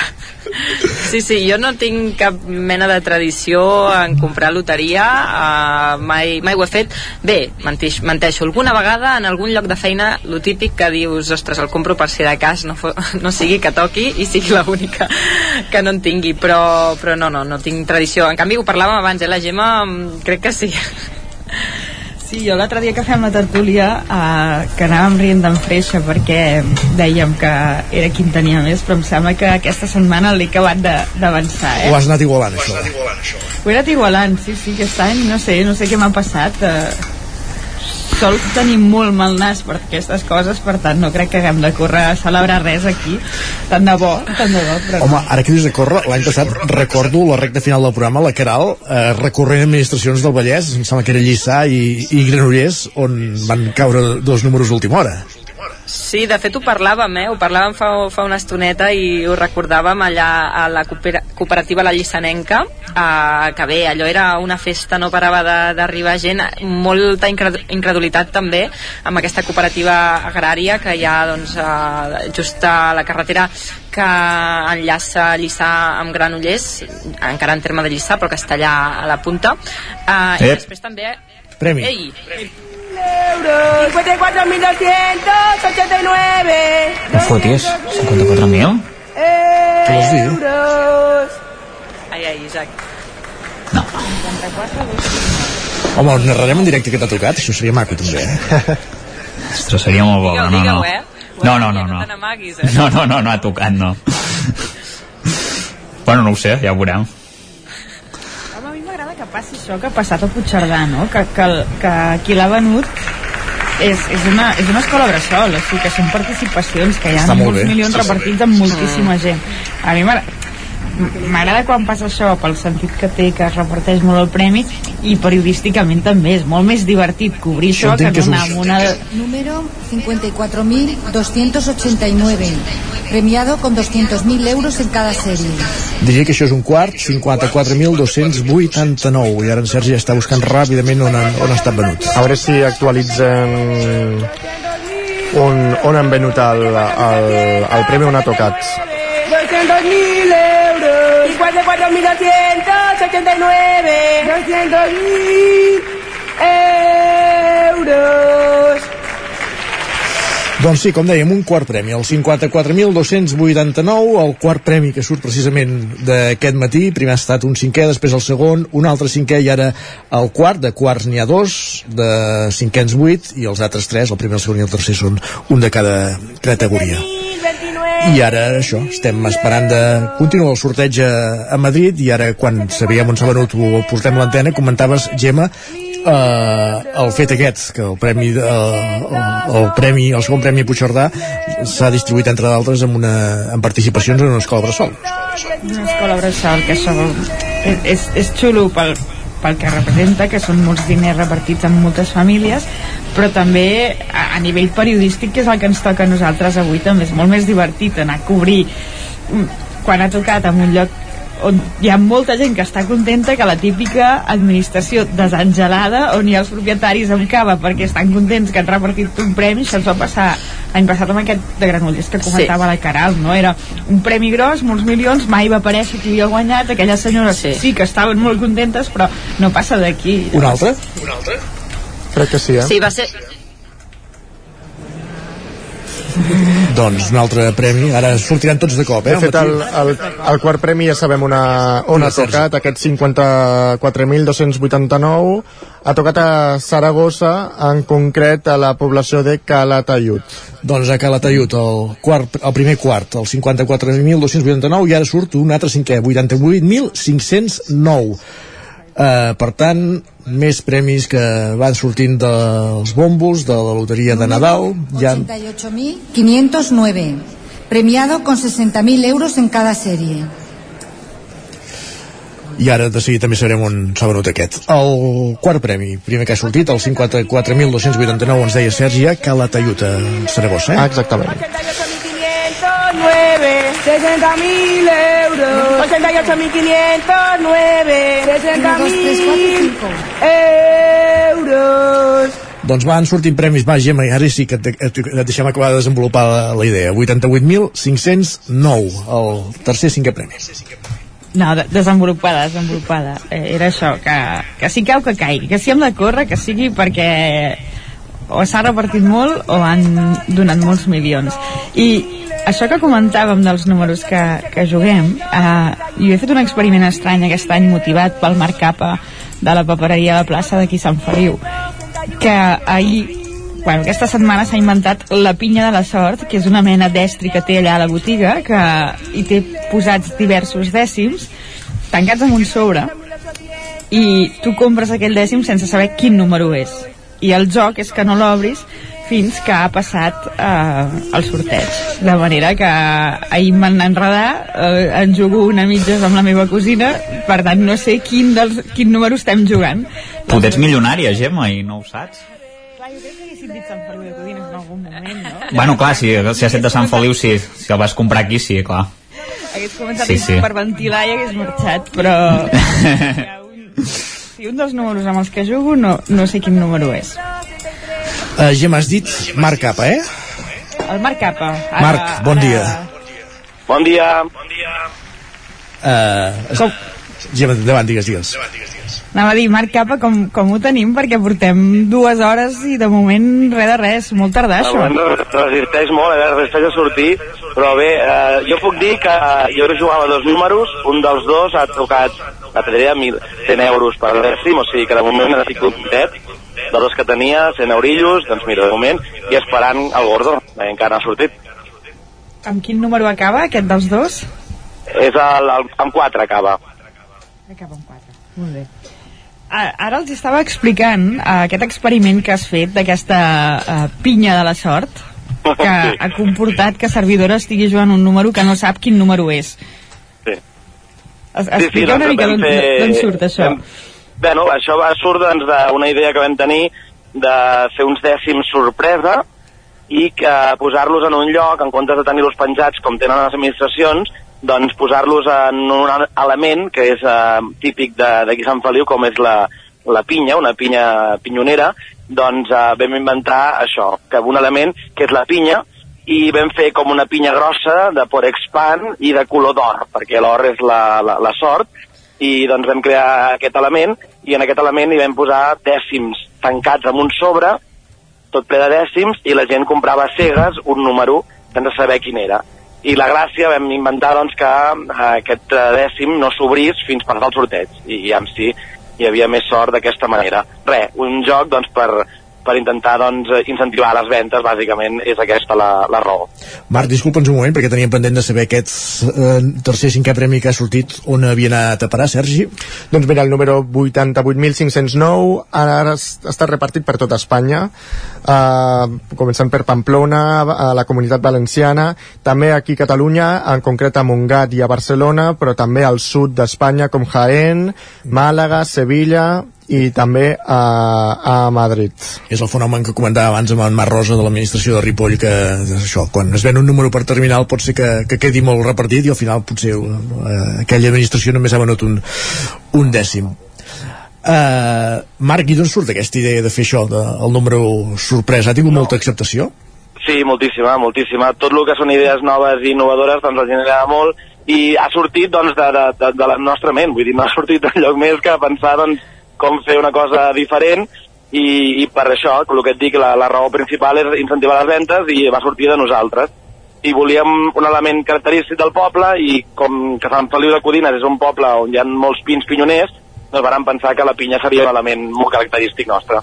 Sí, sí, jo no tinc cap mena de tradició en comprar loteria, uh, mai, mai ho he fet. Bé, mentix, menteixo, alguna vegada en algun lloc de feina, lo típic que dius, ostres, el compro per si de cas, no, no sigui que toqui i sigui l'única que no en tingui, però, però no, no, no tinc tradició. En canvi, ho parlàvem abans, eh, la Gemma, crec que sí Sí, jo l'altre dia que fèiem la tertúlia eh, que anàvem rient d'en freixa perquè dèiem que era qui en tenia més però em sembla que aquesta setmana l'he acabat de- d'avançar eh? Ho has anat igualant, això. Ho he anat igualant, sí, sí, aquest any no sé, no sé què m'ha passat eh, sol tenir molt mal nas per aquestes coses per tant no crec que haguem de córrer a celebrar res aquí tant de bo, tant de bo però Home, ara que dius de córrer, l'any passat recordo la recta final del programa, la Caral, eh, recorrent administracions del Vallès, em sembla que era Lliçà i, i Granollers, on van caure dos números d'última hora. Sí, de fet ho parlàvem, eh? ho parlàvem fa, fa una estoneta i ho recordàvem allà a la coopera cooperativa La Llissanenca, eh, que bé, allò era una festa, no parava de- d'arribar gent, molta incred- incredulitat també amb aquesta cooperativa agrària que hi ha doncs, eh, just a la carretera que enllaça Lliçà amb Granollers, encara en terme de Lliçà, però que està allà a la punta. Eh, I Ep. després també... Premi. Ei, euros. 54.289. No fotis, 54.000? Què vols dir? Euros. Ai, ai, Isaac. Home, el narrarem en directe que t'ha tocat, això seria maco també, eh? (laughs) Ostres, seria molt bo, no, digueu, no. eh? No, no, no, no. No eh? No, no, no, no ha tocat, no. (laughs) bueno, no ho sé, ja ho veurem. Home, a mi m'agrada que passi això que ha passat a Puigcerdà, no? Que, que, que qui l'ha venut és, és, una, és una escola bressol, o sigui que són participacions que hi ha molts milions Sí, sí. repartits amb moltíssima gent. A mi m'agrada quan passa això pel sentit que té que es reparteix molt el premi i periodísticament també és molt més divertit cobrir això que Entenc que és un- donar amb una Número 54.289. Premiado con 200.000 euros en cada serie. Diria que això és un quart, 54.289, i ara en Sergi està buscant ràpidament on han, on ha estat venut. A veure si actualitzen on, on han venut el, el, el premi on ha tocat. 200.000 euros. 54.289. 200.000 euros. Doncs sí, com dèiem, un quart premi, el 54.289, el quart premi que surt precisament d'aquest matí, primer ha estat un cinquè, després el segon, un altre cinquè i ara el quart, de quarts n'hi ha dos, de cinquens vuit, i els altres tres, el primer, el segon i el tercer són un de cada categoria. I ara això, estem esperant de continuar el sorteig a, a Madrid i ara quan sabíem on s'ha venut ho portem a l'antena, comentaves, Gemma, eh, el fet aquest, que el premi, de, el, el premi, el segon premi Puigcerdà s'ha distribuït entre d'altres amb, una, amb participacions en una escola bressol. una escola bressol que això és, és, és xulo pel, pel que representa que són molts diners repartits en moltes famílies però també a, a nivell periodístic que és el que ens toca a nosaltres avui també. És molt més divertit anar a cobrir mm, quan ha tocat en un lloc on hi ha molta gent que està contenta que la típica administració desangelada on hi ha els propietaris amb cava perquè estan contents que han repartit un premi ens va passar l'any passat amb aquest de Granollers que comentava sí. la Caral no? era un premi gros, molts milions mai va aparèixer qui havia guanyat aquelles senyores sí. sí que estaven molt contentes però no passa d'aquí Un altre? Un altre? Crec que sí, eh? Sí, va ser... (laughs) Doncs un altre premi, ara sortiran tots de cop, eh? De fet, el, el, el quart premi ja sabem on ha, on ha tocat, aquest 54.289, ha tocat a Saragossa, en concret a la població de Calatayud. Doncs a Calatayud, el, quart, el primer quart, el 54.289, i ara surt un altre cinquè, 88.509. Uh, per tant, més premis que van sortint dels bombos de la loteria de Nadal. Ja, 88.509. Premiado con 60.000 euros en cada serie. I ara de seguida també sabrem on s'ha venut aquest. El quart premi, primer que ha sortit, el 54.289, ens deia Sergi, a Calatayud, a Saragossa, eh? Exactament. 9, 60.000 euros. 88.509. 60.000 euros. Doncs van sortint premis, va, Gemma, i ara sí que et, et, et deixem acabar de desenvolupar la, la idea. 88.509, el tercer cinquè premi. No, de desenvolupada, desenvolupada. Eh, era això, que, que si cau que caigui, que si hem de córrer, que sigui perquè o s'ha repartit molt o han donat molts milions. I això que comentàvem dels números que, que juguem, eh, jo he fet un experiment estrany aquest any motivat pel Marc Capa de la papereria de la plaça d'aquí Sant Feliu. que ahir bueno, aquesta setmana s'ha inventat la pinya de la sort, que és una mena d'estri que té allà a la botiga, que hi té posats diversos dècims, tancats amb un sobre, i tu compres aquell dècim sense saber quin número és. I el joc és que no l'obris fins que ha passat eh, el sorteig. De manera que ahir em van enredar, eh, en jugo una mitja amb la meva cosina, per tant no sé quin, dels, quin número estem jugant. Potser ets milionària, Gemma, i no ho saps. Clar, jo crec que haguessin dit Sant Feliu de Codines en algun moment, no? Bueno, clar, si, si has set de Sant Feliu, sí, si el vas comprar aquí, sí, clar. Hagués començat Sí, sí, sí. sí. per ventilar i hagués marxat, però... (laughs) si un dels números amb els que jugo no, no sé quin número és. Uh, Gemma, has dit Marc Capa, eh? El Marc Capa. Ara, Marc, bon dia. Bon dia. Uh, Com? Gemma, endavant, digues, digues. Anava a dir, Marc Capa, com, com ho tenim? Perquè portem dues hores i de moment res de res, molt tardar això. moment resisteix molt, eh? resisteix a sortir, però bé, eh, jo puc dir que jo ara jugava dos números, un dels dos ha trucat, la tenia 1.100 euros per dècim, o sigui que de moment estic content, dels dos que tenia, 100 eurillos, doncs mira, de moment, i esperant el Gordo, eh, encara no ha sortit. Amb quin número acaba, aquest dels dos? És el, el, amb 4 acaba. Acaba amb 4. Molt bé. Ara els estava explicant uh, aquest experiment que has fet d'aquesta uh, pinya de la sort que (laughs) ha comportat que servidora estigui jugant un número que no sap quin número és. Sí. Es, explica una doncs mica vam d'on fer- surt això. vam- Bueno, això va surt doncs, d'una idea que vam tenir de fer uns dècims sorpresa i que posar-los en un lloc, en comptes de tenir-los penjats com tenen les administracions, doncs posar-los en un element que és eh, típic d'aquí Sant Feliu, com és la, la pinya, una pinya pinyonera, doncs eh, vam inventar això, que un element que és la pinya, i vam fer com una pinya grossa de Porexpan i de color d'or, perquè l'or és la, la, la sort, i doncs vam crear aquest element, i en aquest element hi vam posar dècims tancats amb un sobre, tot ple de dècims, i la gent comprava cegues un número sense saber quin era. I la gràcia vam inventar doncs, que eh, aquest eh, dècim no s'obrís fins per al sorteig, i, amb si hi havia més sort d'aquesta manera. Res, un joc doncs, per, per intentar doncs, eh, incentivar les ventes, bàsicament és aquesta la, la raó. Marc, disculpa'ns un moment, perquè teníem pendent de saber aquest eh, tercer cinquè premi que ha sortit on havia anat a parar, Sergi? Doncs mira, el número 88.509 ara, ara es- està repartit per tota Espanya, uh, començant per Pamplona, a la Comunitat Valenciana, també aquí a Catalunya, en concret a Montgat i a Barcelona, però també al sud d'Espanya com Jaén, Màlaga, Sevilla i també a, a Madrid. És el fenomen que comentava abans amb en Mar Rosa de l'administració de Ripoll que això, quan es ven un número per terminal pot ser que, que quedi molt repartit i al final potser eh, aquella administració només ha venut un, un dècim uh, Marc, i d'on surt aquesta idea de fer això, de, el número sorpresa? Ha tingut molta acceptació? Sí, moltíssima, moltíssima. Tot el que són idees noves i innovadores doncs li agrada molt i ha sortit doncs, de, de, de, de la nostra ment, vull dir, no ha sortit enlloc més que pensar doncs, com fer una cosa diferent i, i per això, el que et dic, la, la raó principal és incentivar les ventes i va sortir de nosaltres. I volíem un element característic del poble i com que Sant Feliu de Codines és un poble on hi ha molts pins pinyoners, doncs vam pensar que la pinya seria un element molt característic nostre.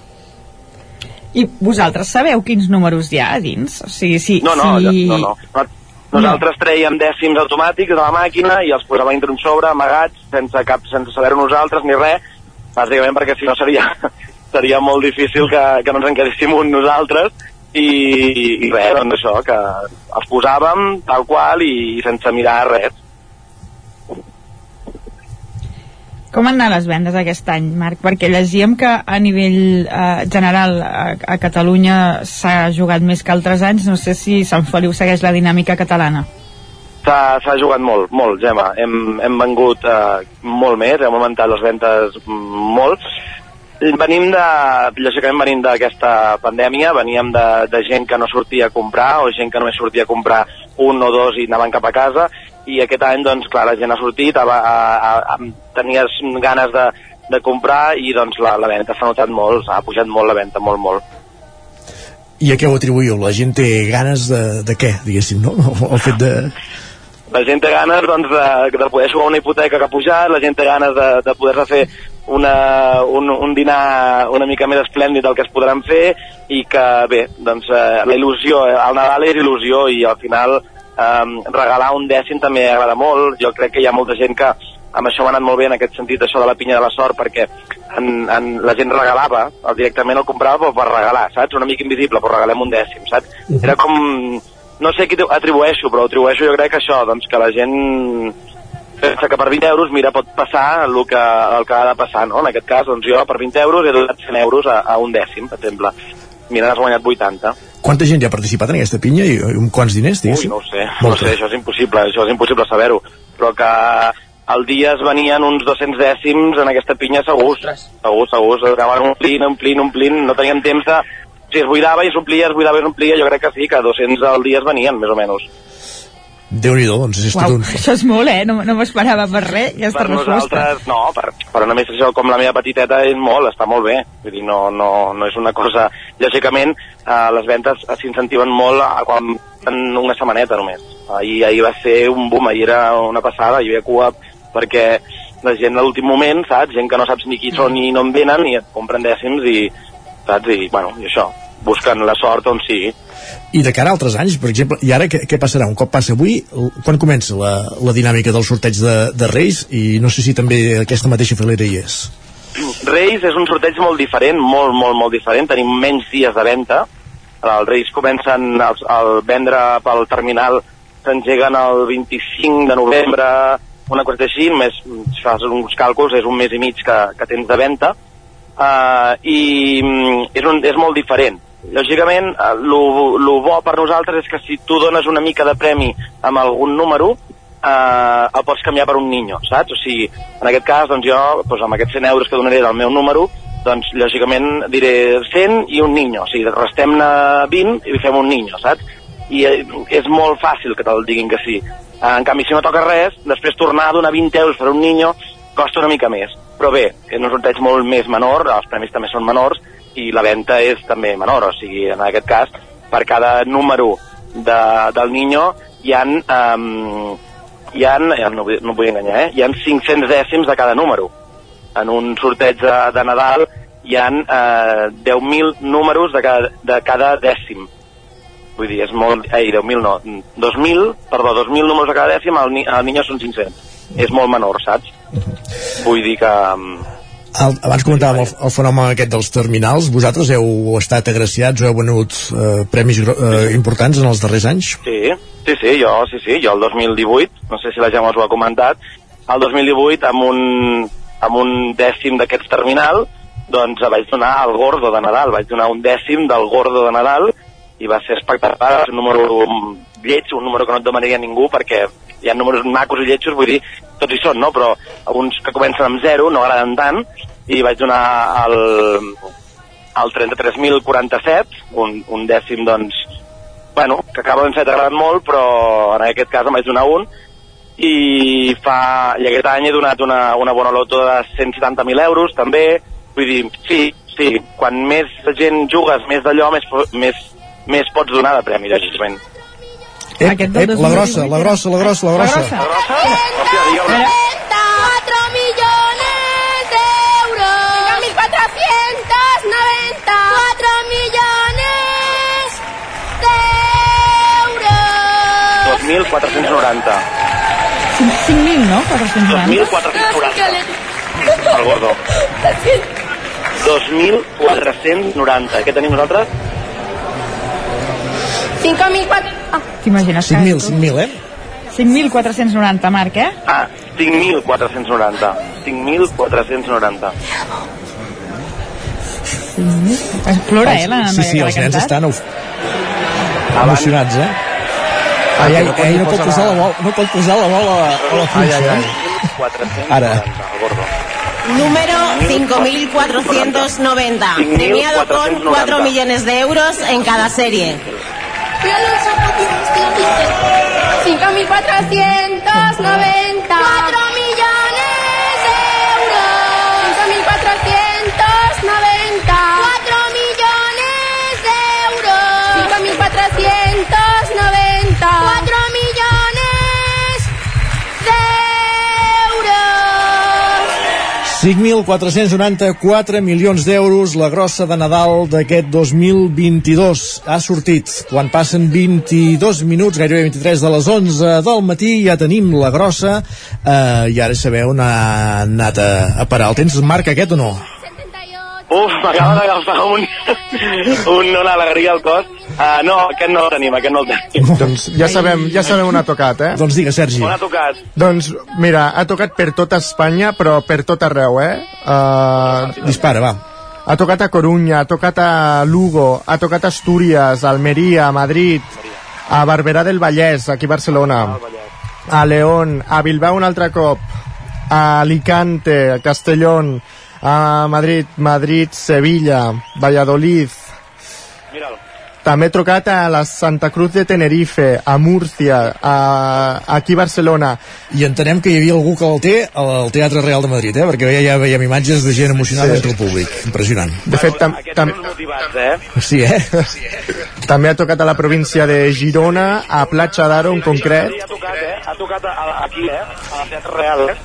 I vosaltres sabeu quins números hi ha a dins? O sigui, si, No, no, si... no, no. Nosaltres treiem dècims automàtics de la màquina i els posàvem dintre un sobre, amagats, sense, cap, sense saber-ho nosaltres ni res, bàsicament perquè si no seria, (laughs) seria molt difícil que, que no ens en quedéssim un nosaltres i, i res, doncs això, que els posàvem tal qual i, i sense mirar res. Com han anat les vendes aquest any, Marc? Perquè llegíem que a nivell eh, general a, a Catalunya s'ha jugat més que altres anys. No sé si Sant Feliu segueix la dinàmica catalana. S'ha jugat molt, molt, Gemma. Hem, hem vengut eh, molt més, hem augmentat les ventes molt. Venim de, lògicament venim d'aquesta pandèmia, veníem de, de gent que no sortia a comprar o gent que només sortia a comprar un o dos i anaven cap a casa i aquest any, doncs, clar, la gent ha sortit, a, a, a, a, tenies ganes de, de comprar i doncs la, la venda s'ha notat molt, s'ha pujat molt la venda, molt, molt. I a què ho atribuïu? La gent té ganes de, de què, diguéssim, no? El fet de... la gent té ganes doncs, de, de poder jugar una hipoteca que ha pujat, la gent té ganes de, de poder-se fer una, un, un dinar una mica més esplèndid del que es podran fer i que, bé, doncs eh, la il·lusió, el Nadal és il·lusió i al final eh, regalar un dècim també agrada molt. Jo crec que hi ha molta gent que amb això m'ha anat molt bé en aquest sentit, això de la pinya de la sort, perquè en, en, la gent regalava, el, directament el comprava però per regalar, saps? Una mica invisible, però regalem un dècim, saps? Era com... No sé qui atribueixo, però atribueixo jo crec que això, doncs que la gent pensa que per 20 euros, mira, pot passar el que, el que ha de passar, no? En aquest cas, doncs jo per 20 euros he donat 100 euros a, a un dècim, per exemple. Mira, n'has guanyat 80. Quanta gent ja ha participat en aquesta pinya i amb quants diners, Ui, diguéssim? no ho sé, Molta. no ho sé, això és impossible, això és impossible saber-ho. Però que al dia es venien uns 200 dècims en aquesta pinya segur. Segur, segur, s'acabaven omplint, omplint, omplint, no teníem temps de... Si es buidava i s'omplia, es buidava i s'omplia, jo crec que sí, que 200 al dia es venien, més o menys. déu nhi doncs és tot Uau, un... això és molt, eh? No, no m'esperava per res, aquesta per resposta. nosaltres, no, per, per una administració com la meva petiteta és molt, està molt bé. Vull dir, no, no, no és una cosa... Lògicament, eh, les ventes s'incentiven molt a quan en una setmaneta només. Ahir, ahir va ser un boom, ahir era una passada, hi havia cua perquè la gent a l'últim moment, saps? Gent que no saps ni qui són ni no en venen i et compren dècims i, saps? I, bueno, i això, busquen la sort on sigui. I de cara a altres anys, per exemple, i ara què, què passarà? Un cop passa avui, quan comença la, la dinàmica del sorteig de, de Reis? I no sé si també aquesta mateixa filera hi és. Reis és un sorteig molt diferent, molt, molt, molt diferent. Tenim menys dies de venda. Els Reis comencen a, a vendre pel terminal, s'engeguen el 25 de novembre, una cosa així, més, si fas uns càlculs, és un mes i mig que, que tens de venda. Uh, I mm, és, un, és molt diferent. Lògicament, el bo per nosaltres és que si tu dones una mica de premi amb algun número, eh, el pots canviar per un niño, saps? O sigui, en aquest cas, doncs jo, doncs amb aquests 100 euros que donaré del meu número, doncs lògicament diré 100 i un niño, o sigui, restem-ne 20 i fem un niño, saps? I eh, és molt fàcil que te'l diguin que sí. Eh, en canvi, si no toca res, després tornar a donar 20 euros per un niño costa una mica més. Però bé, és un sorteig molt més menor, els premis també són menors, i la venda és també menor, o sigui, en aquest cas, per cada número de, del niño hi han, um, hi han eh, no, vull- no vull enganyar, eh? hi han 500 dècims de cada número. En un sorteig de, de Nadal hi han eh, 10.000 números de cada, de cada dècim. Vull dir, és molt... Ei, 10.000 no, 2.000, perdó, 2.000 números de cada dècim, ni, el niño són 500. És molt menor, saps? Vull dir que... El, abans comentàvem el, el fenomen aquest dels terminals. Vosaltres heu estat agraciats o heu venut eh, premis eh, importants en els darrers anys? Sí, sí, sí, jo, sí, sí, jo el 2018, no sé si la Gemma us ho ha comentat, el 2018 amb un, amb un dècim d'aquests terminal, doncs vaig donar el gordo de Nadal, vaig donar un dècim del gordo de Nadal i va ser espectacular, és un número lleig, un número que no et demanaria ningú perquè hi ha números macos i lletjos, vull dir, tots hi són, no? Però alguns que comencen amb zero no agraden tant i vaig donar el, el 33.047, un, un dècim, doncs, bueno, que acaba en set agradat molt, però en aquest cas em vaig donar un, i fa, i aquest any he donat una, una bona loto de 170.000 euros, també, vull dir, sí, sí, quan més gent jugues, més d'allò, més, més, més pots donar de premi, lògicament. Ep, ep, la grossa, la grossa, la grossa, la grossa. Hòstia, digue'm. 4 millones de euros. 5.490. 4 millones de euros. 2.490. 5.000, no? 490. 2.490. El gordo. 2.490. Què tenim nosaltres? 5.400. Ah, T'imagines? 5.000, 5.000, eh? 5.490, Marc, eh? Ah, 5.490. 5.490. Es plora, eh, la Sí, sí, noia els nens estan uf, emocionats, eh? Ai, ai, ai, no pot posar la bola, no pot posar la bola a la funció, eh? 490. Ara. Número 5.490. Premiado con 4 millones de euros en cada serie. 5.490. 5.494 milions d'euros la grossa de Nadal d'aquest 2022 ha sortit quan passen 22 minuts, gairebé 23 de les 11 del matí, ja tenim la grossa eh, i ara sabeu on ha anat a, a parar el tens Marc aquest o no? Uf, m'acaba d'agafar un, un, una alegria al cos. Uh, no, aquest no el tenim, aquest no el tenim. Doncs ja sabem, ja sabem on ha tocat, eh? Doncs digue, Sergi. On ha tocat? Doncs, mira, ha tocat per tota Espanya, però per tot arreu, eh? Uh, Dispara, va. Ha tocat a Corunya, ha tocat a Lugo, ha tocat a Astúries, a Almeria, a Madrid, a Barberà del Vallès, aquí a Barcelona, a León, a Bilbao un altre cop, a Alicante, a Castellón, a Madrid, Madrid, Sevilla, Valladolid. Mira'l. També he trucat a la Santa Cruz de Tenerife, a Múrcia, a, aquí a Barcelona. I entenem que hi havia algú que el té al Teatre Real de Madrid, eh? perquè ja, ja veiem imatges de gent emocionada Sí. entre el públic. Impressionant. De fet, tam, tam, Motivats, eh? Sí, eh? també ha tocat a la província de Girona, a Platja d'Aro en concret. Ha tocat, eh? Ha tocat aquí, eh? A la Teatre Real, eh?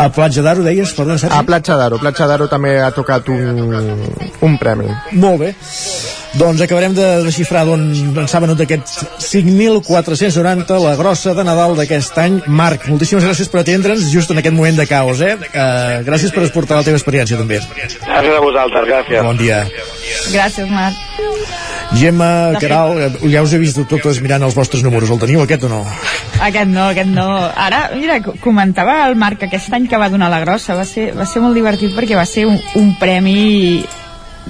A Platja d'Aro, deies? Perdona, Sergi? A Platja d'Aro. Platja d'Aro també ha tocat un, un premi. Molt bé. Doncs acabarem de desxifrar d'on ens ha venut aquest 5.490, la grossa de Nadal d'aquest any. Marc, moltíssimes gràcies per atendre'ns just en aquest moment de caos, eh? Uh, gràcies per exportar la teva experiència, també. Gràcies a vosaltres, gràcies. Bon dia. Gràcies, Marc. Gemma, Caral, eh, ja us he vist totes mirant els vostres números. El teniu, aquest o no? Aquest no, aquest no. Ara, mira, co- comentava el Marc que aquest any que va donar la grossa va ser, va ser molt divertit perquè va ser un, un premi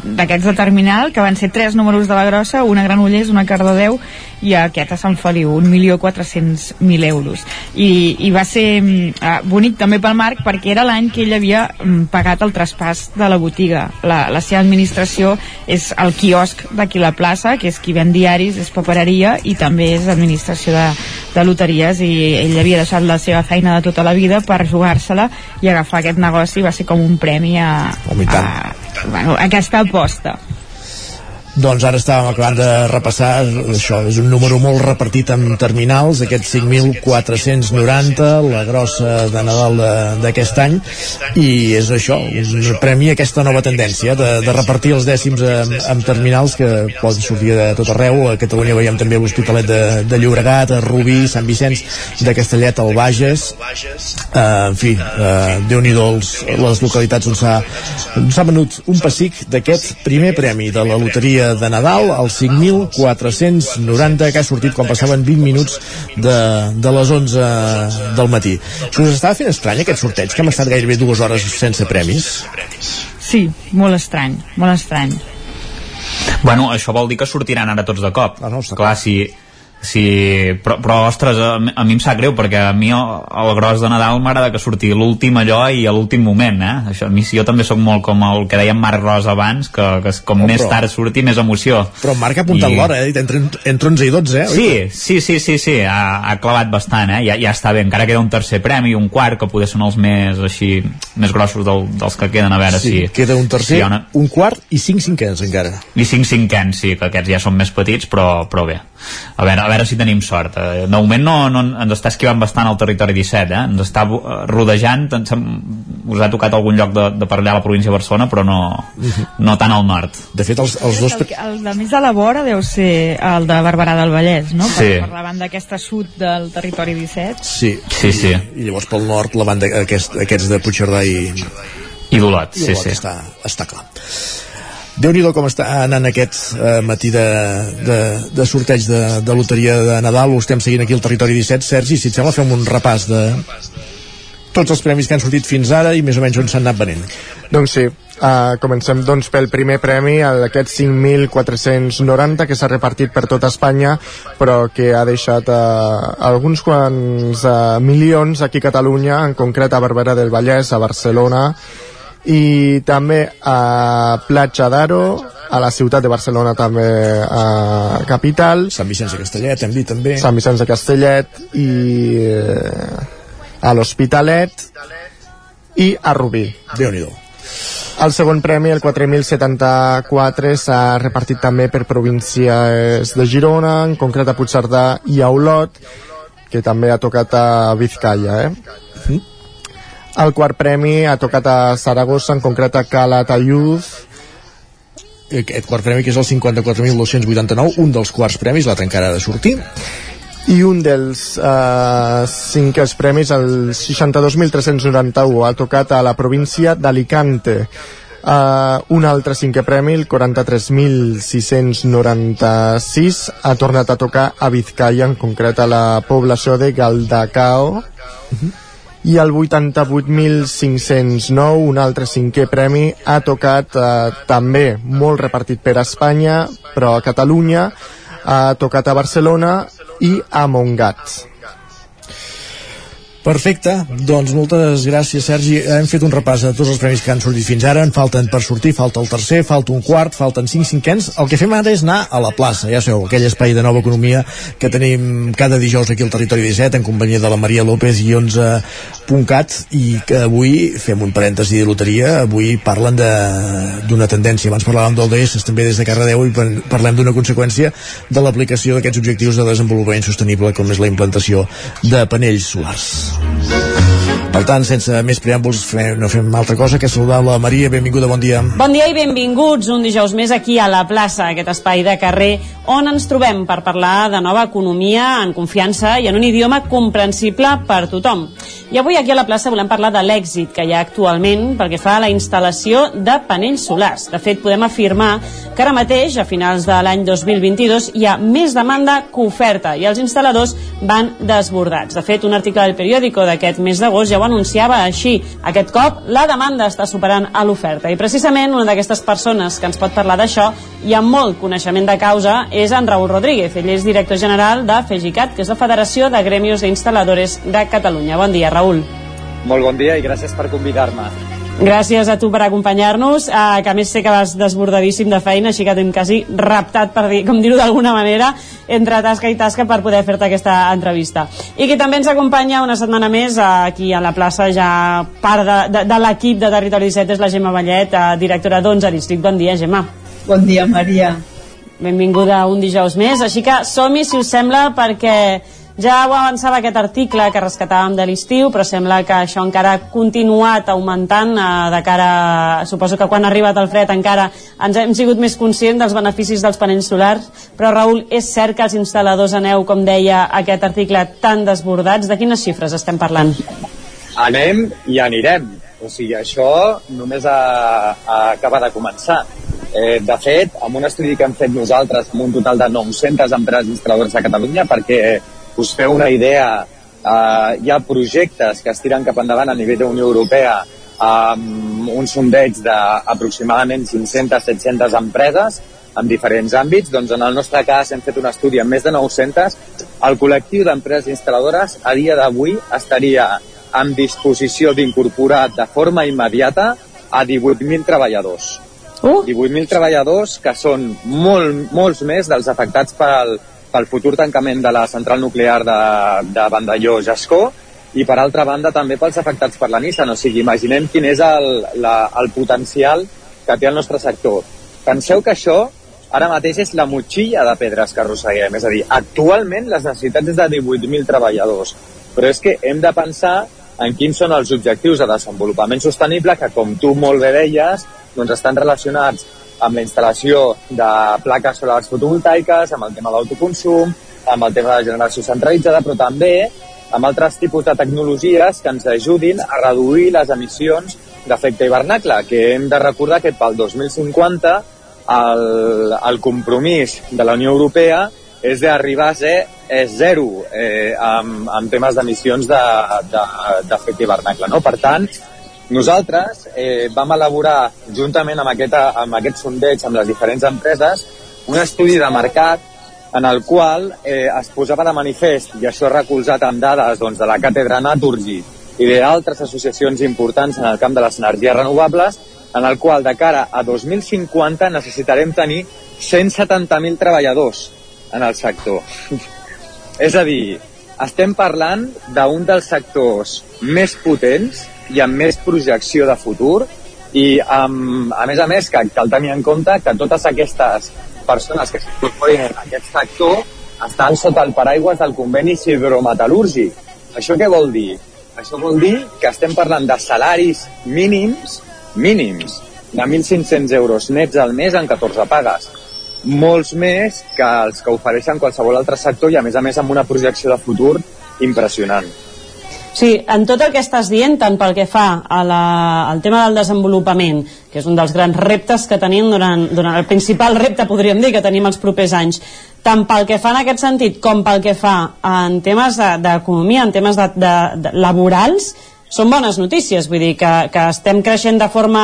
d'aquests de terminal, que van ser tres números de la grossa, una Granollers, una Cardedeu i aquest a Sant Feliu, 1.400.000 euros. I, I va ser eh, bonic també pel Marc perquè era l'any que ell havia mm, pagat el traspàs de la botiga. La, la seva administració és el quiosc d'aquí la plaça, que és qui ven diaris, és papereria i també és administració de, de loteries i ell havia deixat la seva feina de tota la vida per jugar-se-la i agafar aquest negoci va ser com un premi a, Home, a, bueno, a aquesta aposta. Doncs ara estàvem acabant de repassar això, és un número molt repartit en terminals, aquest 5.490 la grossa de Nadal d'aquest any i és això, un premi aquesta nova tendència de, de repartir els dècims en, terminals que poden sortir de tot arreu, a Catalunya veiem també l'Hospitalet de, de Llobregat, a Rubí Sant Vicenç de Castellet, al Bages. Eh, en fi eh, déu nhi les localitats on s'ha venut un pessic d'aquest primer premi de la loteria de Nadal el 5.490 que ha sortit quan passaven 20 minuts de, de les 11 del matí se us estava fent estrany aquest sorteig que hem estat gairebé dues hores sense premis Sí, molt estrany, molt estrany. Bueno, això vol dir que sortiran ara tots de cop. Ah, no, clar, si, si... Però, però ostres, a, mi- a mi em sap greu, perquè a mi el, el gros de Nadal m'agrada que surti l'últim allò i a l'últim moment, eh? Això, a mi, si jo també sóc molt com el que dèiem Marc Ros abans, que, que com Oh, més però- tard surti, més emoció. però Marc ha apuntat I- l'hora eh? entre, entre 11 i 12 eh? Sí, sí, sí, sí, sí, ha, ha clavat bastant, eh? Ja, ja està bé, encara queda un tercer premi, un quart, que poder són els més, així, més grossos del, dels que queden, a veure sí, si... queda un tercer, si una... un quart i cinc cinquens encara I cinc cinquens, sí, que aquests ja són més petits, però, però bé. A veure, a veure si tenim sort. Eh, De moment no, no ens està esquivant bastant el territori 17, eh? Ens està eh, rodejant, ens, hem- us ha tocat algun lloc de, de per allà a la província de Barcelona, però no, no tant al nord. De fet, els, els dos... El, que- el de més a la vora deu ser el de Barberà del Vallès, no? Sí. Per, per la banda aquesta sud del territori 17. Sí, Sí, sí. I llavors pel nord la banda aquest, aquests de Puigcerdà i, I d'Olot, i sí, sí. està, està clar déu nhi com està anant aquest eh, matí de, de, de sorteig de, de loteria de Nadal. Ho estem seguint aquí al territori 17 Sergi, si et sembla fem un repàs de tots els premis que han sortit fins ara i més o menys on s'han anat venent. Doncs sí, uh, comencem doncs pel primer premi, aquest 5.490 que s'ha repartit per tota Espanya, però que ha deixat uh, alguns quants uh, milions aquí a Catalunya, en concret a Barberà del Vallès, a Barcelona, i també a Platja d'Aro, a la ciutat de Barcelona també a capital, Sant Vicenç de Castellet hem dit també Sant Vicenç de Castellet i eh, a l'Hospitalet i a Rubí. déu nhi El segon premi, el 4.074, s'ha repartit també per províncies de Girona, en concret a Puigcerdà i a Olot, que també ha tocat a Vizcaya, eh? El quart premi ha tocat a Saragossa, en concret a Calatayud, aquest quart premi que és el 54.289 un dels quarts premis, l'altre encara ha de sortir i un dels uh, cinquers premis, el 62.391, ha tocat a la província d'Alicante. Uh, un altre cinquè premi, el 43.696, ha tornat a tocar a Vizcaya, en concret a la població de Galdacao. Uh -huh. I el 88.509, un altre cinquè premi, ha tocat uh, també molt repartit per Espanya, però a Catalunya, ha tocat a Barcelona i a Montgat. Perfecte, doncs moltes gràcies Sergi, hem fet un repàs de tots els premis que han sortit fins ara, en falten per sortir, falta el tercer, falta un quart, falten cinc cinquens, el que fem ara és anar a la plaça, ja sabeu, aquell espai de nova economia que tenim cada dijous aquí al Territori 17 en companyia de la Maria López i 11.cat i que avui fem un parèntesi de loteria, avui parlen d'una tendència, abans parlàvem del DS també des de Cardedeu i parlem d'una conseqüència de l'aplicació d'aquests objectius de desenvolupament sostenible com és la implantació de panells solars. Yes. Per tant, sense més preàmbuls, no fem altra cosa que saludar la Maria. Benvinguda, bon dia. Bon dia i benvinguts un dijous més aquí a la plaça, aquest espai de carrer on ens trobem per parlar de nova economia en confiança i en un idioma comprensible per tothom. I avui aquí a la plaça volem parlar de l'èxit que hi ha actualment perquè fa la instal·lació de panells solars. De fet, podem afirmar que ara mateix, a finals de l'any 2022, hi ha més demanda que oferta i els instal·ladors van desbordats. De fet, un article del periòdico d'aquest mes d'agost ja ho anunciava així. Aquest cop la demanda està superant a l'oferta i precisament una d'aquestes persones que ens pot parlar d'això i amb molt coneixement de causa és en Raül Rodríguez. Ell és director general de FEGICAT, que és la Federació de Gremios d'Instal·ladores de Catalunya. Bon dia, Raül. Molt bon dia i gràcies per convidar-me. Gràcies a tu per acompanyar-nos, eh, que a més sé que vas desbordadíssim de feina, així que t'hem quasi raptat, per dir, com dir-ho d'alguna manera, entre tasca i tasca per poder fer-te aquesta entrevista. I qui també ens acompanya una setmana més eh, aquí a la plaça, ja part de, de, de l'equip de Territori 17 és la Gemma Vallet, eh, directora d'11 District. Bon dia, Gemma. Bon dia, Maria. Benvinguda un dijous més, així que som-hi, si us sembla, perquè ja ho avançava aquest article que rescatàvem de l'estiu, però sembla que això encara ha continuat augmentant eh, de cara... Suposo que quan ha arribat el fred encara ens hem sigut més conscients dels beneficis dels panells solars, però Raül, és cert que els instal·ladors aneu, com deia aquest article, tan desbordats? De quines xifres estem parlant? Anem i anirem. O sigui, això només ha, ha acaba de començar. Eh, de fet, amb un estudi que hem fet nosaltres amb un total de 900 empreses instal·ladores a Catalunya, perquè us feu una idea, eh, hi ha projectes que es tiren cap endavant a nivell de Unió Europea amb un sondeig d'aproximadament 500-700 empreses en diferents àmbits, doncs en el nostre cas hem fet un estudi amb més de 900. El col·lectiu d'empreses instal·ladores a dia d'avui estaria en disposició d'incorporar de forma immediata a 18.000 treballadors. Uh. 18.000 treballadors que són molt, molts més dels afectats pel, pel futur tancament de la central nuclear de, de Vandelló-Jascó i per altra banda també pels afectats per la Nissan. O sigui, imaginem quin és el, la, el potencial que té el nostre sector. Penseu que això ara mateix és la motxilla de pedres que arrosseguem. És a dir, actualment les necessitats és de 18.000 treballadors. Però és que hem de pensar en quins són els objectius de desenvolupament sostenible que, com tu molt bé deies, doncs estan relacionats amb la instal·lació de plaques solars fotovoltaiques, amb el tema d'autoconsum, amb el tema de generació centralitzada, però també amb altres tipus de tecnologies que ens ajudin a reduir les emissions d'efecte hivernacle, que hem de recordar que pel 2050 el, el compromís de la Unió Europea és d'arribar a ser és zero eh, amb, amb temes d'emissions d'efecte de, de, hivernacle. No? Per tant, nosaltres eh, vam elaborar, juntament amb aquest, amb aquest sondeig amb les diferents empreses, un estudi de mercat en el qual eh, es posava de manifest, i això recolzat amb dades doncs, de la càtedra Naturgy i d'altres associacions importants en el camp de les energies renovables, en el qual de cara a 2050 necessitarem tenir 170.000 treballadors en el sector. (laughs) És a dir, estem parlant d'un dels sectors més potents i amb més projecció de futur i amb, a més a més que cal tenir en compte que totes aquestes persones que s'incorporin en aquest sector estan sota el paraigües del conveni hidrometal·lúrgic. Això què vol dir? Això vol dir que estem parlant de salaris mínims, mínims, de 1.500 euros nets al mes en 14 pagues. Molts més que els que ofereixen qualsevol altre sector i, a més a més, amb una projecció de futur impressionant. Sí, en tot el que estàs dient, tant pel que fa a la, al tema del desenvolupament, que és un dels grans reptes que tenim durant, durant el principal repte, podríem dir, que tenim els propers anys, tant pel que fa en aquest sentit com pel que fa en temes de- d'economia, en temes de, de, de laborals, són bones notícies, vull dir que, que estem creixent de forma,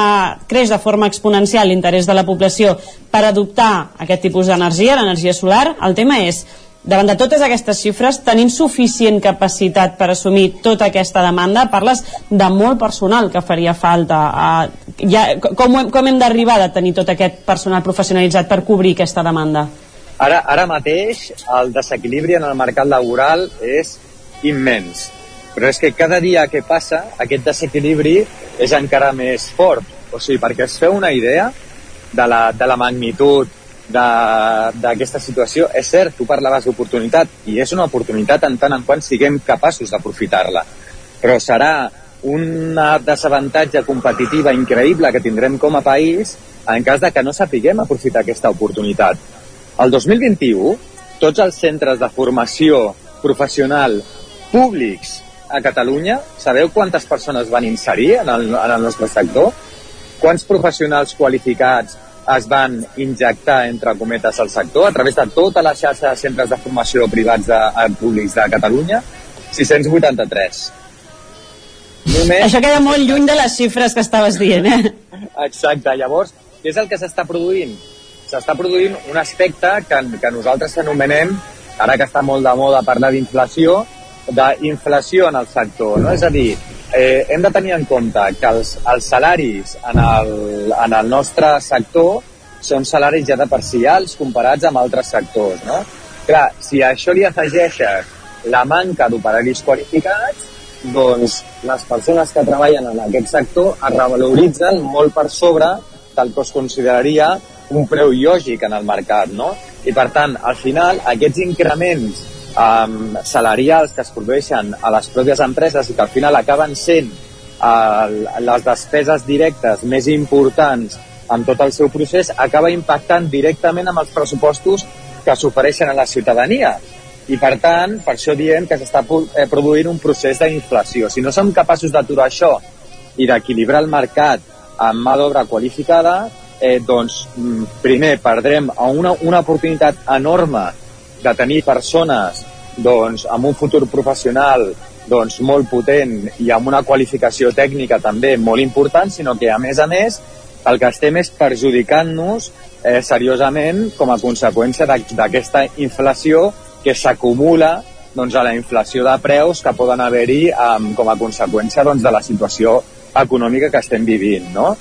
creix de forma exponencial l'interès de la població per adoptar aquest tipus d'energia, l'energia solar. El tema és, davant de totes aquestes xifres, tenim suficient capacitat per assumir tota aquesta demanda? Parles de molt personal que faria falta. Uh, ja, com, hem- com hem d'arribar a tenir tot aquest personal professionalitzat per cobrir aquesta demanda? Ara, ara mateix el desequilibri en el mercat laboral és immens. Però és que cada dia que passa aquest desequilibri és encara més fort. O sigui, perquè es feu una idea de la, de la magnitud d'aquesta situació, és cert, tu parlaves d'oportunitat, i és una oportunitat en tant en quant siguem capaços d'aprofitar-la. Però serà una desavantatge competitiva increïble que tindrem com a país en cas de que no sapiguem aprofitar aquesta oportunitat. El 2021, tots els centres de formació professional públics a Catalunya, sabeu quantes persones van inserir en el, en el nostre sector? Quants professionals qualificats es van injectar, entre cometes, al sector a través de tota la xarxa de centres de formació privats de, eh, públics de Catalunya? 683. Només... Això queda molt lluny de les xifres que estaves dient, eh? Exacte, llavors, què és el que s'està produint? S'està produint un aspecte que, que nosaltres anomenem, ara que està molt de moda parlar d'inflació, d'inflació en el sector, no? És a dir, eh, hem de tenir en compte que els, els salaris en el, en el nostre sector són salaris ja de per si alts comparats amb altres sectors, no? Clar, si a això li afegeixes la manca d'operaris qualificats, doncs les persones que treballen en aquest sector es revaloritzen molt per sobre del que es consideraria un preu lògic en el mercat, no? I per tant, al final, aquests increments um, salarials que es produeixen a les pròpies empreses i que al final acaben sent uh, les despeses directes més importants en tot el seu procés, acaba impactant directament amb els pressupostos que s'ofereixen a la ciutadania. I per tant, per això diem que s'està eh, produint un procés d'inflació. Si no som capaços d'aturar això i d'equilibrar el mercat amb mà d'obra qualificada, eh, doncs mm, primer perdrem una, una oportunitat enorme de tenir persones doncs, amb un futur professional doncs, molt potent i amb una qualificació tècnica també molt important, sinó que a més a més el que estem és perjudicant-nos eh, seriosament com a conseqüència d'aquesta inflació que s'acumula doncs, a la inflació de preus que poden haver-hi com a conseqüència doncs, de la situació econòmica que estem vivint. No?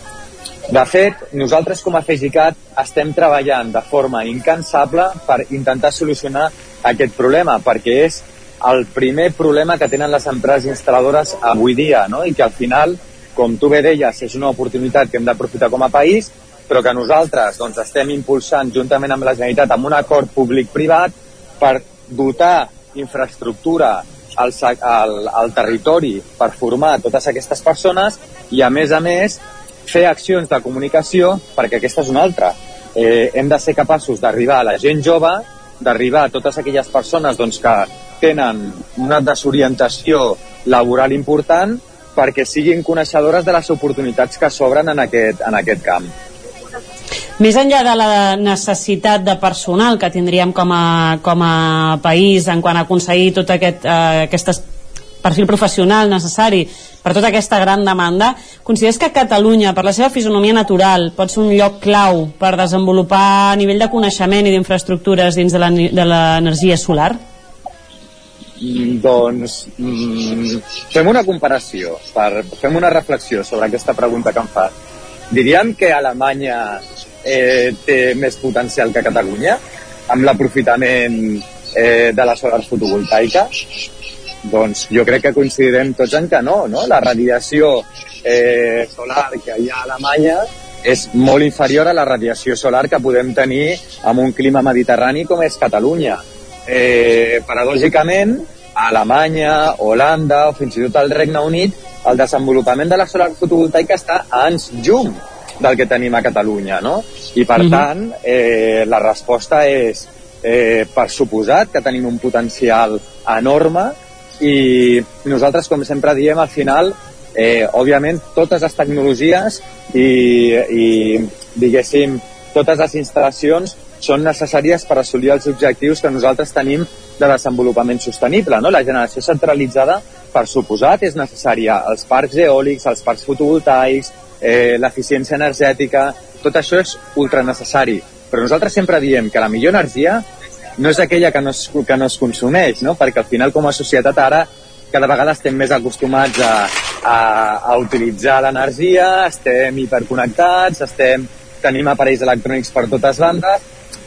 De fet, nosaltres com a FEGICAT estem treballant de forma incansable per intentar solucionar aquest problema, perquè és el primer problema que tenen les empreses instal·ladores avui dia, no? i que al final, com tu bé deies, és una oportunitat que hem d'aprofitar com a país, però que nosaltres doncs, estem impulsant juntament amb la Generalitat amb un acord públic-privat per dotar infraestructura al, al, al territori per formar totes aquestes persones i, a més a més, fer accions de comunicació perquè aquesta és una altra. Eh, hem de ser capaços d'arribar a la gent jove, d'arribar a totes aquelles persones doncs, que tenen una desorientació laboral important perquè siguin coneixedores de les oportunitats que s'obren en, aquest, en aquest camp. Més enllà de la necessitat de personal que tindríem com a, com a país en quant a aconseguir tot aquest, eh, aquest perfil professional necessari per tota aquesta gran demanda, consideres que Catalunya, per la seva fisonomia natural, pot ser un lloc clau per desenvolupar a nivell de coneixement i d'infraestructures dins de l'ener- de l'energia solar? Mm, Doncs mm, fem una comparació, per, fem una reflexió sobre aquesta pregunta que em fa. Diríem que Alemanya eh, té més potencial que Catalunya amb l'aprofitament eh, de les solars fotovoltaiques? Doncs jo crec que coincidirem tots en que no, no? La radiació eh, solar que hi ha a Alemanya és molt inferior a la radiació solar que podem tenir amb un clima mediterrani com és Catalunya. Eh, paradògicament, a Alemanya, Holanda o fins i tot al Regne Unit, el desenvolupament de la solar fotovoltaica està a anys llum del que tenim a Catalunya, no? I per Mhm. tant, eh, la resposta és, eh, per suposat, que tenim un potencial enorme i nosaltres, com sempre diem, al final, eh, òbviament, totes les tecnologies i, i diguéssim, totes les instal·lacions són necessàries per assolir els objectius que nosaltres tenim de desenvolupament sostenible. No? La generació centralitzada, per suposat, és necessària. Els parcs eòlics, els parcs fotovoltaics, eh, l'eficiència energètica, tot això és ultra necessari. Però nosaltres sempre diem que la millor energia no és aquella que no es, que no es consumeix, no? perquè al final com a societat ara cada vegada estem més acostumats a, a, a utilitzar l'energia, estem hiperconnectats, estem, tenim aparells electrònics per totes bandes,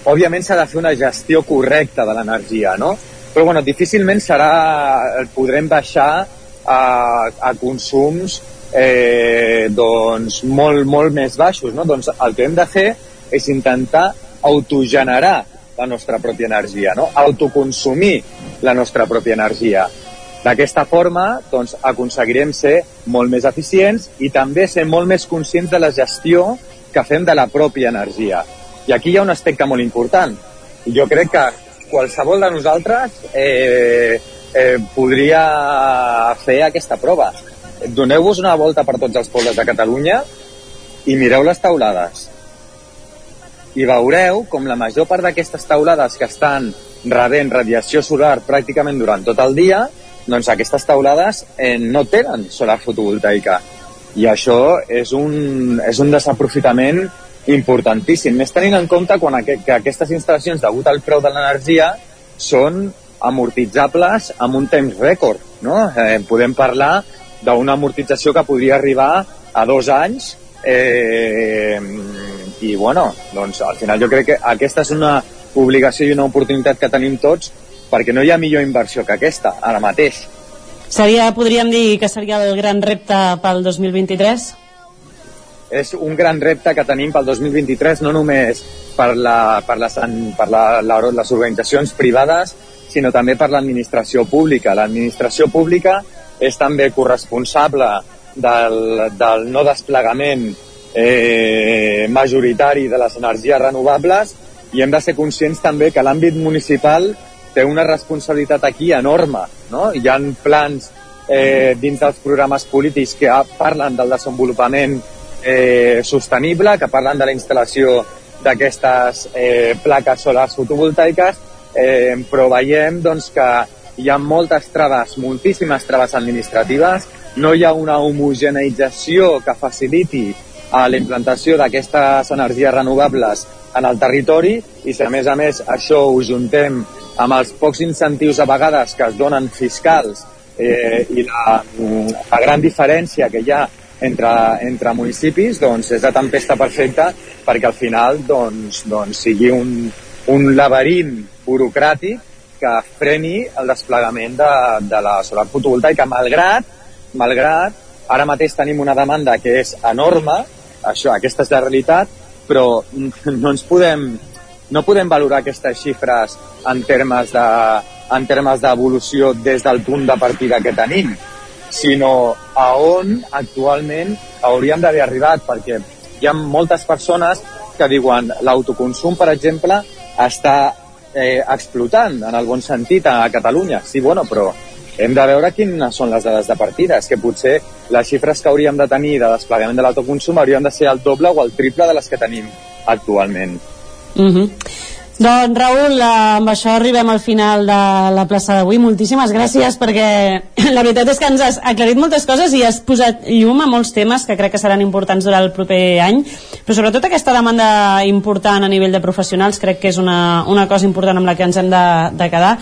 òbviament s'ha de fer una gestió correcta de l'energia, no? Però bueno, difícilment serà, podrem baixar a, a consums eh, doncs molt, molt més baixos, no? Doncs el que hem de fer és intentar autogenerar la nostra pròpia energia, no? autoconsumir la nostra pròpia energia. D'aquesta forma, doncs, aconseguirem ser molt més eficients i també ser molt més conscients de la gestió que fem de la pròpia energia. I aquí hi ha un aspecte molt important. Jo crec que qualsevol de nosaltres eh, eh, podria fer aquesta prova. Doneu-vos una volta per tots els pobles de Catalunya i mireu les taulades. I veureu com la major part d'aquestes taulades que estan rebent radiació solar pràcticament durant tot el dia, doncs aquestes taulades eh, no tenen solar fotovoltaica. I això és un, és un desaprofitament importantíssim. Més tenint en compte quan aquest, que aquestes instal·lacions, degut al preu de l'energia, són amortitzables amb un temps rècord. No? Eh, podem parlar d'una amortització que podria arribar a dos anys eh, i bueno, doncs al final jo crec que aquesta és una obligació i una oportunitat que tenim tots perquè no hi ha millor inversió que aquesta ara mateix. Seria, podríem dir que seria el gran repte pel 2023? és un gran repte que tenim pel 2023, no només per, la, per, les, per la, la, les organitzacions privades, sinó també per l'administració pública. L'administració pública és també corresponsable del, del no desplegament eh, majoritari de les energies renovables i hem de ser conscients també que l'àmbit municipal té una responsabilitat aquí enorme. No? Hi ha plans eh, dins dels programes polítics que parlen del desenvolupament eh, sostenible, que parlen de la instal·lació d'aquestes eh, plaques solars fotovoltaiques, eh, però veiem doncs, que hi ha moltes traves, moltíssimes traves administratives, no hi ha una homogeneïtzació que faciliti a la implantació d'aquestes energies renovables en el territori i si a més a més això ho juntem amb els pocs incentius a vegades que es donen fiscals eh, i la, la gran diferència que hi ha entre, entre municipis doncs és la tempesta perfecta perquè al final doncs, doncs sigui un, un laberint burocràtic que freni el desplegament de, de la solar fotovoltaica malgrat, malgrat ara mateix tenim una demanda que és enorme això, aquesta és la realitat però (laughs) no ens podem no podem valorar aquestes xifres en termes de en termes d'evolució des del punt de partida que tenim sinó a on actualment hauríem d'haver arribat, perquè hi ha moltes persones que diuen l'autoconsum, per exemple, està eh, explotant, en el bon sentit, a Catalunya. Sí, bueno, però hem de veure quines són les dades de partida. És que potser les xifres que hauríem de tenir de desplegament de l'autoconsum haurien de ser el doble o el triple de les que tenim actualment. Mm -hmm. Doncs Raül, amb això arribem al final de la plaça d'avui. Moltíssimes gràcies perquè la veritat és que ens has aclarit moltes coses i has posat llum a molts temes que crec que seran importants durant el proper any, però sobretot aquesta demanda important a nivell de professionals crec que és una, una cosa important amb la que ens hem de, de quedar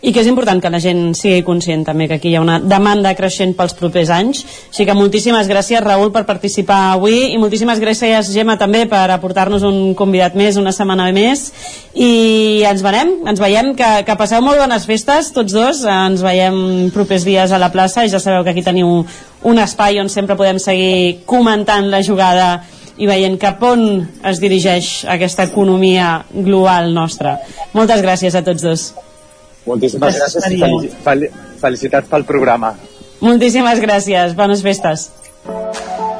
i que és important que la gent sigui conscient també que aquí hi ha una demanda creixent pels propers anys. Així que moltíssimes gràcies Raül per participar avui. I moltíssimes gràcies Gemma també per aportar-nos un convidat més una setmana més. I ens veiem, ens veiem que, que passeu molt bones festes tots dos, ens veiem propers dies a la plaça. I ja sabeu que aquí teniu un espai on sempre podem seguir comentant la jugada i veient cap on es dirigeix aquesta economia global nostra. Moltes gràcies a tots dos. Moltíssimes Gràcies, gràcies i fel- felicitats pel programa. Moltíssimes gràcies, bones festes.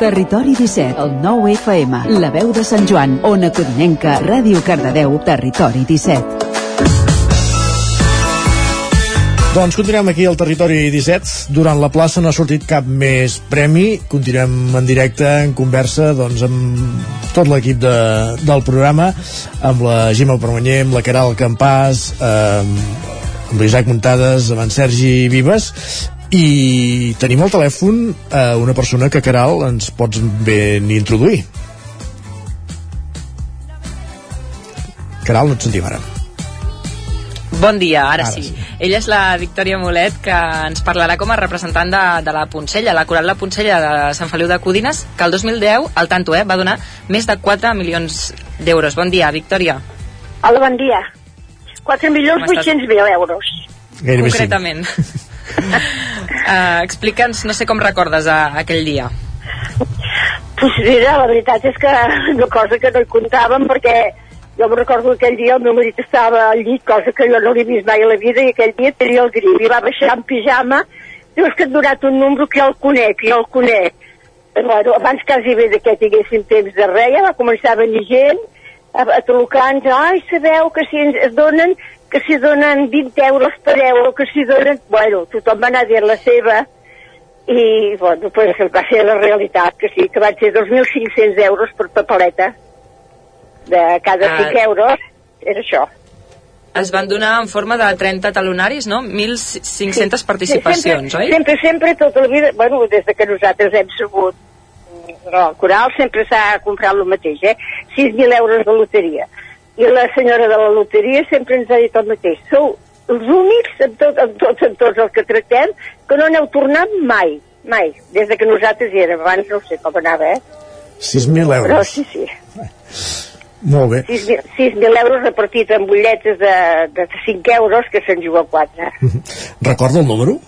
Territori 17, el 9 FM, la veu de Sant Joan, Ona Codinenca, Ràdio Cardedeu, Territori 17. Doncs continuem aquí al territori 17. Durant la plaça no ha sortit cap més premi. Continuem en directe, en conversa, doncs, amb tot l'equip de, del programa, amb la Gemma Permanyer, amb la Caral Campàs, eh, amb l'Isaac Muntades, amb en Sergi Vives, i tenim al telèfon eh, una persona que, Caral, ens pots ben introduir. Caral, no et sentim ara. Bon dia, ara, Ara sí. sí. Ella és la Victòria Molet, que ens parlarà com a representant de, de la Poncella, la coral La Poncella de Sant Feliu de Codines, que el 2010, al tanto, eh, va donar més de 4 milions d'euros. Bon dia, Victòria. Hola, bon dia. 4 milions Com estàs? 800 mil euros. Gairebé. Concretament. uh, (laughs) Explica'ns, no sé com recordes a, aquell dia. Pues mira, la veritat és que una cosa que no hi comptàvem perquè jo me recordo que aquell dia el meu marit estava al llit, cosa que jo no l'he vist mai a la vida, i aquell dia tenia el grip, i va baixar en pijama, diu, és que et donat un número que jo el conec, jo el conec. Bueno, abans quasi bé que tinguéssim temps de res, ja va començar a venir gent, a, a trucar-nos, ai, sabeu que si ens donen, que si donen 20 euros per euro, que si donen... Bueno, tothom va anar dient la seva, i bueno, pues, va ser la realitat, que sí, que van ser 2.500 euros per papeleta de cada Ah. 5 euros, era això. Es van donar en forma de 30 talonaris, no? 1.500 participacions, sempre, oi? Sempre, sempre, tota la vida, bueno, des de que nosaltres hem sabut no, el coral sempre s'ha comprat el mateix, eh? 6.000 euros de loteria. I la senyora de la loteria sempre ens ha dit el mateix. Sou els únics en, tot, en, tots, en tots els que tractem que no n'heu tornat mai, mai, des de que nosaltres hi érem. Abans no sé com anava, eh? 6.000 Però euros. sí, sí. Molt bé. 6.000 6.000 euros repartit en butlletes de, de 5 euros que se'n juga 4. (laughs) Recorda el número?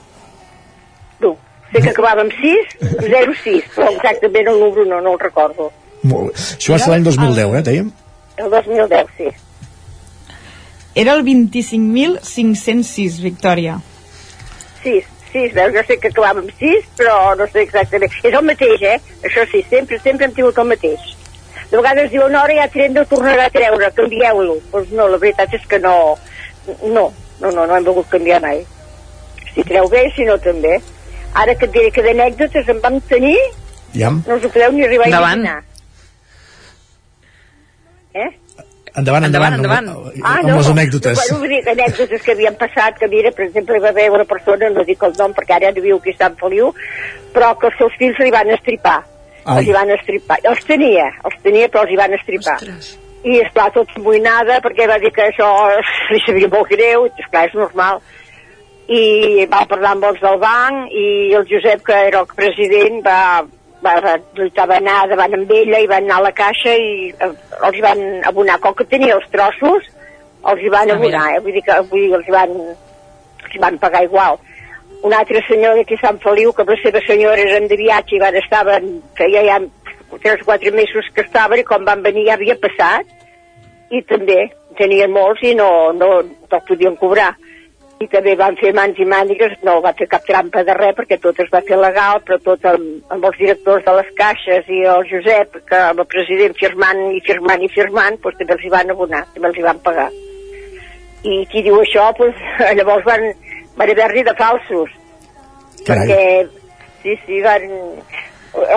Sé que acabava amb 6, 06, però exactament el número no, no el recordo. Molt bé. Això va ser l'any 2010, eh, dèiem? El 2010, sí. Era el 25.506, Victòria. 6, 6, veus, jo sé que acabava amb 6, però no sé exactament. És el mateix, eh? Això sí, sempre, sempre hem tingut el mateix. De vegades diuen, ara ja tren de tornarà a treure, canvieu-lo. Doncs no, la veritat és que no, no, no, no, no hem volgut canviar mai. Si treu bé, si no també. Ara que et diré que d'anècdotes en vam tenir, Ja. no us ho podeu ni arribar Endavant. a imaginar. Eh? Endavant, endavant, Endavant, amb, Ah, amb les anècdotes. Bueno, vull dir, anècdotes que havien passat, que mira, per exemple, hi va haver una persona, no dic el nom perquè ara no viu aquí a Sant Feliu, però que els seus fills li van estripar. Ai. Els hi van estripar. Els tenia, els tenia, però els hi van estripar. Ostres. I, esclar, tot emboinada, perquè va dir que això li sabia molt greu, i, esclar, és normal. I va parlar amb els del banc, i el Josep, que era el president, va, va, va, va, anar davant amb ella i van anar a la caixa i eh, els hi van abonar. Com que tenia els trossos, els hi van Ah, abonar, eh? vull dir que vull dir, els, hi van, els hi van pagar igual. Una altra senyora aquí a Sant Feliu, que les seves senyores eren de viatge i van estar, feia ja tres o quatre mesos que estaven i quan van venir ja havia passat i també tenien molts i no, no, no podien cobrar i també van fer mans i mànigues, no va fer cap trampa de res perquè tot es va fer legal, però tot amb, amb els directors de les caixes i el Josep, que amb el president firmant i firmant i firmant, doncs també els hi van abonar, també els hi van pagar. I qui diu això, doncs, (laughs) llavors van, van haver-hi de falsos, Carai. perquè sí, sí, van,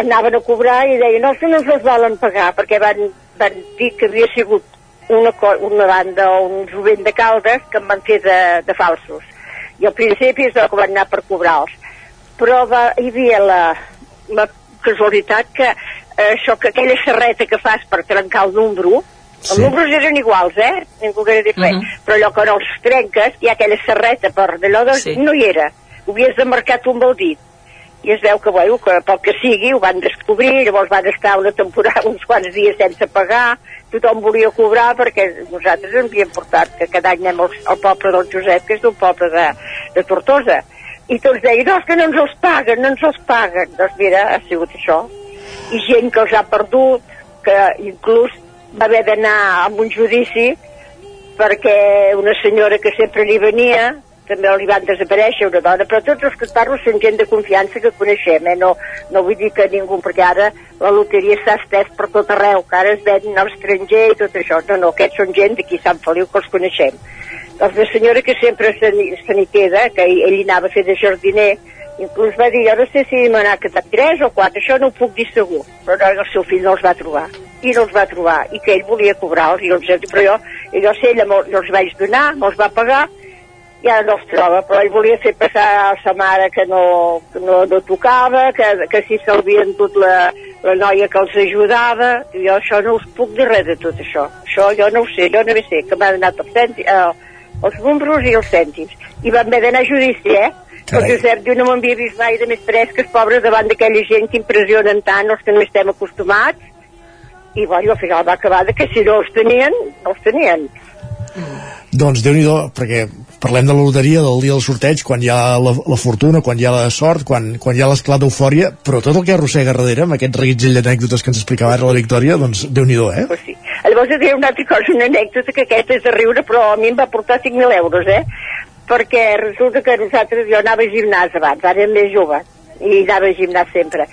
anaven a cobrar i deien, no, si no ens els volen pagar, perquè van, van dir que havia sigut una, una banda o un jovent de Caldes que en van fer de, de falsos. I al principi és el que van anar per cobrar-los. Però va, hi havia la, la casualitat que eh, això que aquella serreta que fas per trencar el número, els Sí. números eren iguals, eh? Ningú que dir res. Però allò que no els trenques, hi ha aquella serreta per d'allò de... Sí. no hi era. Ho havies de marcar tu amb el dit i es veu que, bueno, que pel que sigui ho van descobrir, llavors van estar una temporada, (laughs) uns quants dies sense pagar, tothom volia cobrar perquè nosaltres ens havíem portat que cada any anem al, al poble del Josep, que és d'un poble de, de Tortosa, i tots deien, no, que no ens els paguen, no ens els paguen. Doncs mira, ha sigut això. I gent que els ha perdut, que inclús va haver d'anar a un judici perquè una senyora que sempre li venia també li van desaparèixer una dona, però tots els que et parlo són gent de confiança que coneixem, eh? no, no vull dir que ningú, perquè ara la loteria s'ha estès per tot arreu, que ara es ven a l'estranger i tot això, no, no, aquests són gent d'aquí Sant Feliu que els coneixem. Doncs la senyora que sempre se se queda, que ell, ell anava a fer de jardiner, inclús va dir, jo no sé si me n'ha quedat tres o quatre, això no ho puc dir segur, però no, el seu fill no els va trobar i no els va trobar, i que ell volia cobrar-los, els, però jo, jo sé, ella me'ls me'ls vaig donar, me'ls va pagar, i ara no els troba, però ell volia fer passar a sa mare que no, que no, no tocava, que, que si s'havia endut la, la noia que els ajudava, i jo això no us puc dir res de tot això. Això jo no ho sé, jo no sé, que m'ha donat els, cèntims, eh, els números i els cèntims. I vam haver d'anar a judici, eh? El Carai. Josep diu, no m'havia vist mai de més fresques, pobres, davant d'aquella gent que impressionen tant, els que no estem acostumats. I bueno, al final va acabar de que si no els tenien, no els tenien. Doncs déu nhi perquè parlem de la loteria, del dia del sorteig, quan hi ha la, la fortuna, quan hi ha la sort, quan, quan hi ha l'esclat d'eufòria, però tot el que arrossega darrere, amb aquest reguitzell d'anècdotes que ens explicava ara la Victòria, doncs déu nhi eh? Pues sí. Llavors et diré una altra cosa, una anècdota que aquesta és de riure, però a mi em va portar 5.000 euros, eh? Perquè resulta que nosaltres, jo anava a gimnàs abans, ara era més jove, i anava a gimnàs sempre.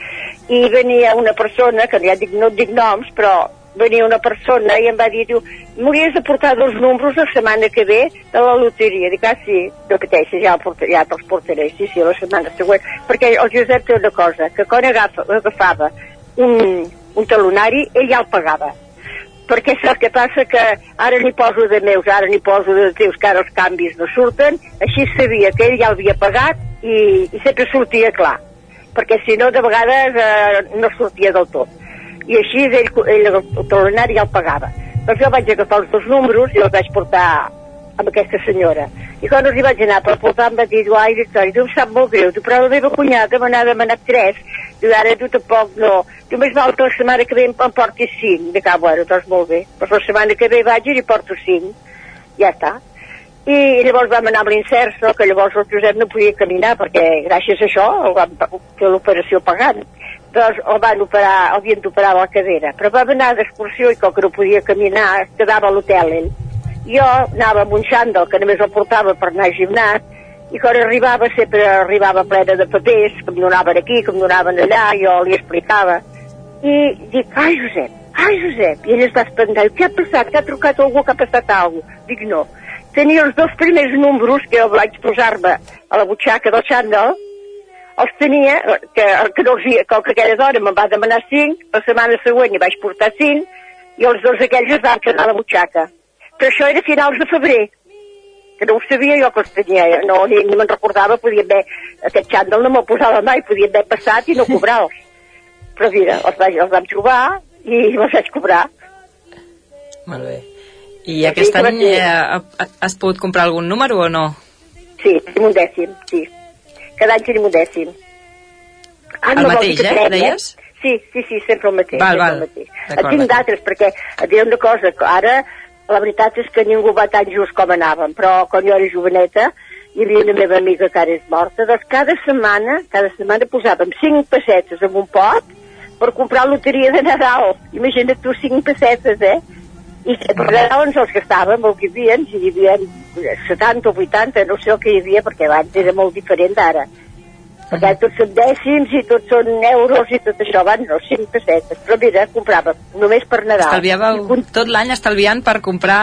I venia una persona, que ja dic, no dic noms, però venia una persona i em va dir, diu, m'hauries de portar dos números la setmana que ve de la loteria. Dic, ah, sí, no pateixis, ja, el porta- ja te'ls portaré, sí, sí, la setmana següent. Perquè el Josep té una cosa, que quan agafa, agafava un, un talonari, ell ja el pagava perquè saps què passa? Que ara n'hi poso de meus, ara n'hi poso de teus, que ara els canvis no surten, així sabia que ell ja l'havia pagat i, i sempre sortia clar, perquè si no de vegades eh, no sortia del tot. I així ell, ell el talonari ja el pagava. Doncs jo vaig agafar els dos números i els vaig portar amb aquesta senyora. I quan els hi vaig anar per portar em va dir, diu, ai, Victòria, tu em sap molt greu, diu, però la meva cunyada me n'ha demanat tres, diu, ara tu tampoc no. Diu, més val que la setmana que ve em portis cinc. Dic, ah, bueno, doncs molt bé. Doncs la setmana que ve vaig i li porto cinc. Ja està. I llavors vam anar amb l'inserso, que llavors el Josep no podia caminar, perquè gràcies a això el vam fer l'operació pagant. Doncs el van operar, el havien d'operar a la cadera. Però vam anar d'excursió i com que no podia caminar, quedava a l'hotel ell. Jo anava amb un xandall que només el portava per anar al gimnàs i quan arribava sempre arribava plena de papers que em donaven aquí, que em donaven allà, jo li explicava. I dic, ai Josep, ai Josep, i ell es va espantar, què ha passat, que ha trucat algú, que ha passat cosa? Dic, no. Tenia els dos primers números que jo vaig posar-me a la butxaca del xandall, els tenia, que, que, no els, com que aquella dona me'n va demanar cinc, la setmana següent hi vaig portar cinc, i els dos aquells es van quedar a la butxaca. Però això era finals de febrer, que no ho sabia jo que els tenia, no, ni, ni me'n recordava, podia haver, aquest xandall no me'l posava mai, podia haver passat i no (laughs) cobrar-los. Però mira, els, vaig, els vam trobar i els vaig cobrar. Molt bé. I aquest any eh, ha- has pogut comprar algun número o no? Sí, un dècim, sí. Any tenim un dècim. Ah, El no mateix, que eh, premi, deies? Sí, sí, sí, sempre el mateix. Val, val. El mateix. En tinc d'altres, perquè et diré una cosa, que ara la veritat és que ningú va tan just com anàvem, però quan jo era joveneta hi havia una meva amiga que ara és morta, doncs cada setmana, cada setmana posàvem cinc pessetes en un pot per comprar loteria de Nadal. Imagina't tu cinc pessetes, eh? I per Nadal ens els gastàvem, el que hi havia, si hi havia 70 o 80, no sé el que hi havia, perquè abans era molt diferent d'ara. Perquè tots són dècims i tots són euros i tot això, van, no, cinc pessetes. Però mira, comprava només per Nadal. Estalviàveu tot l'any estalviant per comprar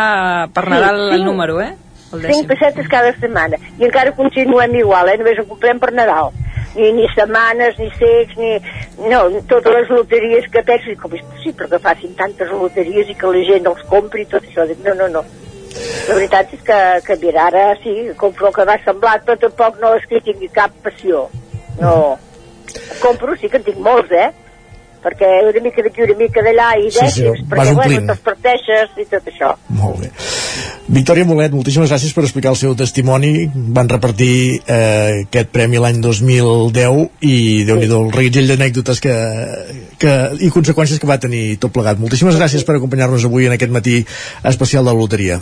per Sí, Nadal el número, eh? El Cinc dècim. pessetes cada setmana. I encara continuem igual, eh? Només ho comprem per Nadal. Ni, ni setmanes, ni secs, ni... No, totes les loteries que penso, com és possible que facin tantes loteries i que la gent els compri i tot això? No, no, no. La veritat és que, que mira, ara sí, compro el que m'ha semblat, però tampoc no és que tingui cap passió. No. Compro, sí que en tinc molts, eh? Perquè una mica d'aquí, una mica d'allà i Sí, sí, dècims, perquè, bueno, te'ls parteixes i tot això. Molt bé. Victòria Molet, moltíssimes gràcies per explicar el seu testimoni. Van repartir eh, aquest premi l'any 2010 i déu nhi el reguitzell d'anècdotes que, que, i conseqüències que va tenir tot plegat. Moltíssimes gràcies per acompanyar-nos avui en aquest matí especial de la loteria.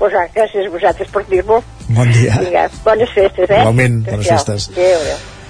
Pues, gràcies a vosaltres per dir-m'ho. Bon dia. Vinga, bones festes, eh? Igualment, bones festes. Adéu, adéu.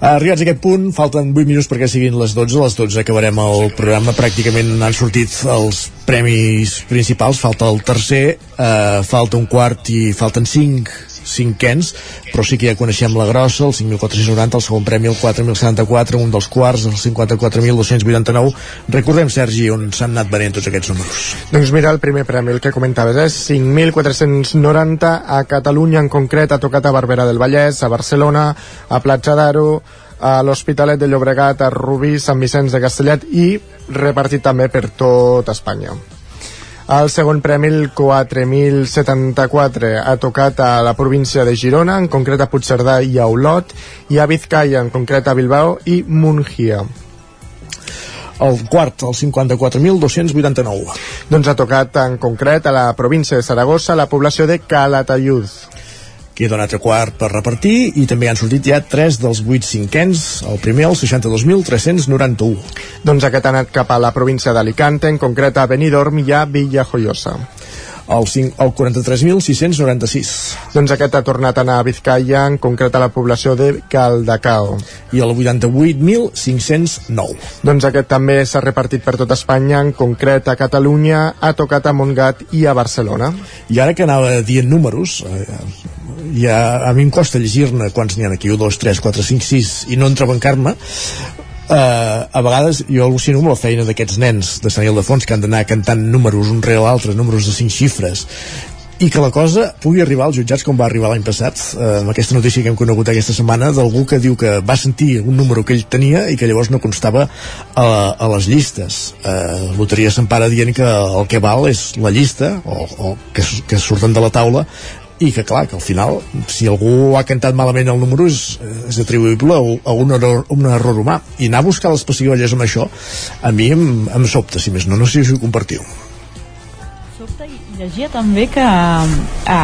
Arribats a aquest punt, falten 8 minuts perquè siguin les 12, a les 12 acabarem el programa, pràcticament han sortit els premis principals, falta el tercer, eh, falta un quart i falten 5 cinquens, però sí que ja coneixem la grossa, el 5.490, el segon premi el 4.074, un dels quarts, el 54.289. Recordem, Sergi, on s'han anat venent tots aquests números. Doncs mira, el primer premi, el que comentaves, és 5.490 a Catalunya, en concret ha tocat a Barberà del Vallès, a Barcelona, a Platja d'Aro, a l'Hospitalet de Llobregat, a Rubí, Sant Vicenç de Castellet i repartit també per tot Espanya. El segon premi, el 4.074, ha tocat a la província de Girona, en concret a Puigcerdà i a Olot, i a Vizcaya, en concret a Bilbao i Mungia. El quart, el 54.289. Doncs ha tocat en concret a la província de Saragossa, la població de Calatayud. Queda un altre quart per repartir i també han sortit ja tres dels vuit cinquens, el primer el 62.391. Doncs aquest ha anat cap a la província d'Alicante, en concret a Benidorm i a Villajoyosa. El, 5, el 43.696. Doncs aquest ha tornat a anar a Vizcaya, en concret a la població de Caldacao. I el 88.509. Doncs aquest també s'ha repartit per tot Espanya, en concret a Catalunya, ha tocat a Montgat i a Barcelona. I ara que anava dient números, eh, ja a mi em costa llegir-ne quants n'hi ha aquí, 1, 2, 3, 4, 5, 6 i no entrebancar-me Uh, a vegades jo al·lucino amb la feina d'aquests nens de Sant Ildefons que han d'anar cantant números un rere l'altre, números de cinc xifres i que la cosa pugui arribar als jutjats com va arribar l'any passat, eh, amb aquesta notícia que hem conegut aquesta setmana d'algú que diu que va sentir un número que ell tenia i que llavors no constava a, a les llistes. Eh, Loteria s'empara dient que el que val és la llista o, o que, que surten de la taula i que clar, que al final si algú ha cantat malament el número és, és atribuïble a, a un, error, un error humà. I anar a buscar les pessigolles amb això a mi em, em sobta, si més no, no sé si ho compartiu. Llegia també que a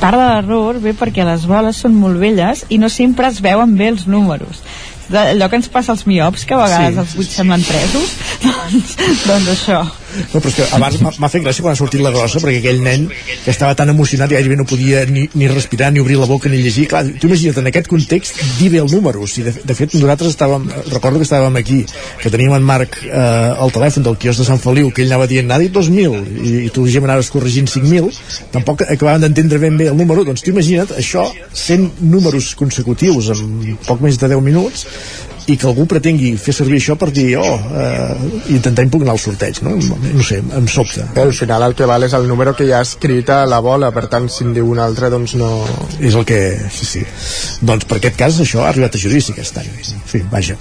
part de l'error ve perquè les boles són molt velles i no sempre es veuen bé els números. Allò que ens passa als miops que a vegades Sí. els buits semblen tresos (laughs) doncs, doncs això No, però és que abans m'ha- fet gràcia quan ha sortit la grossa perquè aquell nen que estava tan emocionat i gairebé no podia ni, ni respirar, ni obrir la boca, ni llegir. Clar, tu imagina't en aquest context dir bé el número. Si de, de fet nosaltres estàvem recordo que estàvem aquí, que teníem en Marc eh, al telèfon del quios de Sant Feliu que ell anava dient, n'ha dit 2.000 i, i tu ja m'anaves corregint 5.000 tampoc acabàvem d'entendre ben bé el número. Doncs tu imagina't això 100 números consecutius en poc més de 10 minuts i que algú pretengui fer servir això per dir oh, eh, intentar impugnar el sorteig no? no sé, em sobta Al final el que val és el número que hi ha escrit a la bola, per tant, si en diu un altre, doncs no... és el que... sí, sí doncs per aquest cas això ha arribat a judici aquest any en fi, vaja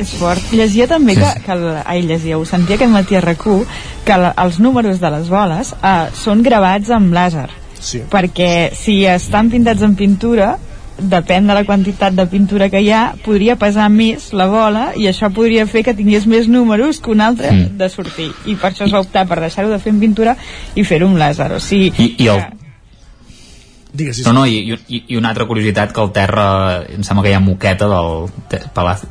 és fort. Llegia també que, que el, ai, llegia, ho sentia aquest matí a rac que la, els números de les boles eh, són gravats amb làser. Sí. Perquè si estan pintats en pintura, depèn de la quantitat de pintura que hi ha, podria pesar més la bola i això podria fer que tingués més números que un altre Mm. de sortir. I per això es va optar per deixar-ho de fer en pintura i fer-ho amb làser. O sigui, I, i el, Digues, no, no, i, i, i una altra curiositat que el terra em sembla que hi ha moqueta del te,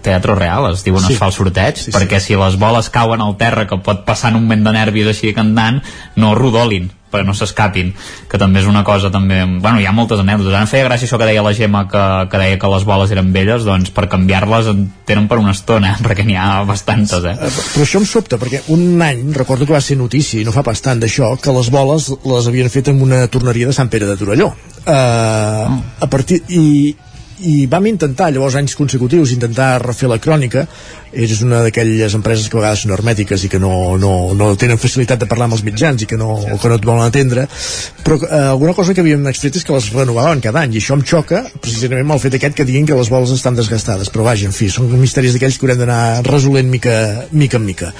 Teatro Real es diu on Sí. es fa el sorteig Sí, sí. perquè si les boles cauen al terra que pot passar en un moment de nervis així cantant no rodolin perquè no s'escapin que també és una cosa també, bueno hi ha moltes anècdotes. Ara em feia gràcia això que deia la Gemma que, que deia que les boles eren velles doncs per canviar-les en tenen per una estona (laughs) perquè n'hi ha bastantes eh? però això em sobta perquè un any recordo que va ser notícia i no fa pas tant d'això que les boles les havien fet en una torneria de Sant Pere de Torelló. Uh, a partir i, i vam intentar llavors anys consecutius intentar refer la crònica. És una d'aquelles empreses que a vegades són hermètiques i que no, no, no tenen facilitat de parlar amb els mitjans i que no, que no et volen atendre. Però eh, alguna cosa que havíem extret és que les renovaven cada any i això em xoca precisament amb el fet aquest que diguin que les boles estan desgastades. Però vaja, en fi, són misteris d'aquells que haurem d'anar resolent mica, mica en mica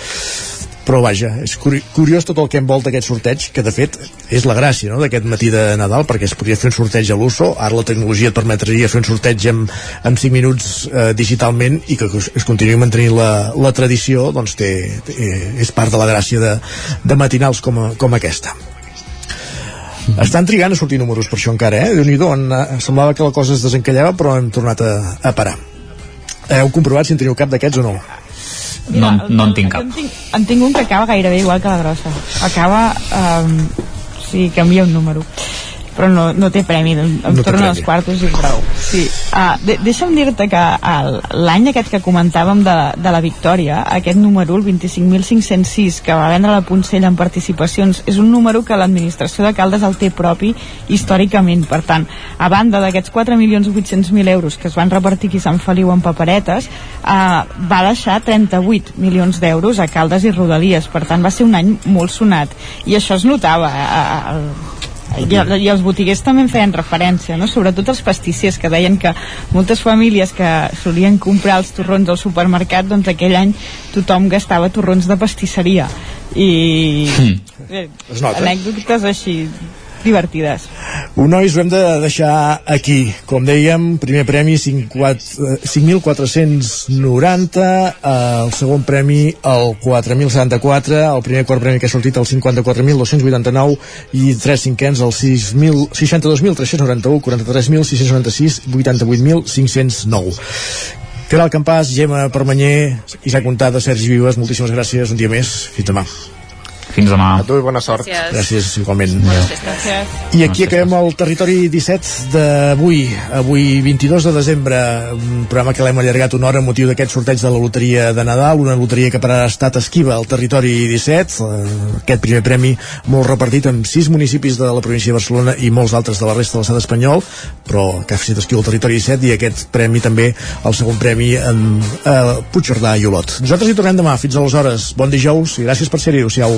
però vaja, és curi- curiós tot el que envolta aquest sorteig, que de fet és la gràcia no, d'aquest matí de Nadal, perquè es podria fer un sorteig a l'USO, ara la tecnologia et permetria fer un sorteig en, en 5 minuts eh, digitalment i que es, continuï mantenint la, la tradició, doncs té, té, és part de la gràcia de, de matinals com, com aquesta. Estan trigant a sortir números per això encara, eh? Déu-n'hi-do, eh, semblava que la cosa es desencallava, però hem tornat a, a parar. Heu comprovat si en teniu cap d'aquests o no? No, no en tinc cap en tinc, en tinc un que acaba gairebé igual que la grossa. Acaba... Um, sí, canvia un número. Però no, no té premi em, No premi. els quartos i prou sí. uh, de, deixa'm dir-te que el- l'any aquest que comentàvem de, de la victòria aquest número, el 25.506 que va vendre la Poncella en participacions és un número que l'administració de Caldes el té propi històricament per tant, a banda d'aquests 4.800.000 euros que es van repartir aquí a Sant Feliu en paperetes uh, va deixar 38 milions d'euros a Caldes i Rodalies per tant va ser un any molt sonat i això es notava eh, el, i, i els botiguers també en feien referència, no? sobretot els pastissers que deien que moltes famílies que solien comprar els torrons al supermercat doncs aquell any tothom gastava torrons de pastisseria i eh, Es nota. anècdotes així divertides Un nois ho hem de deixar aquí. Com dèiem, primer premi 54, eh, 5.490, eh, el segon premi el 4.074, el primer quart premi que ha sortit el 54.289 i tres cinquens el 6.000 62.391, 43.696, 88.509. Caral Campàs, Gemma Permanyer, Isaac Montada, Sergi Vives, moltíssimes gràcies, un dia més, fins demà. Fins demà. A tu i bona sort. Gràcies. Gràcies, igualment. Gràcies. I aquí acabem el territori 17 d'avui, avui 22 de desembre, un programa que l'hem allargat una hora amb motiu d'aquest sorteig de la loteria de Nadal, una loteria que per ara ha estat esquiva al territori 17, eh, aquest primer premi molt repartit en sis municipis de la província de Barcelona i molts altres de la resta de l'estat espanyol, però que ha estat esquiu al territori 17 i aquest premi també, el segon premi en eh, Puigcerdà i Olot. Nosaltres hi tornem demà, fins aleshores. Bon dijous i gràcies per ser-hi, adéu-siau.